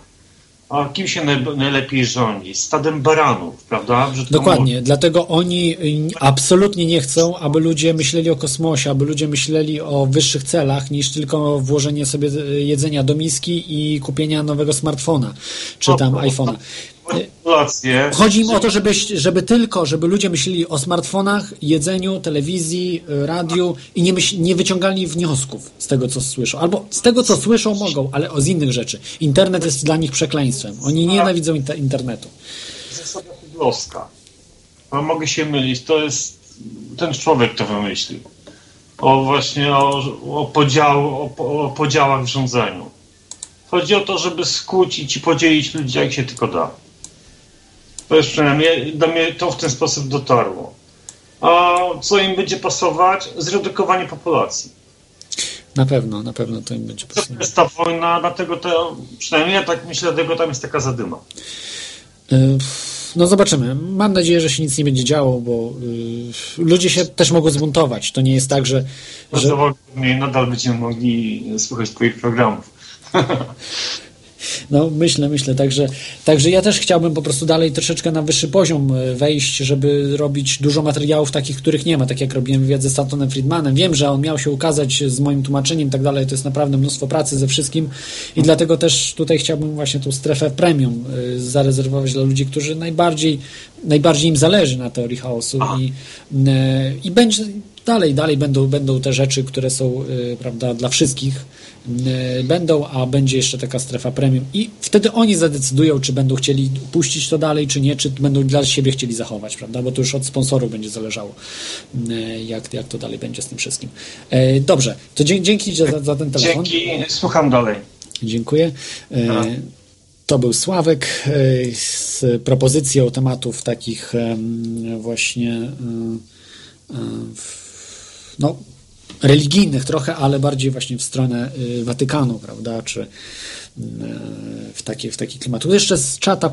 A kim się naj- najlepiej rządzi? Stadem baranów, prawda? Brzydko Dokładnie, dlatego oni y, absolutnie nie chcą, aby ludzie myśleli o kosmosie, aby ludzie myśleli o wyższych celach niż tylko włożenie sobie y, jedzenia do miski i kupienia nowego smartfona czy tam iPhone'a. Chodzi im o to, żeby, żeby tylko, żeby ludzie myśleli o smartfonach, jedzeniu, telewizji, y, radiu i nie, myśl, nie wyciągali wniosków z tego, co słyszą. Albo z tego, co słyszą, mogą, ale o z innych rzeczy. Internet jest dla nich przekleństwem. Oni nienawidzą inter- internetu. Zasada Pudlowska. A mogę się mylić, to jest ten człowiek to wymyślił. O właśnie o, o, podział, o, o podziałach w rządzeniu. Chodzi o to, żeby skłócić i podzielić ludzi jak się tylko da. To przynajmniej, do mnie to w ten sposób dotarło. a co im będzie pasować? Zredukowanie populacji. Na pewno, na pewno to im będzie To pasować. jest ta wojna, dlatego to, przynajmniej ja tak myślę, dlatego tam jest taka zadyma. Y, No zobaczymy. Mam nadzieję, że się nic nie będzie działo, bo y, ludzie się też mogą zbuntować. To nie jest tak, że, że Prawdopodobnie nadal będziemy mogli słuchać twoich programów. No, myślę, myślę. Także, także ja też chciałbym po prostu dalej troszeczkę na wyższy poziom e, wejść, żeby robić dużo materiałów takich, których nie ma, tak jak robiłem wywiad ze Stantonem Friedmanem. Wiem, że on miał się ukazać z moim tłumaczeniem i tak dalej. To jest naprawdę mnóstwo pracy ze wszystkim i dlatego też tutaj chciałbym właśnie tą strefę premium e, zarezerwować dla ludzi, którzy najbardziej, najbardziej im zależy na teorii chaosu i, e, i będzie dalej, dalej będą, będą te rzeczy, które są, prawda, dla wszystkich będą, a będzie jeszcze taka strefa premium i wtedy oni zadecydują, czy będą chcieli puścić to dalej, czy nie, czy będą dla siebie chcieli zachować, prawda, bo to już od sponsorów będzie zależało, e, jak, jak to dalej będzie z tym wszystkim. E, Dobrze, to dzięki za, za ten telefon. Dzięki, słucham dalej. Dziękuję. E, To był Sławek e, z propozycją tematów takich właśnie no, religijnych trochę, ale bardziej właśnie w stronę y, Watykanu, prawda, czy w taki, w taki klimat. Tu Jeszcze z czata,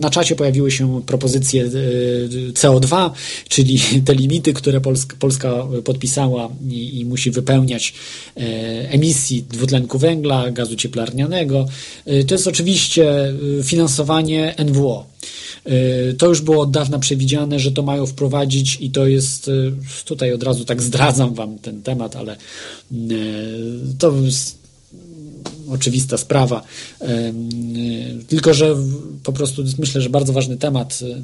na czacie pojawiły się propozycje y, CO2, czyli te limity, które Polska, Polska podpisała i, i musi wypełniać e, emisji dwutlenku węgla, gazu cieplarnianego. To jest oczywiście finansowanie NWO. To już było od dawna przewidziane, że to mają wprowadzić i to jest, tutaj od razu tak zdradzam wam ten temat, ale to oczywista sprawa. Y, Tylko, że po prostu myślę, że bardzo ważny temat. y,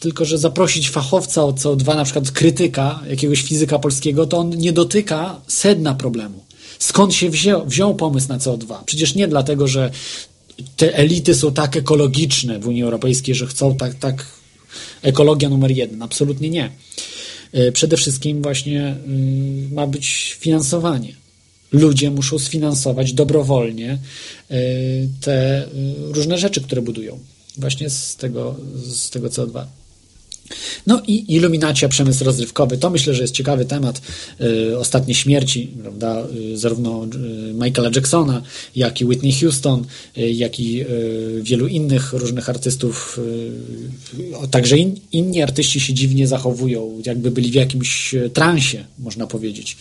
Tylko, że zaprosić fachowca od CO2, na przykład krytyka jakiegoś fizyka polskiego, to on nie dotyka sedna problemu. Skąd się wziął, wziął pomysł na CO2? Przecież nie dlatego, że te elity są tak ekologiczne w Unii Europejskiej, że chcą tak, tak ekologia numer jeden. Absolutnie nie. Y, Przede wszystkim właśnie y, ma być finansowanie. Ludzie muszą sfinansować dobrowolnie y, te y, różne rzeczy, które budują właśnie z tego, z tego CO2. No i iluminacja, przemysł rozrywkowy. To myślę, że jest ciekawy temat. Y, Ostatnie śmierci, prawda, y, zarówno y, Michaela Jacksona, jak i Whitney Houston, jak i wielu innych różnych artystów. Także in, inni artyści się dziwnie zachowują, jakby byli w jakimś transie, można powiedzieć.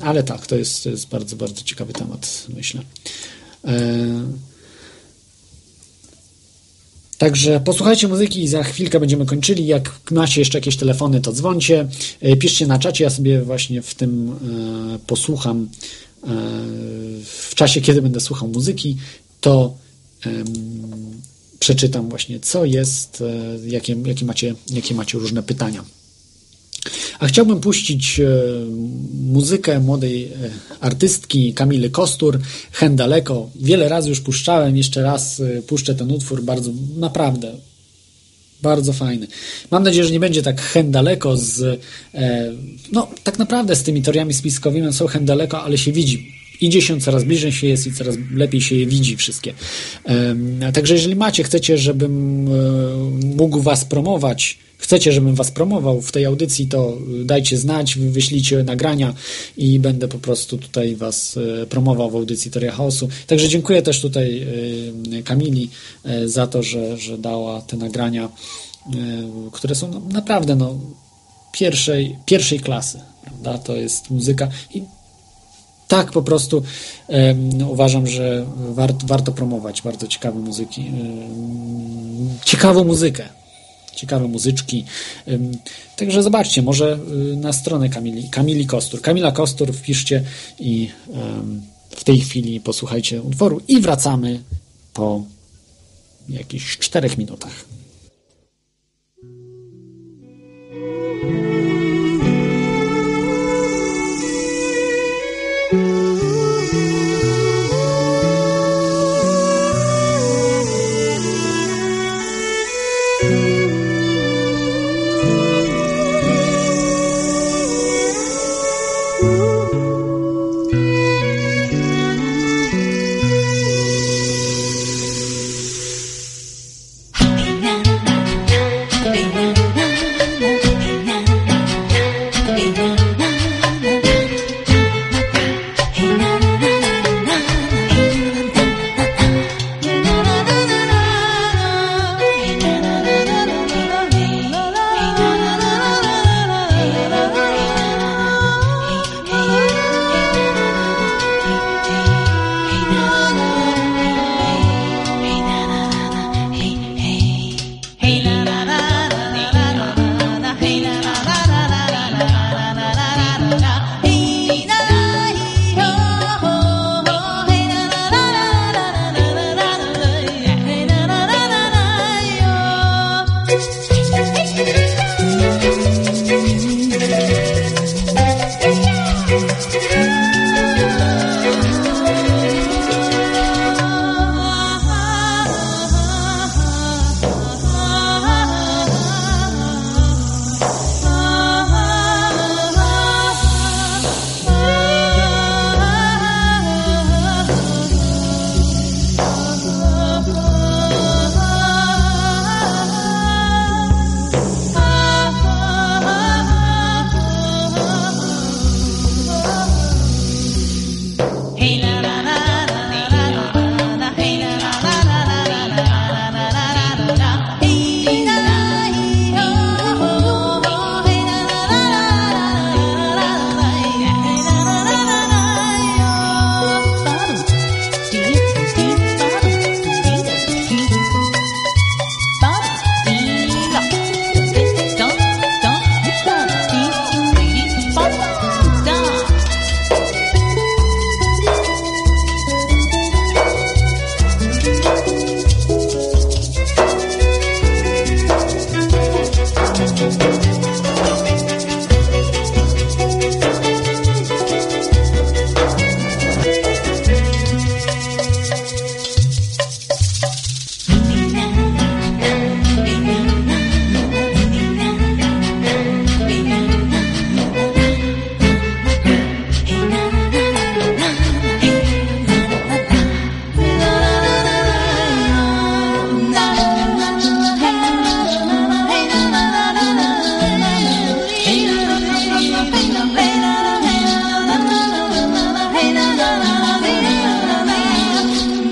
Ale tak, to jest, to jest bardzo, bardzo ciekawy temat, myślę. Także posłuchajcie muzyki i za chwilkę będziemy kończyli. Jak macie jeszcze jakieś telefony, to dzwońcie. E, Piszcie na czacie, ja sobie właśnie w tym e, posłucham e, w czasie, kiedy będę słuchał muzyki, to przeczytam właśnie, co jest, jakie, jakie, macie, jakie macie różne pytania. A chciałbym puścić e, muzykę młodej e, artystki Kamily Kostur, Hen Daleko. Wiele razy już puszczałem, jeszcze raz e, puszczę ten utwór, bardzo, naprawdę, bardzo fajny. Mam nadzieję, że nie będzie tak hen daleko z, no tak naprawdę z tymi teoriami spiskowymi są hen daleko, ale się widzi. Idzie się, coraz bliżej się jest i coraz lepiej się je widzi wszystkie. Także jeżeli macie, chcecie, żebym e, mógł was promować, chcecie, żebym was promował w tej audycji, to dajcie znać, wy- wyślijcie nagrania i będę po prostu tutaj was e, promował w audycji Teoria Chaosu. Także dziękuję też tutaj e, Kamili za to, że, że dała te nagrania, które są no, naprawdę no, pierwszej, pierwszej klasy. Prawda? To jest muzyka i tak po prostu em, uważam, że wart, warto promować bardzo ciekawe muzyki. em, ciekawą muzykę. Ciekawe muzyczki. Em, Także zobaczcie, może y, na stronę Kamili, Kamili Kostur. Kamila Kostur wpiszcie i w tej chwili posłuchajcie utworu i wracamy po jakichś czterech minutach.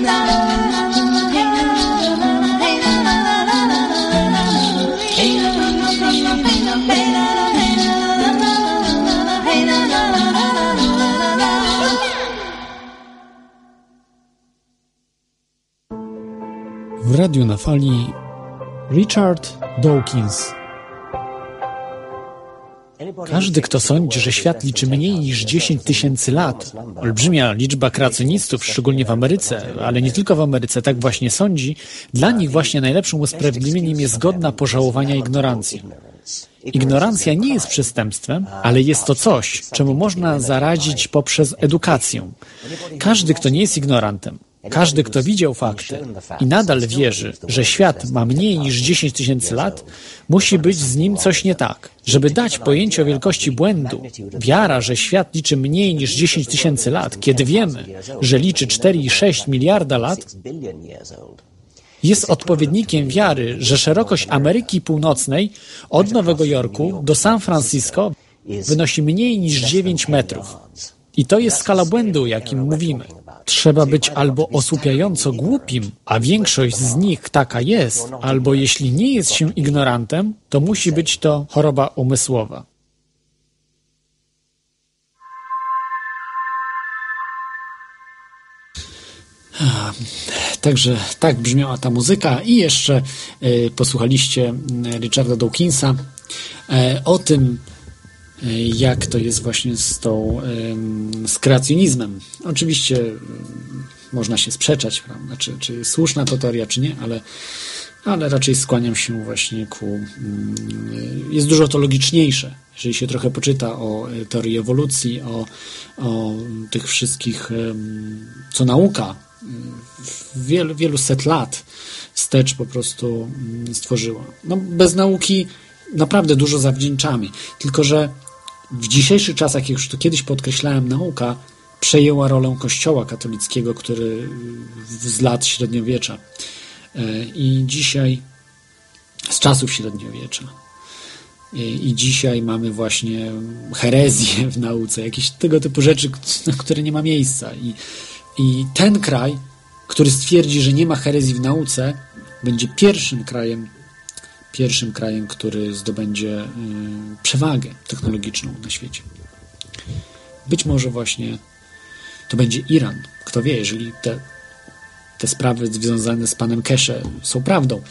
W radiu na fali Richard Dawkins. Każdy, kto sądzi, że świat liczy mniej niż 10 tysięcy lat, olbrzymia liczba kreacjonistów, szczególnie w Ameryce, ale nie tylko w Ameryce, tak właśnie sądzi, dla nich właśnie najlepszym usprawiedliwieniem jest godna pożałowania ignorancja. Ignorancja nie jest przestępstwem, ale jest to coś, czemu można zaradzić poprzez edukację. Każdy, kto nie jest ignorantem, każdy, kto widział fakty i nadal wierzy, że świat ma mniej niż 10 tysięcy lat, musi być z nim coś nie tak. Żeby dać pojęcie o wielkości błędu, wiara, że świat liczy mniej niż 10 tysięcy lat, kiedy wiemy, że liczy 4,6 miliarda lat, jest odpowiednikiem wiary, że szerokość Ameryki Północnej od Nowego Jorku do San Francisco wynosi mniej niż 9 metrów. I to jest skala błędu, jakim mówimy. Trzeba być albo osłupiająco głupim, a większość z nich taka jest, albo jeśli nie jest się ignorantem, to musi być to choroba umysłowa. Także tak brzmiała ta muzyka i jeszcze y, posłuchaliście Richarda Dawkinsa y, o tym, jak to jest właśnie z tą z kreacjonizmem. Oczywiście można się sprzeczać, prawda, czy, czy jest słuszna to teoria, czy nie, ale, ale raczej skłaniam się właśnie ku... Jest dużo to logiczniejsze, jeżeli się trochę poczyta o teorii ewolucji, o, o tych wszystkich, co nauka wielu, wielu set lat wstecz po prostu stworzyła. No, bez nauki naprawdę dużo zawdzięczamy. Tylko, że w dzisiejszych czasach, jak już to kiedyś podkreślałem, nauka przejęła rolę Kościoła katolickiego, który z lat średniowiecza. I dzisiaj, z czasów średniowiecza. I dzisiaj mamy właśnie herezję w nauce, jakieś tego typu rzeczy, które nie ma miejsca. I, i ten kraj, który stwierdzi, że nie ma herezji w nauce, będzie pierwszym krajem, pierwszym krajem, który zdobędzie y, przewagę technologiczną na świecie. Być może właśnie to będzie Iran. Kto wie, jeżeli te, te sprawy związane z panem Kesze są prawdą,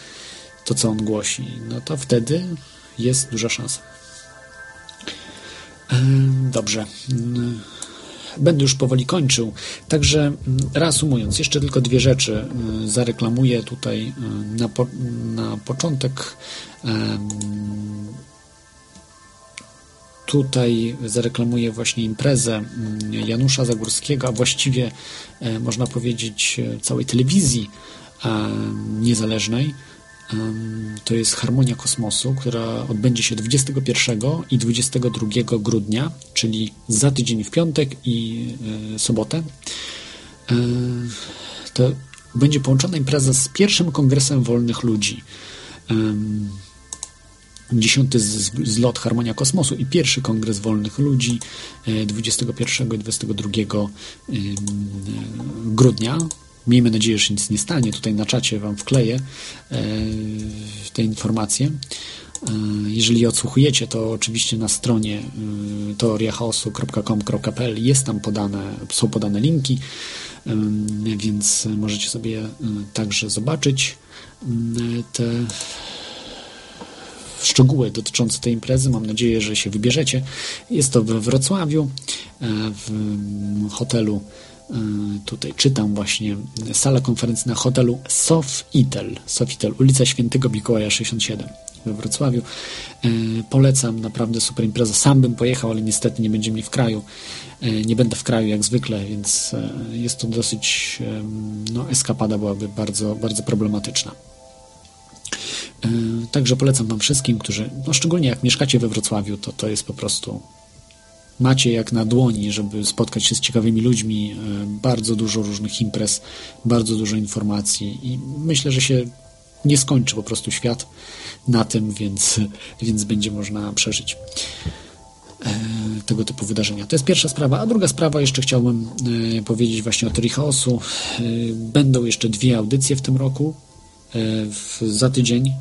to co on głosi, no to wtedy jest duża szansa. Dobrze. Będę już powoli kończył. Także mm, reasumując, jeszcze tylko dwie rzeczy y, zareklamuję tutaj y, na, po, na początek. Tutaj zareklamuję właśnie imprezę mm, Janusza Zagórskiego, a właściwie e, można powiedzieć e, całej telewizji niezależnej to jest Harmonia Kosmosu, która odbędzie się 21 i 22 grudnia, czyli za tydzień w piątek i e, sobotę. E, to będzie połączona impreza z pierwszym kongresem wolnych ludzi. Dziesiąty zlot Harmonia Kosmosu i pierwszy kongres wolnych ludzi 21 e, i 22 grudnia Miejmy nadzieję, że nic nie stanie. Tutaj na czacie Wam wkleję e, te informacje. E, jeżeli je odsłuchujecie, to oczywiście na stronie e, teoriachaosu.com.pl jest tam podane, są podane linki, więc możecie sobie także zobaczyć te szczegóły dotyczące tej imprezy. Mam nadzieję, że się wybierzecie. Jest to we Wrocławiu, w hotelu tutaj czytam właśnie sala konferencyjna hotelu Sofitel, Sofitel, ulica Świętego Mikołaja 67 we Wrocławiu. Y, polecam, naprawdę super impreza. Sam bym pojechał, ale niestety nie będzie mnie w kraju. Y, nie będę w kraju jak zwykle, więc jest to dosyć, no eskapada byłaby bardzo, bardzo problematyczna. Także polecam Wam wszystkim, którzy, no szczególnie jak mieszkacie we Wrocławiu, to to jest po prostu macie jak na dłoni, żeby spotkać się z ciekawymi ludźmi, e, bardzo dużo różnych imprez, bardzo dużo informacji i myślę, że się nie skończy po prostu świat na tym, więc, więc będzie można przeżyć e, tego typu wydarzenia. To jest pierwsza sprawa. A druga sprawa, jeszcze chciałbym e, powiedzieć właśnie o teorii chaosu. Będą jeszcze dwie audycje w tym roku. Za tydzień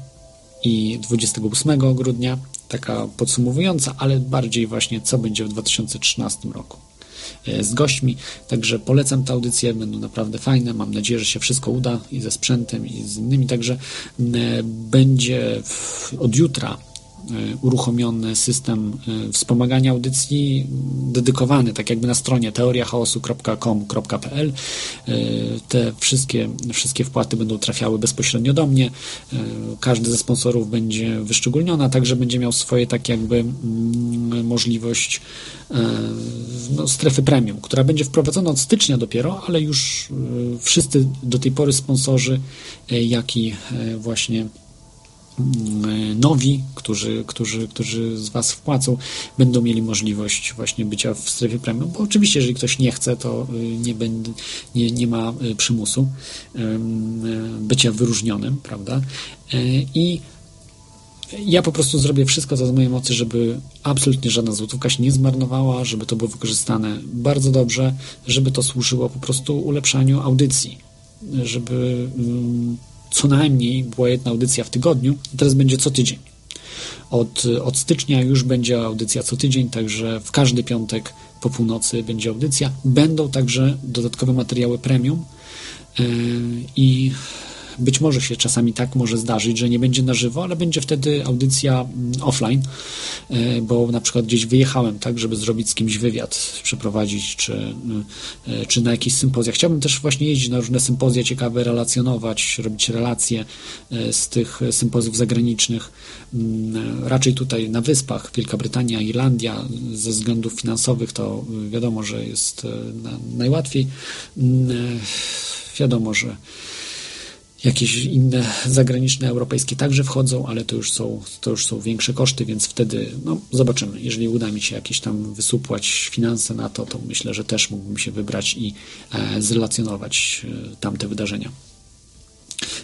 i 28 grudnia taka podsumowująca, ale bardziej właśnie co będzie w 2013 roku. e, z gośćmi. Także polecam te audycje, będą naprawdę fajne. Mam nadzieję, że się wszystko uda i ze sprzętem, i z innymi. Także e, będzie od jutra uruchomiony system e, wspomagania audycji dedykowany, tak jakby na stronie teoriachaosu.com.pl. E, Te wszystkie, wszystkie wpłaty będą trafiały bezpośrednio do mnie. Każdy ze sponsorów będzie wyszczególniony, a także będzie miał swoje tak jakby mm, możliwość no, strefy premium, która będzie wprowadzona od stycznia dopiero, ale już wszyscy do tej pory sponsorzy, jak i właśnie nowi, którzy, którzy, którzy z Was wpłacą, będą mieli możliwość właśnie bycia w strefie premium, bo oczywiście, jeżeli ktoś nie chce, to y, nie, będę, nie, nie ma y, przymusu ym, y, bycia wyróżnionym, prawda? Y, I ja po prostu zrobię wszystko, co z mojej mocy, żeby absolutnie żadna złotówka się nie zmarnowała, żeby to było wykorzystane bardzo dobrze, żeby to służyło po prostu ulepszaniu audycji, żeby co najmniej była jedna audycja w tygodniu, teraz będzie co tydzień. Od, od stycznia już będzie audycja co tydzień, także w każdy piątek po północy będzie audycja. Będą także dodatkowe materiały premium yy, i być może się czasami tak może zdarzyć, że nie będzie na żywo, ale będzie wtedy audycja mm, offline, yy, bo na przykład gdzieś wyjechałem, tak, żeby zrobić z kimś wywiad, przeprowadzić, czy, yy, czy na jakieś sympozja. Chciałbym też właśnie jeździć na różne sympozja ciekawe, relacjonować, robić relacje yy, z tych sympozjów zagranicznych. Mm, Raczej tutaj na wyspach, Wielka Brytania, Irlandia, ze względów finansowych to wiadomo, że jest na, najłatwiej. Mm, Wiadomo, że jakieś inne zagraniczne, europejskie także wchodzą, ale to już są, to już są większe koszty, więc wtedy no, zobaczymy. Jeżeli uda mi się jakieś tam wysupłać finanse na to, to myślę, że też mógłbym się wybrać i e, zrelacjonować e, tamte wydarzenia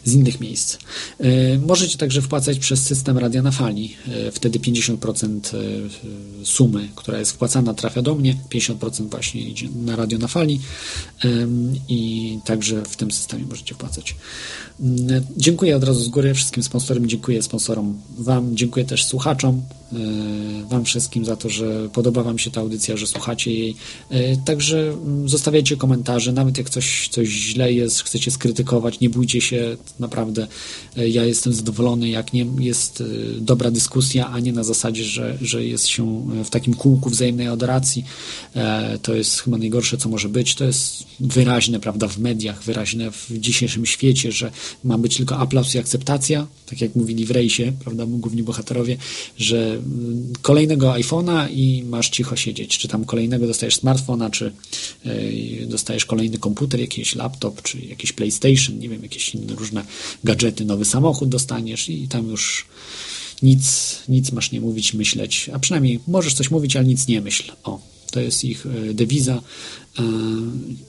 z innych miejsc. E, Możecie także wpłacać przez system radia na fali. E, Wtedy 50% e, sumy, która jest wpłacana, trafia do mnie, 50% właśnie idzie na radio na fali i także w tym systemie możecie wpłacać. Dziękuję od razu z góry wszystkim sponsorom, dziękuję sponsorom Wam, dziękuję też słuchaczom, Wam wszystkim za to, że podoba Wam się ta audycja, że słuchacie jej. E, Także mm, zostawiajcie komentarze, nawet jak coś, coś źle jest, chcecie skrytykować, nie bójcie się, naprawdę e, ja jestem zadowolony, jak nie jest e, dobra dyskusja, a nie na zasadzie, że, że jest się w takim kółku wzajemnej adoracji. E, To jest chyba najgorsze, co może być. To jest wyraźne, prawda, w mediach, wyraźne w dzisiejszym świecie, że ma być tylko aplauz i akceptacja, tak jak mówili w rejsie, prawda, główni bohaterowie, że kolejnego iPhone'a i masz cicho siedzieć, czy tam kolejnego dostajesz smartfona, czy e, dostajesz kolejny komputer, jakiś laptop, czy jakiś PlayStation, nie wiem, jakieś inne różne gadżety, nowy samochód dostaniesz i tam już nic, nic masz nie mówić, myśleć, a przynajmniej możesz coś mówić, ale nic nie myśl. O, to jest ich e, dewiza e,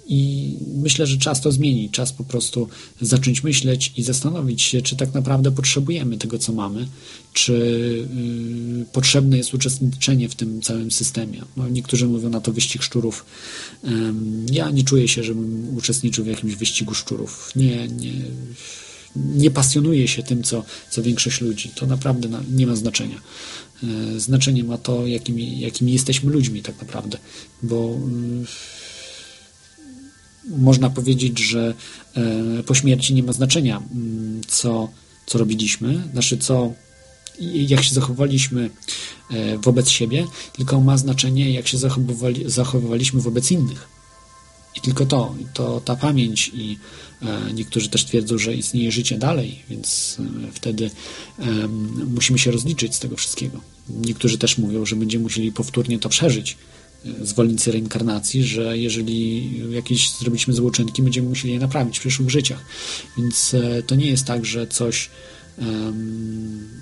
i myślę, że czas to zmieni. Czas po prostu zacząć myśleć i zastanowić się, czy tak naprawdę potrzebujemy tego, co mamy, czy y, potrzebne jest uczestniczenie w tym całym systemie. No, niektórzy mówią na to wyścig szczurów. Ja nie czuję się, żebym uczestniczył w jakimś wyścigu szczurów. Nie, nie, nie pasjonuję się tym, co, co większość ludzi. To naprawdę na, nie ma znaczenia. E, Znaczenie ma to, jakimi, jakimi jesteśmy ludźmi tak naprawdę, bo y, można powiedzieć, że e, po śmierci nie ma znaczenia, mm, co, co robiliśmy, znaczy co, jak się zachowaliśmy e, wobec siebie, tylko ma znaczenie, jak się zachowywali, zachowywaliśmy wobec innych. I tylko to, to ta pamięć i e, niektórzy też twierdzą, że istnieje życie dalej, więc e, wtedy musimy się rozliczyć z tego wszystkiego. Niektórzy też mówią, że będziemy musieli powtórnie to przeżyć, e, zwolennicy reinkarnacji, że jeżeli jakieś zrobiliśmy złoczynki, będziemy musieli je naprawić w przyszłych życiach. Więc to nie jest tak, że coś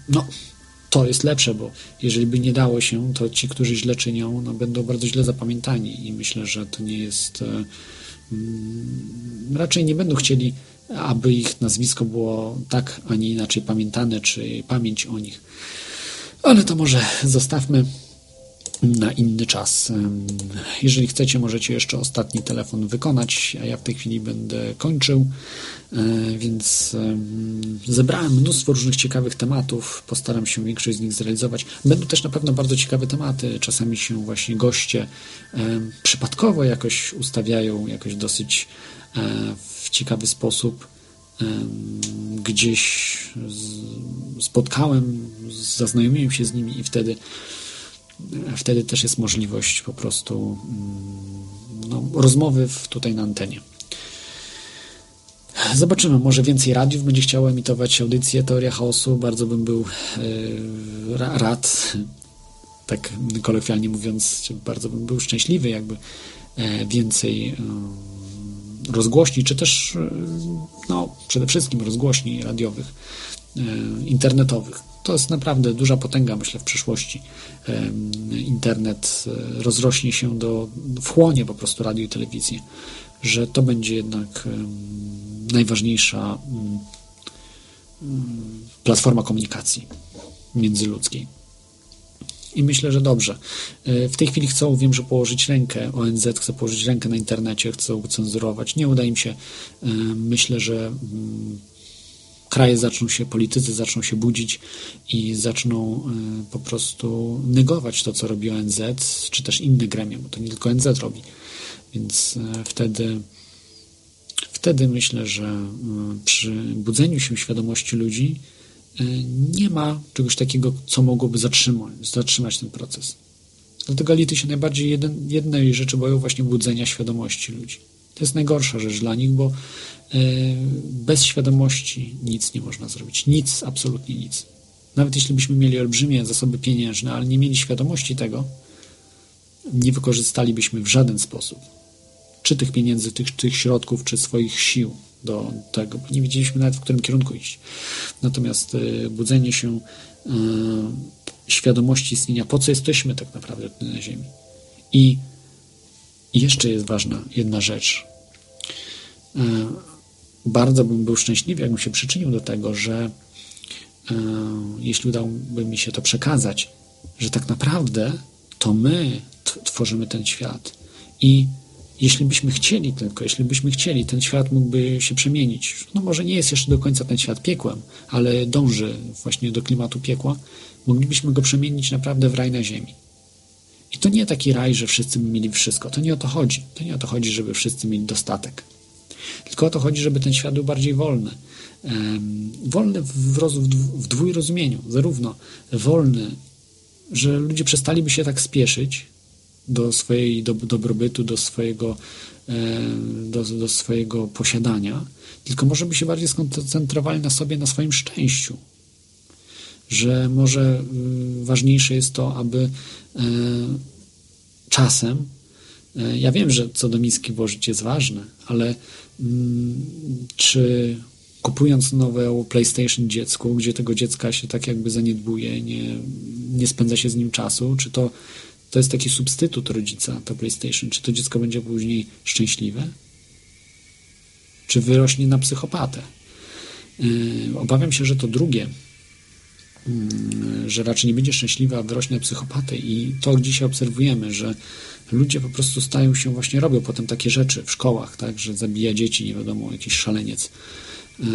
no, to jest lepsze, bo jeżeli by nie dało się, to ci, którzy źle czynią, no, będą bardzo źle zapamiętani i myślę, że to nie jest. e, mm, Raczej nie będą chcieli, aby ich nazwisko było tak, a nie inaczej pamiętane, czy pamięć o nich. Ale to może zostawmy. Na inny czas. Jeżeli chcecie, możecie jeszcze ostatni telefon wykonać, a ja w tej chwili będę kończył. E, Więc em, zebrałem mnóstwo różnych ciekawych tematów. Postaram się większość z nich zrealizować. Będą też na pewno bardzo ciekawe tematy. Czasami się właśnie goście przypadkowo jakoś ustawiają, jakoś dosyć e, w ciekawy sposób. Gdzieś spotkałem, zaznajomiłem się z nimi i wtedy wtedy też jest możliwość po prostu mm, no, rozmowy w, tutaj na antenie. Zobaczymy, może więcej radiów będzie chciało emitować audycję Teoria Chaosu. Bardzo bym był ra, rad, tak kolokwialnie mówiąc, bardzo bym był szczęśliwy, jakby e, więcej e, rozgłośni, czy też e, no, przede wszystkim rozgłośni radiowych, internetowych. To jest naprawdę duża potęga, myślę, w przyszłości. Internet e, rozrośnie się do, wchłonie po prostu radio i telewizję, że to będzie jednak najważniejsza mm, mm, platforma komunikacji międzyludzkiej. I myślę, że dobrze. E, W tej chwili chcą, wiem, że położyć rękę, ONZ chce położyć rękę na internecie, chcą cenzurować. Nie uda im się. E, Myślę, że mm, kraje zaczną się, politycy zaczną się budzić i zaczną e, po prostu negować to, co robi ONZ, czy też inne gremia, bo to nie tylko ONZ robi. Więc e, wtedy, wtedy myślę, że e, przy budzeniu się świadomości ludzi nie ma czegoś takiego, co mogłoby zatrzymać, zatrzymać ten proces. Dlatego elity się najbardziej jednej rzeczy boją właśnie budzenia świadomości ludzi. To jest najgorsza rzecz dla nich, bo e, bez świadomości nic nie można zrobić. Nic, absolutnie nic. Nawet jeśli byśmy mieli olbrzymie zasoby pieniężne, ale nie mieli świadomości tego, nie wykorzystalibyśmy w żaden sposób czy tych pieniędzy, tych, tych środków, czy swoich sił do tego. Nie wiedzieliśmy nawet, w którym kierunku iść. Natomiast e, budzenie się e, świadomości istnienia, po co jesteśmy tak naprawdę na Ziemi. I i jeszcze jest ważna jedna rzecz. E, Bardzo bym był szczęśliwy, jakbym się przyczynił do tego, że e, jeśli udałoby mi się to przekazać, że tak naprawdę to my tworzymy ten świat. I jeśli byśmy chcieli tylko, jeśli byśmy chcieli, ten świat mógłby się przemienić. No może nie jest jeszcze do końca ten świat piekłem, ale dąży właśnie do klimatu piekła. Moglibyśmy go przemienić naprawdę w raj na ziemi. I to nie taki raj, że wszyscy by mieli wszystko. To nie o to chodzi. To nie o to chodzi, żeby wszyscy mieli dostatek. Tylko o to chodzi, żeby ten świat był bardziej wolny. Wolny w, roz, w dwójrozumieniu. Zarówno wolny, że ludzie przestaliby się tak spieszyć do swojej do, dobrobytu, do swojego, e, do, do swojego posiadania, tylko może by się bardziej skoncentrowali na sobie, na swoim szczęściu. Że może y, ważniejsze jest to, aby e, czasem e, ja wiem, że co do miski włożyć jest ważne, ale mm, czy kupując nowe PlayStation dziecku, gdzie tego dziecka się tak jakby zaniedbuje, nie, nie spędza się z nim czasu, czy to, to jest taki substytut rodzica, to PlayStation, czy to dziecko będzie później szczęśliwe? Czy wyrośnie na psychopatę? Yy, Obawiam się, że to drugie, że raczej nie będzie szczęśliwa, wyrośnie na psychopatę. I to dzisiaj obserwujemy, że ludzie po prostu stają się, właśnie robią potem takie rzeczy w szkołach, tak, że zabija dzieci, nie wiadomo, jakiś szaleniec. Yy,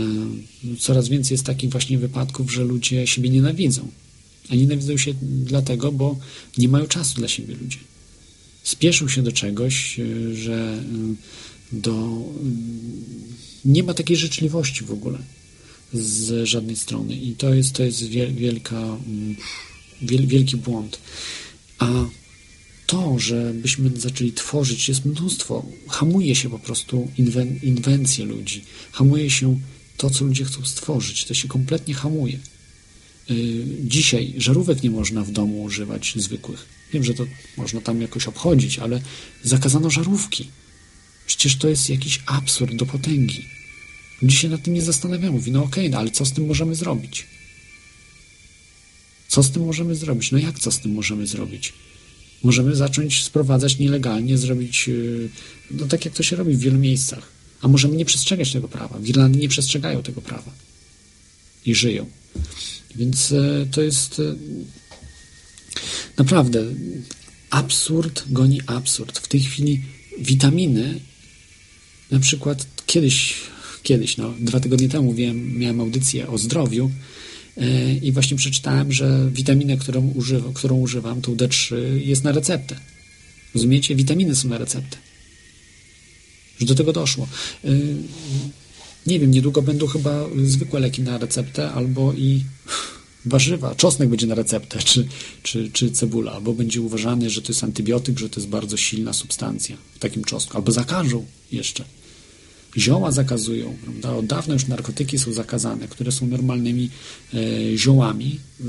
Coraz więcej jest takich właśnie wypadków, że ludzie siebie nienawidzą. A nienawidzą się dlatego, bo nie mają czasu dla siebie ludzie. Spieszą się do czegoś, yy, że yy, do, nie ma takiej życzliwości w ogóle z żadnej strony. I to jest, to jest wiel- wielka, mm, wiel- wielki błąd. A to, żebyśmy zaczęli tworzyć, jest mnóstwo. Hamuje się po prostu inwen- inwencje ludzi. Hamuje się to, co ludzie chcą stworzyć. To się kompletnie hamuje. Yy, Dzisiaj żarówek nie można w domu używać zwykłych. Wiem, że to można tam jakoś obchodzić, ale zakazano żarówki. Przecież to jest jakiś absurd do potęgi. Ludzie się nad tym nie zastanawiają. Mówi, no okej, no ale co z tym możemy zrobić? Co z tym możemy zrobić? No jak co z tym możemy zrobić? Możemy zacząć sprowadzać nielegalnie, zrobić, yy, no tak jak to się robi w wielu miejscach. A możemy nie przestrzegać tego prawa. W Irlandii nie przestrzegają tego prawa. I żyją. Więc e, to jest e, naprawdę absurd goni absurd. W tej chwili witaminy, na przykład kiedyś, kiedyś, no, dwa tygodnie temu wiem, miałem audycję o zdrowiu yy, i właśnie przeczytałem, że witaminę, którą, używam, którą używam, tą D3, jest na receptę. Rozumiecie? Witaminy są na receptę. Już do tego doszło. Yy, nie wiem, niedługo będą chyba zwykłe leki na receptę albo i warzywa. Czosnek będzie na receptę, czy, czy, czy cebula, albo będzie uważany, że to jest antybiotyk, że to jest bardzo silna substancja w takim czosnku, albo zakażą jeszcze. Zioła zakazują, prawda? Od dawna już narkotyki są zakazane, które są normalnymi e, ziołami, y,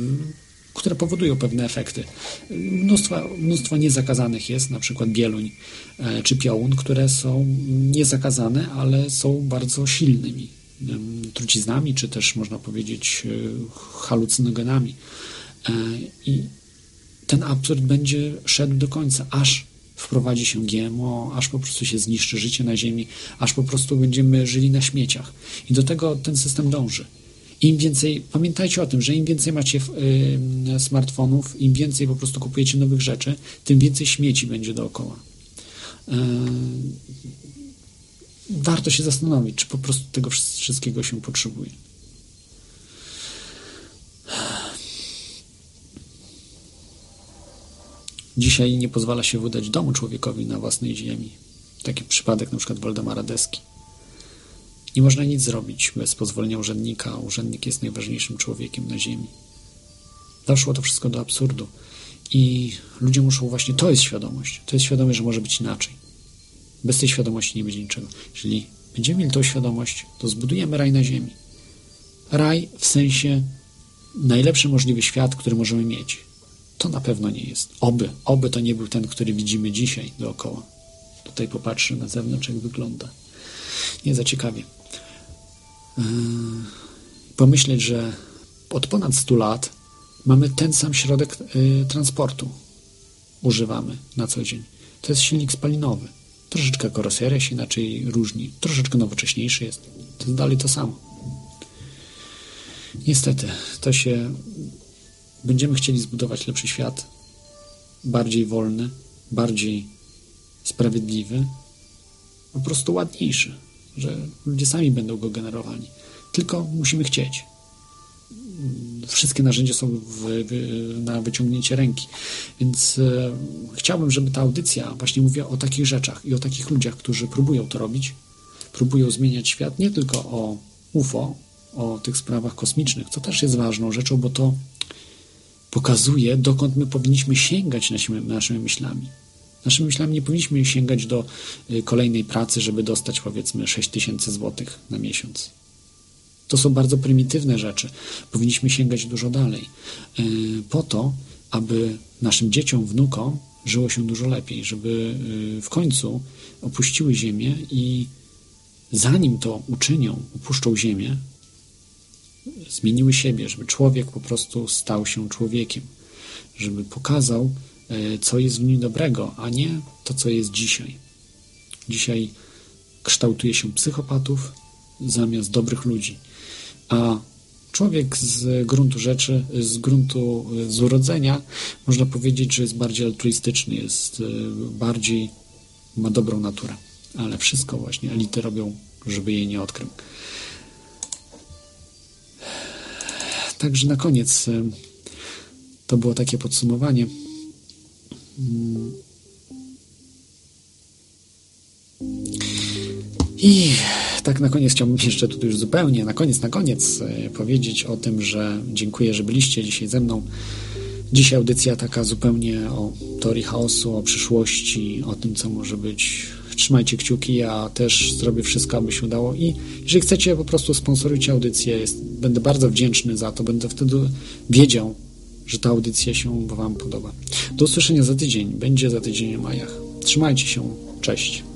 które powodują pewne efekty. Mnóstwo, mnóstwo niezakazanych jest, na przykład bieluń e, czy piołun, które są niezakazane, ale są bardzo silnymi truciznami, czy też można powiedzieć e, halucynogenami. I ten absurd będzie szedł do końca, aż wprowadzi się GMO, aż po prostu się zniszczy życie na Ziemi, aż po prostu będziemy żyli na śmieciach. I do tego ten system dąży. Im więcej, pamiętajcie o tym, że im więcej macie y, smartfonów, im więcej po prostu kupujecie nowych rzeczy, tym więcej śmieci będzie dookoła. Y, warto się zastanowić, czy po prostu tego wszystkiego się potrzebuje. Dzisiaj nie pozwala się wydać domu człowiekowi na własnej ziemi. Taki przypadek na przykład Waldemara Deski. Nie można nic zrobić bez pozwolenia urzędnika. Urzędnik jest najważniejszym człowiekiem na ziemi. Doszło to wszystko do absurdu. I ludzie muszą właśnie, to jest świadomość. To jest świadomość, że może być inaczej. Bez tej świadomości nie będzie niczego. Jeżeli będziemy mieli tą świadomość, to zbudujemy raj na ziemi. Raj w sensie najlepszy możliwy świat, który możemy mieć. To na pewno nie jest. Oby, oby to nie był ten, który widzimy dzisiaj dookoła. Tutaj popatrzy na zewnątrz, jak wygląda. Nie za ciekawie. Yy, pomyśleć, że od ponad 100 lat mamy ten sam środek yy, transportu. Używamy na co dzień. To jest silnik spalinowy. Troszeczkę karoseria się inaczej różni. Troszeczkę nowocześniejszy jest. To jest dalej to samo. Niestety, to się będziemy chcieli zbudować lepszy świat, bardziej wolny, bardziej sprawiedliwy, po prostu ładniejszy, że ludzie sami będą go generowali. Tylko musimy chcieć. Wszystkie narzędzia są w, na wyciągnięcie ręki. Więc e, chciałbym, żeby ta audycja właśnie mówiła o takich rzeczach i o takich ludziach, którzy próbują to robić, próbują zmieniać świat, nie tylko o UFO, o tych sprawach kosmicznych, co też jest ważną rzeczą, bo to pokazuje, dokąd my powinniśmy sięgać naszymi, naszymi myślami. Naszymi myślami nie powinniśmy sięgać do y, kolejnej pracy, żeby dostać powiedzmy 6 tysięcy złotych na miesiąc. To są bardzo prymitywne rzeczy. Powinniśmy sięgać dużo dalej. Y, po to, aby naszym dzieciom, wnukom żyło się dużo lepiej, żeby y, w końcu opuściły Ziemię i zanim to uczynią, opuszczą Ziemię, zmieniły siebie, żeby człowiek po prostu stał się człowiekiem, żeby pokazał, e, co jest w nim dobrego, a nie to, co jest dzisiaj. Dzisiaj kształtuje się psychopatów zamiast dobrych ludzi, a człowiek z gruntu rzeczy, z gruntu, z urodzenia, można powiedzieć, że jest bardziej altruistyczny, jest e, bardziej, ma dobrą naturę, ale wszystko właśnie elity robią, żeby jej nie odkrył. Także na koniec e, to było takie podsumowanie. Mm. I tak na koniec chciałbym jeszcze tutaj już zupełnie, na koniec, na koniec e, powiedzieć o tym, że dziękuję, że byliście dzisiaj ze mną. Dzisiaj audycja taka zupełnie o teorii chaosu, o przyszłości, o tym, co może być trzymajcie kciuki, ja też zrobię wszystko, aby się udało i jeżeli chcecie, po prostu sponsorujcie audycję, jest, będę bardzo wdzięczny za to, będę wtedy wiedział, że ta audycja się Wam podoba. Do usłyszenia za tydzień, będzie za tydzień o majach. Trzymajcie się, cześć.